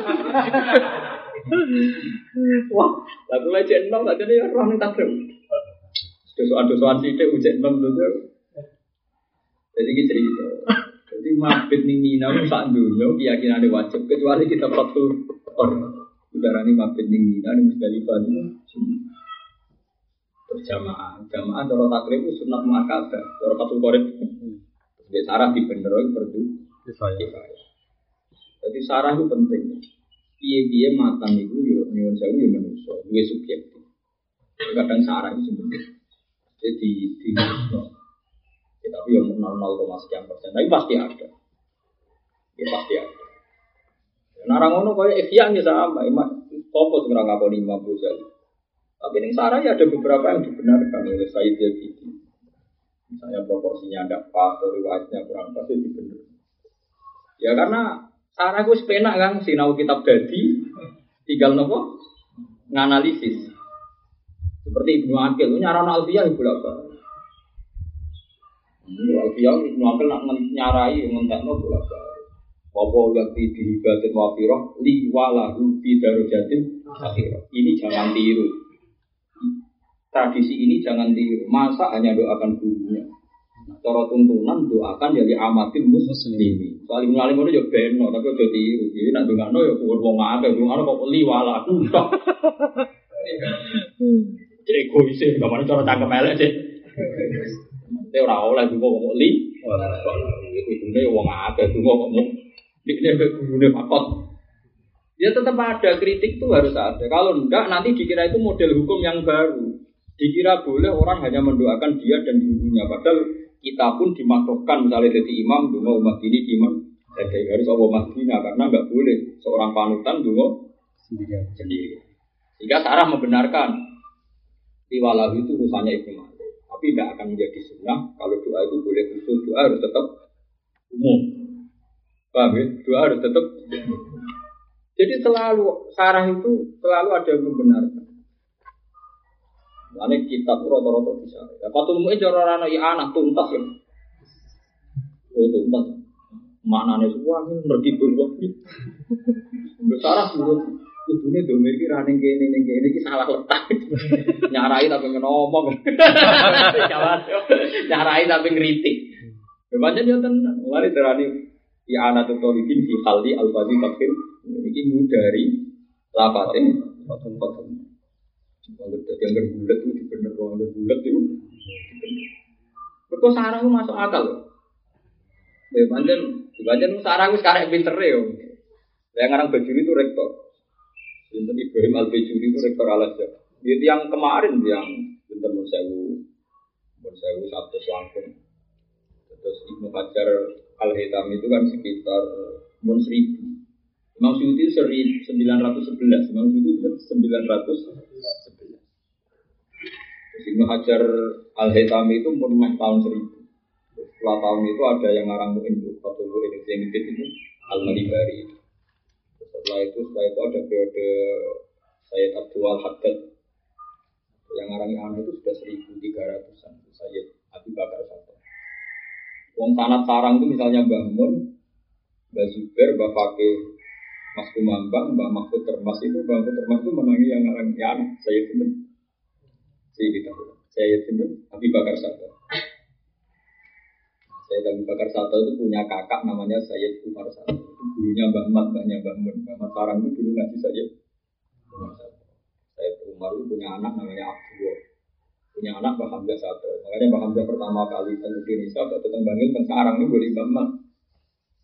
[SPEAKER 1] Wah, lagu aja enam, aja nih orang yang takrib. Dosoan-dosoan sih deh ujek enam dulu. Jadi gitu cerita. Jadi mabit ning Mina sak donya keyakinane wajib kecuali kita Fathul Qorib. Udarane mabit ning Mina ning Musdalifah itu berjamaah. Jamaah cara takrib itu sunat muakkadah, cara Fathul Qorib. Jadi sarah dibeneroi perdu kifayah. Jadi sarah itu penting. Piye-piye matang itu yo nyuwun sewu yo manusa, duwe subjektif. Kadang sarah itu sebenarnya jadi di ya, tapi yang nol nol koma sekian persen, tapi pasti ada. Ya pasti ada. Nah, orang ngono kaya ikhya ya sama, imak topo sekarang ngakon imam Ghazali. Tapi ini sarah ya ada beberapa yang dibenarkan oleh Said Yazidi. Misalnya proporsinya tidak pas, riwayatnya kurang pas, itu dibenar. Ya karena sarah gue sepenak kan, sinau kitab dadi, tinggal nopo nganalisis. Seperti Ibnu Akil, itu nyaran Alfiyah ibu apa? Alfiyah Ibnu Akil nak nyarai ngentekno bolak balik. Apa yang di dihibatin wafiroh li walahu fi darojatin akhirah. Ini jangan tiru. Tradisi ini jangan tiru. Masa hanya doakan gurunya. Nah, cara tuntunan doakan jadi amatin muslimi. Saling ngalim itu ya beno, tapi udah tiru. Jadi nak dongano ya kuat wong akeh, dongano kok li walahu. Cek egois sih, gak mana cara cangkem elek sih. Nanti orang oleh juga ngomong li. Itu nih uang ada juga ngomong. Ini gurune pakot. Ya tetap ada kritik tuh harus ada. Kalau enggak nanti dikira itu model hukum yang baru. Dikira boleh orang hanya mendoakan dia dan gurunya. Padahal kita pun dimakruhkan misalnya jadi imam, dungo umat ini imam. Jadi harus Allah Madinah karena enggak boleh seorang panutan dungo sendiri. sendiri. Jika Sarah membenarkan Tiwalah itu urusannya Ibnu Malik. Tapi tidak akan menjadi sunnah kalau doa itu boleh khusus, doa harus tetap umum. Paham ya? Doa harus tetap Jadi selalu sarah itu selalu ada yang membenarkan. Lalu kitab rata-rata bisa. Ya, patul mu'in cara rana ya anak tuntas ya. Oh tuntas. Maknanya semua ini ngerti berbuat. Besar menurut Kudune iki ra ning kene ning kene iki salah letak. [laughs] Nyarai tapi ngomong. [laughs] Nyarai tapi ngritik. Memangnya dia tenan. Mulai terani ya anak tutolibin fi khaldi al-fadhi takfir. Ini ngudari lapatin patun-patun. Kalau yang berbulat itu bener orang berbulat itu. Berkau sarang itu masuk akal. Ya panjen, panjen sarang itu sekarang pinter ya. Yang orang bajuri itu rektor. Sinten Ibrahim Al Bejuri itu rektor Al Azhar. Itu yang kemarin yang Sinten Monsewu, Monsewu satu langsung. Terus Ibnu Hajar Al Hitam itu kan sekitar mun seribu. Imam Syuuti seri 911, Imam Syuuti itu 911. Ibnu Hajar Al Hitam itu pun tahun seribu. Setelah tahun itu ada yang ngarang Mu'in, Fatul Mu'in itu Al Malibari setelah itu setelah itu ada periode Sayyid Abdul Haddad yang ngarangnya anak itu sudah 1300-an Sayyid Abu Bakar Satu Wong sanat sarang itu misalnya Mbah Mun, Mbah Zubair, Mbah Fakih, Mas Kumambang, Mbah Mahfud Termas itu Mbah Mahfud Termas itu menangi yang ngarang anak Sayyid Sinten Sayyid Sayyid Sinten Abu Bakar Satu Sayyid Abu Bakar Satu itu punya kakak namanya Sayyid Umar Satu gurunya Mbak Mat, mbaknya Mbak Mun. Mbak Mat itu dulu ngaji saja. Saya Umar itu punya anak namanya Abdul. Punya anak Mbak Hamzah satu. Makanya Mbak Hamzah pertama kali di Indonesia, Mbak Tetang Bangil, dan Sarang itu boleh Mbak Mat.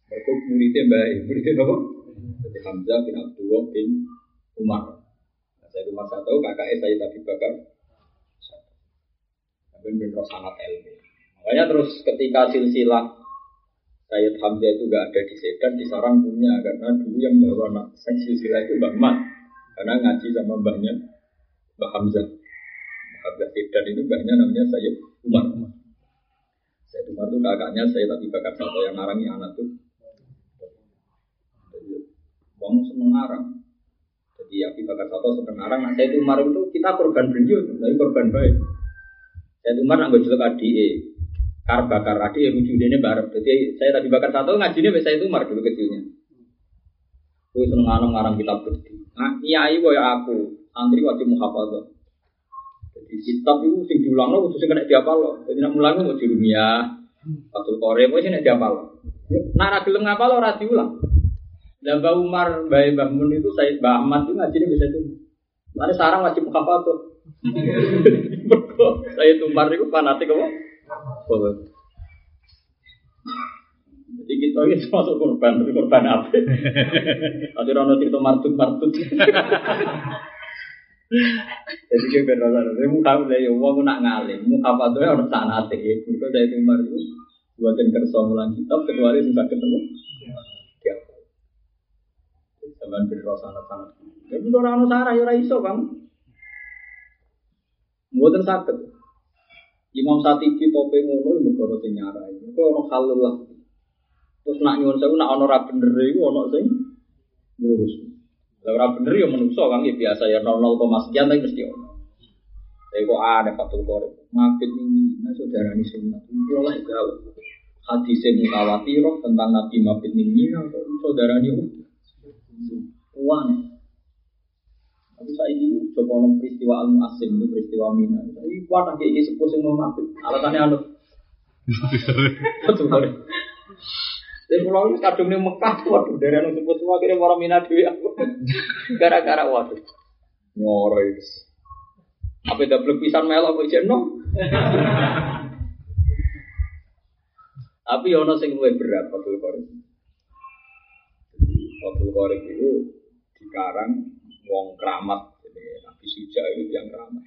[SPEAKER 1] Mereka muridnya Mbak muridnya apa? Jadi Hamzah bin Abdul bin Umar. Saya Umar satu, kakaknya saya tadi bakar. Benar sangat ilmu. Makanya terus ketika silsilah Sayyid Hamzah itu nggak ada di Sedan, di Sarang punya karena dulu yang bawa anak silsilah itu Mbak Mat karena ngaji sama mbahnya Mbak Hamzah. Mbak Hamzah Sedan itu mbahnya namanya Sayyid Umar. Sayyid Umar itu kakaknya saya tapi Bakar satu yang narangi anak tuh. Wong seneng ngarang. Jadi Abi Bakar satu seneng ngarang. Nah, Sayyid Umar itu kita korban beliau, tapi korban baik. Sayyid Umar nggak jelek adik kar bakar adi yang lucu ini bareng. Jadi saya tadi bakar satu ngajinya saya itu mar dulu kecilnya. Gue seneng ngarang ngarang kitab berdiri. Nah, nyai boy aku, santri wajib muhafadah. Jadi kitab itu sing diulang lo, khususnya kena diapal lo. Jadi nak mulang mau atau kore, mau sih nak diapal lo. Nak ra gelem ngapal ora diulang. Lah Mbak Umar, Mbak Mbak Mun itu saya Mbak Ahmad itu ngajinya bisa itu. Mari sarang wajib apa tuh. [laughs] saya tumbar itu fanatik apa? Jadi kita ini termasuk korban, tapi korban apa? [laughs] Tadi Rono cerita martut martut. Jadi kita benar Saya mau tahu ya, uang nak ngalim, mau apa tuh orang teh. Mereka saya tumbar itu buatin kerja mulan kitab kecuali sudah ketemu. Ya. Zaman berdoa sangat sangat. Tapi orang sarah ya iso bang. Buatan sakit. Imam Satibi tope ngono mergo sing nyarai. Iku ono halul lah. Terus nak nyuwun sewu nak ono ra bener iku ono sing ngurus. Lah ora bener ya menungso kan ya biasa ya 00, sekian tapi mesti ono. Tapi kok ada fatul kore. Ngapit ini, nah saudara ini sunat. Itu lah gawe. Hadis mutawatir tentang Nabi Mabit ini, saudara ini uang. Tapi saya ini coba nong peristiwa al asim itu peristiwa mina. Ini kuat lagi ini sepuh sing mau Mabit. Alasannya anu. Betul dan pulau ini kadung nih Mekah, waduh dari anu sebut semua kira para mina dewi aku. Gara-gara waduh nyoro itu. Apa belum pisan melo apa jenuh? Tapi ono sing luwih berat Fathul Qorib. Fathul Qorib itu dikarang wong keramat, jadi Nabi Suja itu yang keramat.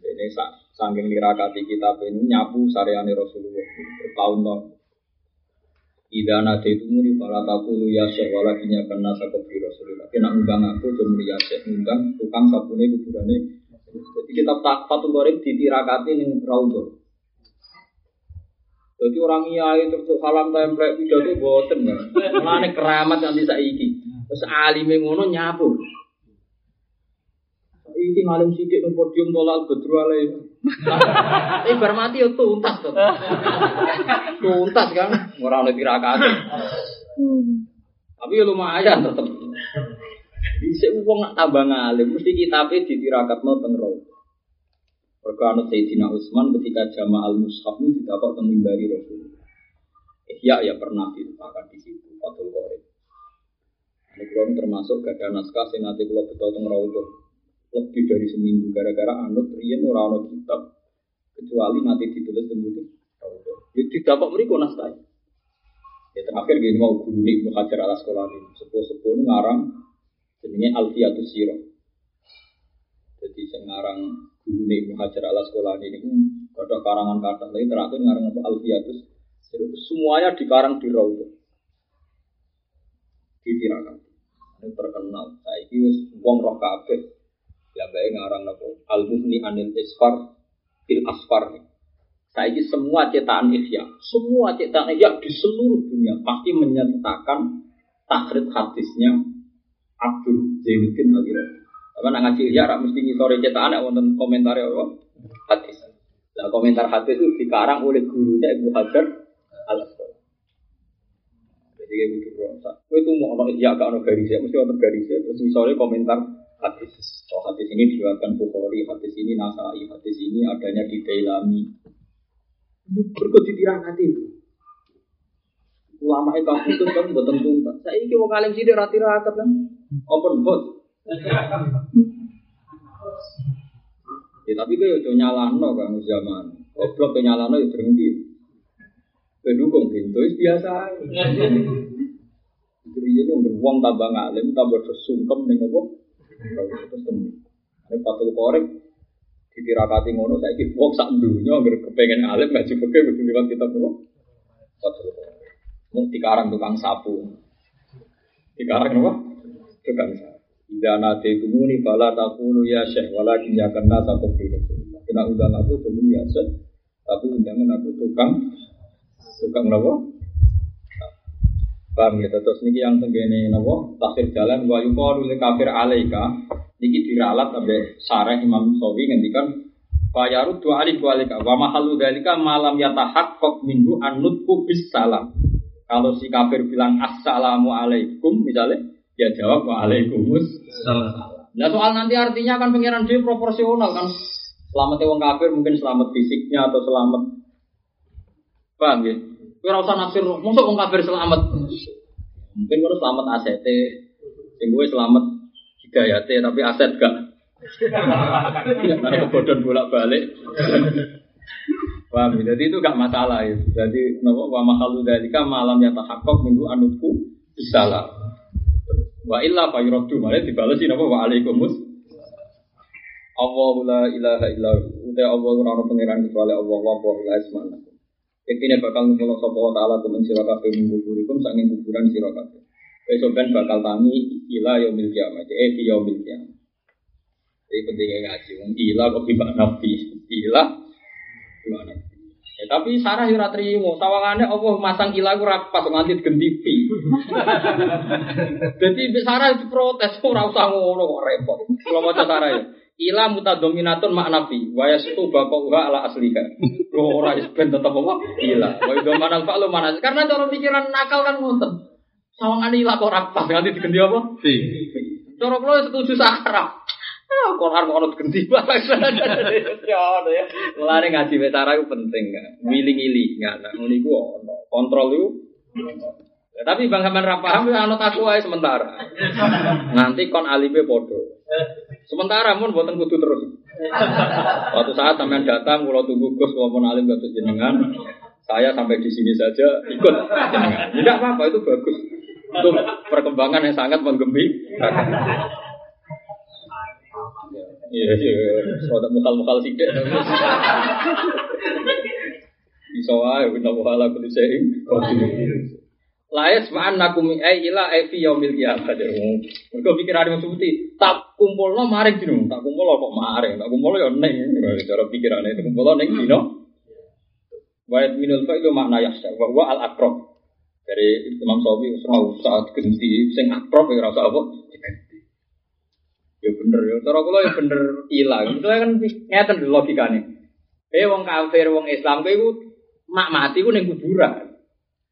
[SPEAKER 1] Ini saking nirakati kitab ini nyapu saryani Rasulullah bertahun-tahun. Ida nade itu muni para takulu ya syekh wala kinya kena sakopi rasulullah. Kena undang aku cuma ya syekh undang tukang sabune kuburane. Jadi kita tak fatul goreng ditirakati ning raudhah. Jadi orang iya itu terus salam template pidato boten kan. Mulane keramat nanti saiki. Terus alime ngono nyapu. Iki ngalim sidik nang podium tolak bedru alai. [laughs] Tapi bar mati yo tuntas to. Tuntas kan, ora oleh tirakat. Tapi ya lumayan tetep. Bisa uang nak tambah ngalim, mesti kitabe ditirakatno teng rawu. Mergo anut Sayyidina Utsman ketika jama al mushaf ini didapat teng mimbari Rasulullah. Ihya ya pernah diletakkan di situ Fathul Qorib. Ini kalau termasuk gada naskah kalau betul teng rawu lebih dari seminggu. Gara-gara anut riyen ora ana kitab. Kecuali nanti ditulis kemudian ya tidak mereka naskah ya terakhir gini mau guru nih Ibnu Hajar ala sekolah ini. Sepuh-sepuh ini ngarang jenenge Alfiatus Siro jadi saya ngarang guru nih Ibnu Hajar ala sekolah ini ada karangan kata lagi terakhir ngarang apa? Alfiatus Siro semuanya dikarang di Raudhah di Tirakat ini terkenal. Saya ini wong roh kabeh Ya baik ngarang nopo al muhni anil isfar fil asfar. Saiki semua cetakan Ihya, semua cetakan Ihya di seluruh dunia pasti menyertakan takrit hadisnya Abdul Zainuddin al Apa nak ngaji Ihya rak mesti ngisore cetakan nek wonten komentar apa? Hadis. Nah, komentar hadis itu dikarang oleh gurunya Ibnu Hajar al. Jadi kayak gitu bro. Kue itu mau ono Ihya gak ono garisnya, mesti ono garisnya terus ngisore komentar hadis. Oh, hadis ini diriwayatkan Bukhari, hadis ini Nasai, hadis ini adanya di Dailami. Berikut ditirang hati itu. Ulama itu itu kan buatan tuntas. Saya ini mau ngalim sih rati rakat kan, open book. Ya tapi kau yang nyalano kan zaman. Goblok yang nyalano ya berhenti. Kedukung pintu biasa. Jadi itu beruang tambah ngalim, tambah sesungkem dengan apa? Terus temu. Ini patul korek ditirakati ngono saya kira wong sak dunya agar kepengen alim ngaji fikih kudu liwat kitab nopo? Patul korek. Mau dikarang tukang sapu. Dikarang nopo? Tukang sapu. Ida nate kumuni fala takunu ya syekh walakin ya kena sapu Rasulullah. Kena undang aku cuma ya syekh, tapi undangan aku tukang tukang nopo? Paham ya, terus niki yang tenggene nopo tafsir jalan wa yuqalu li kafir alaika niki diralat sampai sarah Imam Sawi ngendikan Fayarud dua alif dua alika wa mahalu dalika malam yatahaqqaq minhu annutku bis salam. Kalau si kafir bilang assalamu alaikum misalnya ya jawab wa alaikumus salam. Nah soal nanti artinya kan pengiran dia proporsional kan. Selamat wong kafir mungkin selamat fisiknya atau selamat paham ya? Ora usah nafsir, mosok wong kafir selamat. Mungkin kowe selamat aset sing gue selamat hidayate tapi aset gak. Karena kebodohan bolak-balik. Paham ya? Jadi itu gak masalah ya. Jadi nopo wa mahalu dalika malam yang tahakkok minggu anutku bisalah. Wa illa fa yuraddu malah dibalesi nopo wa alaikumus Allahu la ilaha illa hu. Uta Allah ora ono pangeran kecuali Allah wa wa la Yaktine bakal ngumpul sapa wa taala kumen sira kabeh minggu kurikum saking kuburan sira kabeh. Besok ben bakal tangi ila yaumil kiamat. Eh fi yaumil kiamat. Jadi pentingnya ngaji. Wong ila kok tiba nabi. Ila tiba nabi. Ya, tapi Sarah ora trimo. Sawangane Allah masang ila ku pas nganti gendipi. [laughs] Jadi Sarah protes ora usah ngono kok repot. Kalau maca Sarah ya. Ila mutadominatun maknafi wa yastu baqauha ala asliha. Lo ora is ben tetep apa? Ila. Wa idza manal fa'lu mana? Karena cara pikiran nakal kan ngoten. Sawangane ila kok ora pas nganti digendi apa?
[SPEAKER 2] Fi.
[SPEAKER 1] Cara kula setuju Sarah. Ah, Quran kok ono ganti banget. [laughs] Ya ya. Mulane ngaji wetara itu penting kan. Ngili-ngili nggak ngono iku ono. Kontrol itu. Ya, tapi bang sampean ra paham ya ae sementara. Nanti kon alibe podo. Sementara mun boten kudu terus. Suatu saat sampean datang kula tunggu Gus kula pun alim kados jenengan. Saya sampai di sini saja ikut jenengan. Tidak apa-apa itu bagus. Untuk perkembangan yang sangat menggembirakan. Iya, iya, soalnya mukal-mukal sidik. Bisa wae kita mukal aku diseing. Laes ma'an nakum ai ila ai fi yaumil qiyamah. Mergo pikirane wong suci, tak kumpulno maring dino, tak kumpulno kok maring, tak kumpulno ya ning. Cara pikirane itu kumpulno ning dino. Wa minul fa'ilu makna yahsa wa huwa al akrab. Dari Imam Sawi ora usah genti sing akrab ya ora apa. Ya bener ya. Cara kula ya bener ilang. Itu kan ngeten logikane. Eh wong kafir, wong Islam kuwi iku mak mati ku ning kuburan.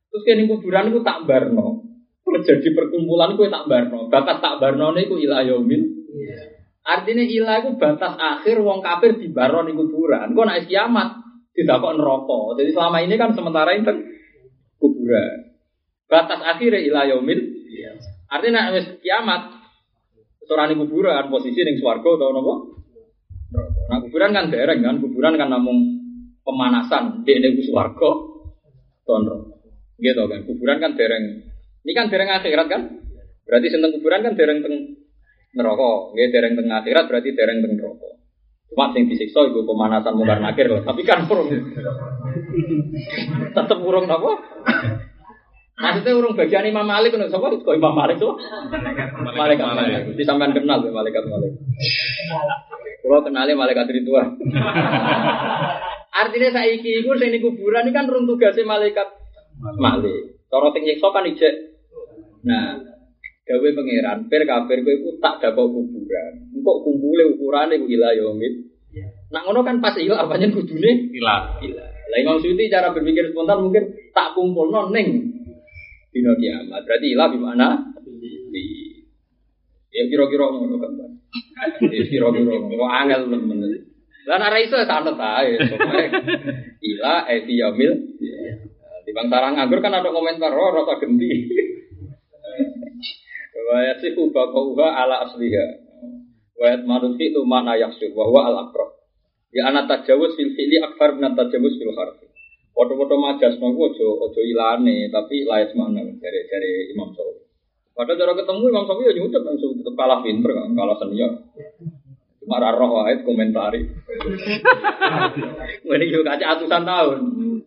[SPEAKER 1] Terus kene kuburan iku tak barno. Terjadi perkumpulan kuwi tak barno. Batas tak barno niku ila yaumil. Artinya ilah itu batas akhir wong kafir di barno ning kuburan. Kok nek kiamat tidak kok neraka. Jadi selama ini kan sementara itu kuburan. Batas akhir ila yaumil. Artinya nek wis kiamat Seorang kuburan posisi ning swarga atau? Nah kuburan kan dereng kan, kuburan kan namung pemanasan di ning swarga tono. Gitu kan, kuburan kan dereng. Ini kan dereng akhirat kan? Berarti senteng kuburan kan dereng teng neraka. Nggih dereng teng akhirat berarti dereng teng neraka. Cuma sing disiksa itu pemanasan mungkar nakir loh. Tapi kan urung tetep urung napa? Maksudnya urung bagian Imam Malik kan sapa kok Imam Malik tuh? Malaikat Malik. Di sampean kenal ya malaikat Malik. Kalau kenalnya malaikat Ridwan. [laughs] Artinya saiki iku sing ning kuburan ini kan rung tugasnya malaikat Malik. Cara sing nyiksa kan ijek. Nah, gawe pangeran per kafir kowe iku tak dapat kuburan. Engkok kumpule ukurane iku ila yaumit. Nah ngono kan pas ilang apanya kudune
[SPEAKER 2] Ilah.
[SPEAKER 1] Gila. Lah Imam Suyuti cara berpikir spontan mungkin tak kumpulno ning dino kiamat. Berarti ilah di mana? Di ya kira-kira ngono kan. Ya kira-kira ngono angel temen. Lah nek ra iso santet ae. Pokoke ilah e fi yaumil. Di bang sarang nganggur kan ada komentar oh rasa genti. Wa yasifu baqauha ala asliha. Wa yatmanu fi mana yaksub wa huwa al aqrab. Ya anak tajawuz fil fi'li akbar min tajawuz fil harfi. Foto-foto majas nopo ojo ojo ilane tapi layas mana dari dari Imam Sawi. Padahal cara ketemu Imam Sawi ya nyucap langsung tetap kalah pinter kan, kalah senior. Cuma roh wae komentari. Ini juga kaca atusan tahun.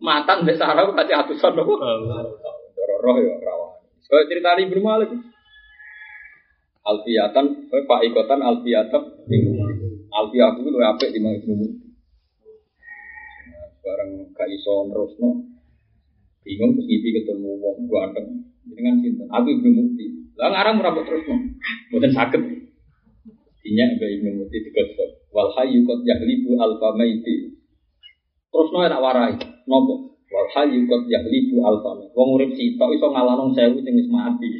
[SPEAKER 1] Matan mbek sarah kaca atusan nopo. Cara roh ya rawan. Soal cerita Ibnu Malik. Alfiatan, Pak Ikotan Alfiatan, Alfiatu itu apik di mana Malik bareng gak iso terusno bingung terus ngipi ketemu wong ganteng dengan cinta aku ibnu mukti lah ngarang merambut terus no bukan sakit dinya ke ibnu mukti digosok wal hayyu qad yahlibu alfa maiti. Terus no tak warai. Nopo? Wal hayyu qad yahlibu alfa maiti. Wong urip sitok iso ngalahno sewu sing wis mati.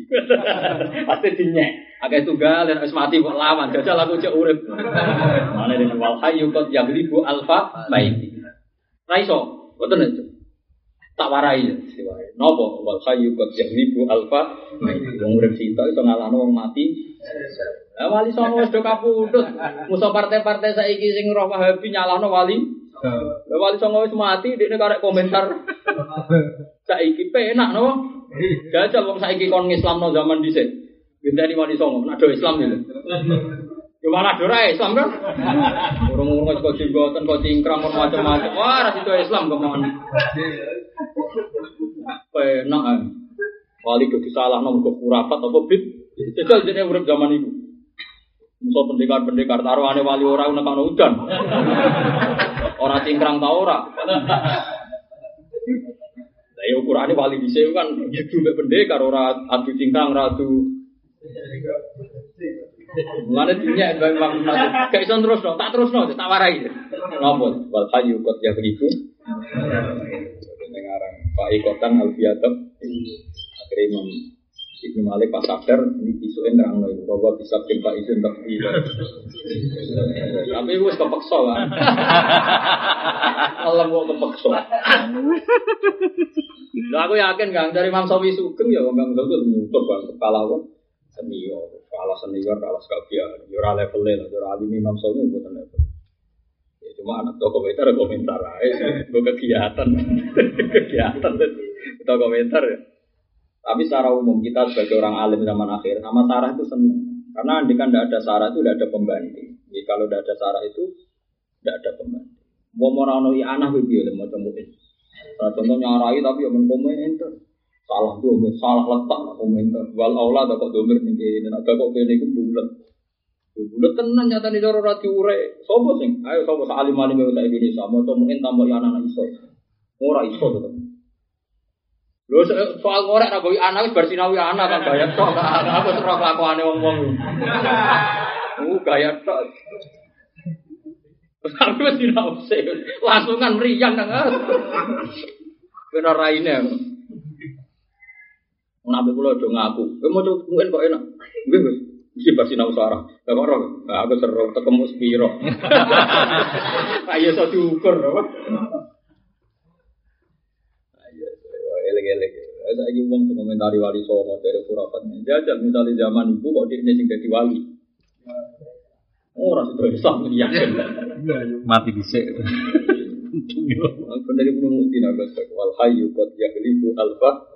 [SPEAKER 1] [laughs] Pasti dinya Agak tunggal dan wis mati kok lawan jajal aku cek urip. [laughs] Mana dengan wal hayyu qad yahlibu alfa maiti. Raiso, betul itu. Tak warai ya, diwarai. Nopo wal hayyu qad yaghlibu alfa. Wong urip sitok iso ngalahno wong mati. Lah wali songo wis do kapundhut. Musa partai-partai saiki sing roh Wahabi nyalahno wali. Lah wali songo wis mati dekne karek komentar. Saiki penak no. Jajal wong saiki kon ngislamno zaman dhisik. Gendani wali songo, nak do Islam gitu. Ya malah dora Islam kan? Urung-urung kok jenggoten kok cingkrang macam-macam. Wah, itu Islam ke mana? Penak kan. Wali ke salah ke kurapat apa bid. Jajal jadi urip zaman itu. Musa pendekar-pendekar taruhane wali ora nekakno udan. Ora cingkrang ta ora. Lah ya ukurane wali dhisik kan gitu mek pendekar ora adu cingkrang ora adu Mulane dunia itu memang gak iso terus no, tak terus no, tak warai. Napa? Wal hayyu qad yaghlibu. Dengaran Pak Ikotan Alfiatab. Akhirnya Imam Ibnu Malik pas sadar ini isuin terang loh, bahwa bisa Pak Isun tak Tapi gue kepeksa lah. Allah mau kepeksa. Lah aku yakin kan dari Imam Sawi Sugeng ya Sawi itu nyutup kan kepala kok senior, kalah senior, kalah sekabian, jura levelnya lah, jura alim imam sawi bukan level. Ya cuma anak toko komentar komentar aja, gue kegiatan, [laughs] kegiatan kita komentar ya. Tapi secara umum kita sebagai orang alim zaman akhir sama Sarah itu seneng. Karena andai kan tidak ada Sarah itu tidak ada pembanding. Jadi kalau tidak ada Sarah itu tidak ada pembanding. Mau rano anak begitu mau cemuin. Contohnya arai tapi yang menkomentar salah domir, salah letak komentar. Wal aula ada kok domir nih ada kok kene iku bulat. Ya bulat tenan nyata nih cara rati ure. Sopo sing? Ayo sopo salim alim yang saya Indonesia. Mau coba mungkin tambah anak anak iso. Ora iso tetep. Lho soal ngorek ra gowi anak wis bersinawi anak kan gaya tok. Aku serah kelakuane wong-wong. Uh gaya tok. Terus aku wis dinause. Langsung kan meriang kan. Benar raine. Nabi kula do ngaku. Kowe mau mungkin kok enak. Gus. Mesti pasti nang sarah. Lah kok ora? Nah, aku seru tekemu spiro. [laughs] Ayo iso diukur apa? Ayo, elek-elek. Saiki wong komentari wali songo dari kurapat. Jajal misalnya zaman ibu kok dia sing dadi wali. Ora situ Islam yakin.
[SPEAKER 2] Mati dhisik.
[SPEAKER 1] Aku dari Mutin agak wal hayyu qad yaghlibu alfa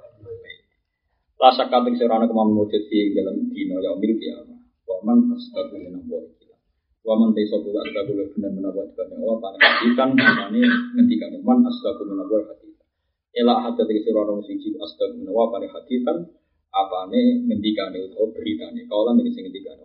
[SPEAKER 1] Lasa kating serana kemam mujud di dalam dino ya umil kiamah. Waman astagu menawa ikilah. Waman teso buka astagu benar menawa ikilah. Wa panik hatikan ini ngendikan man astagu menawa hatikan. Ela hati dari serana siji astagu menawa panik hatikan. Apa ini ngendikan itu berita nih. Kaulah nih ngendikan.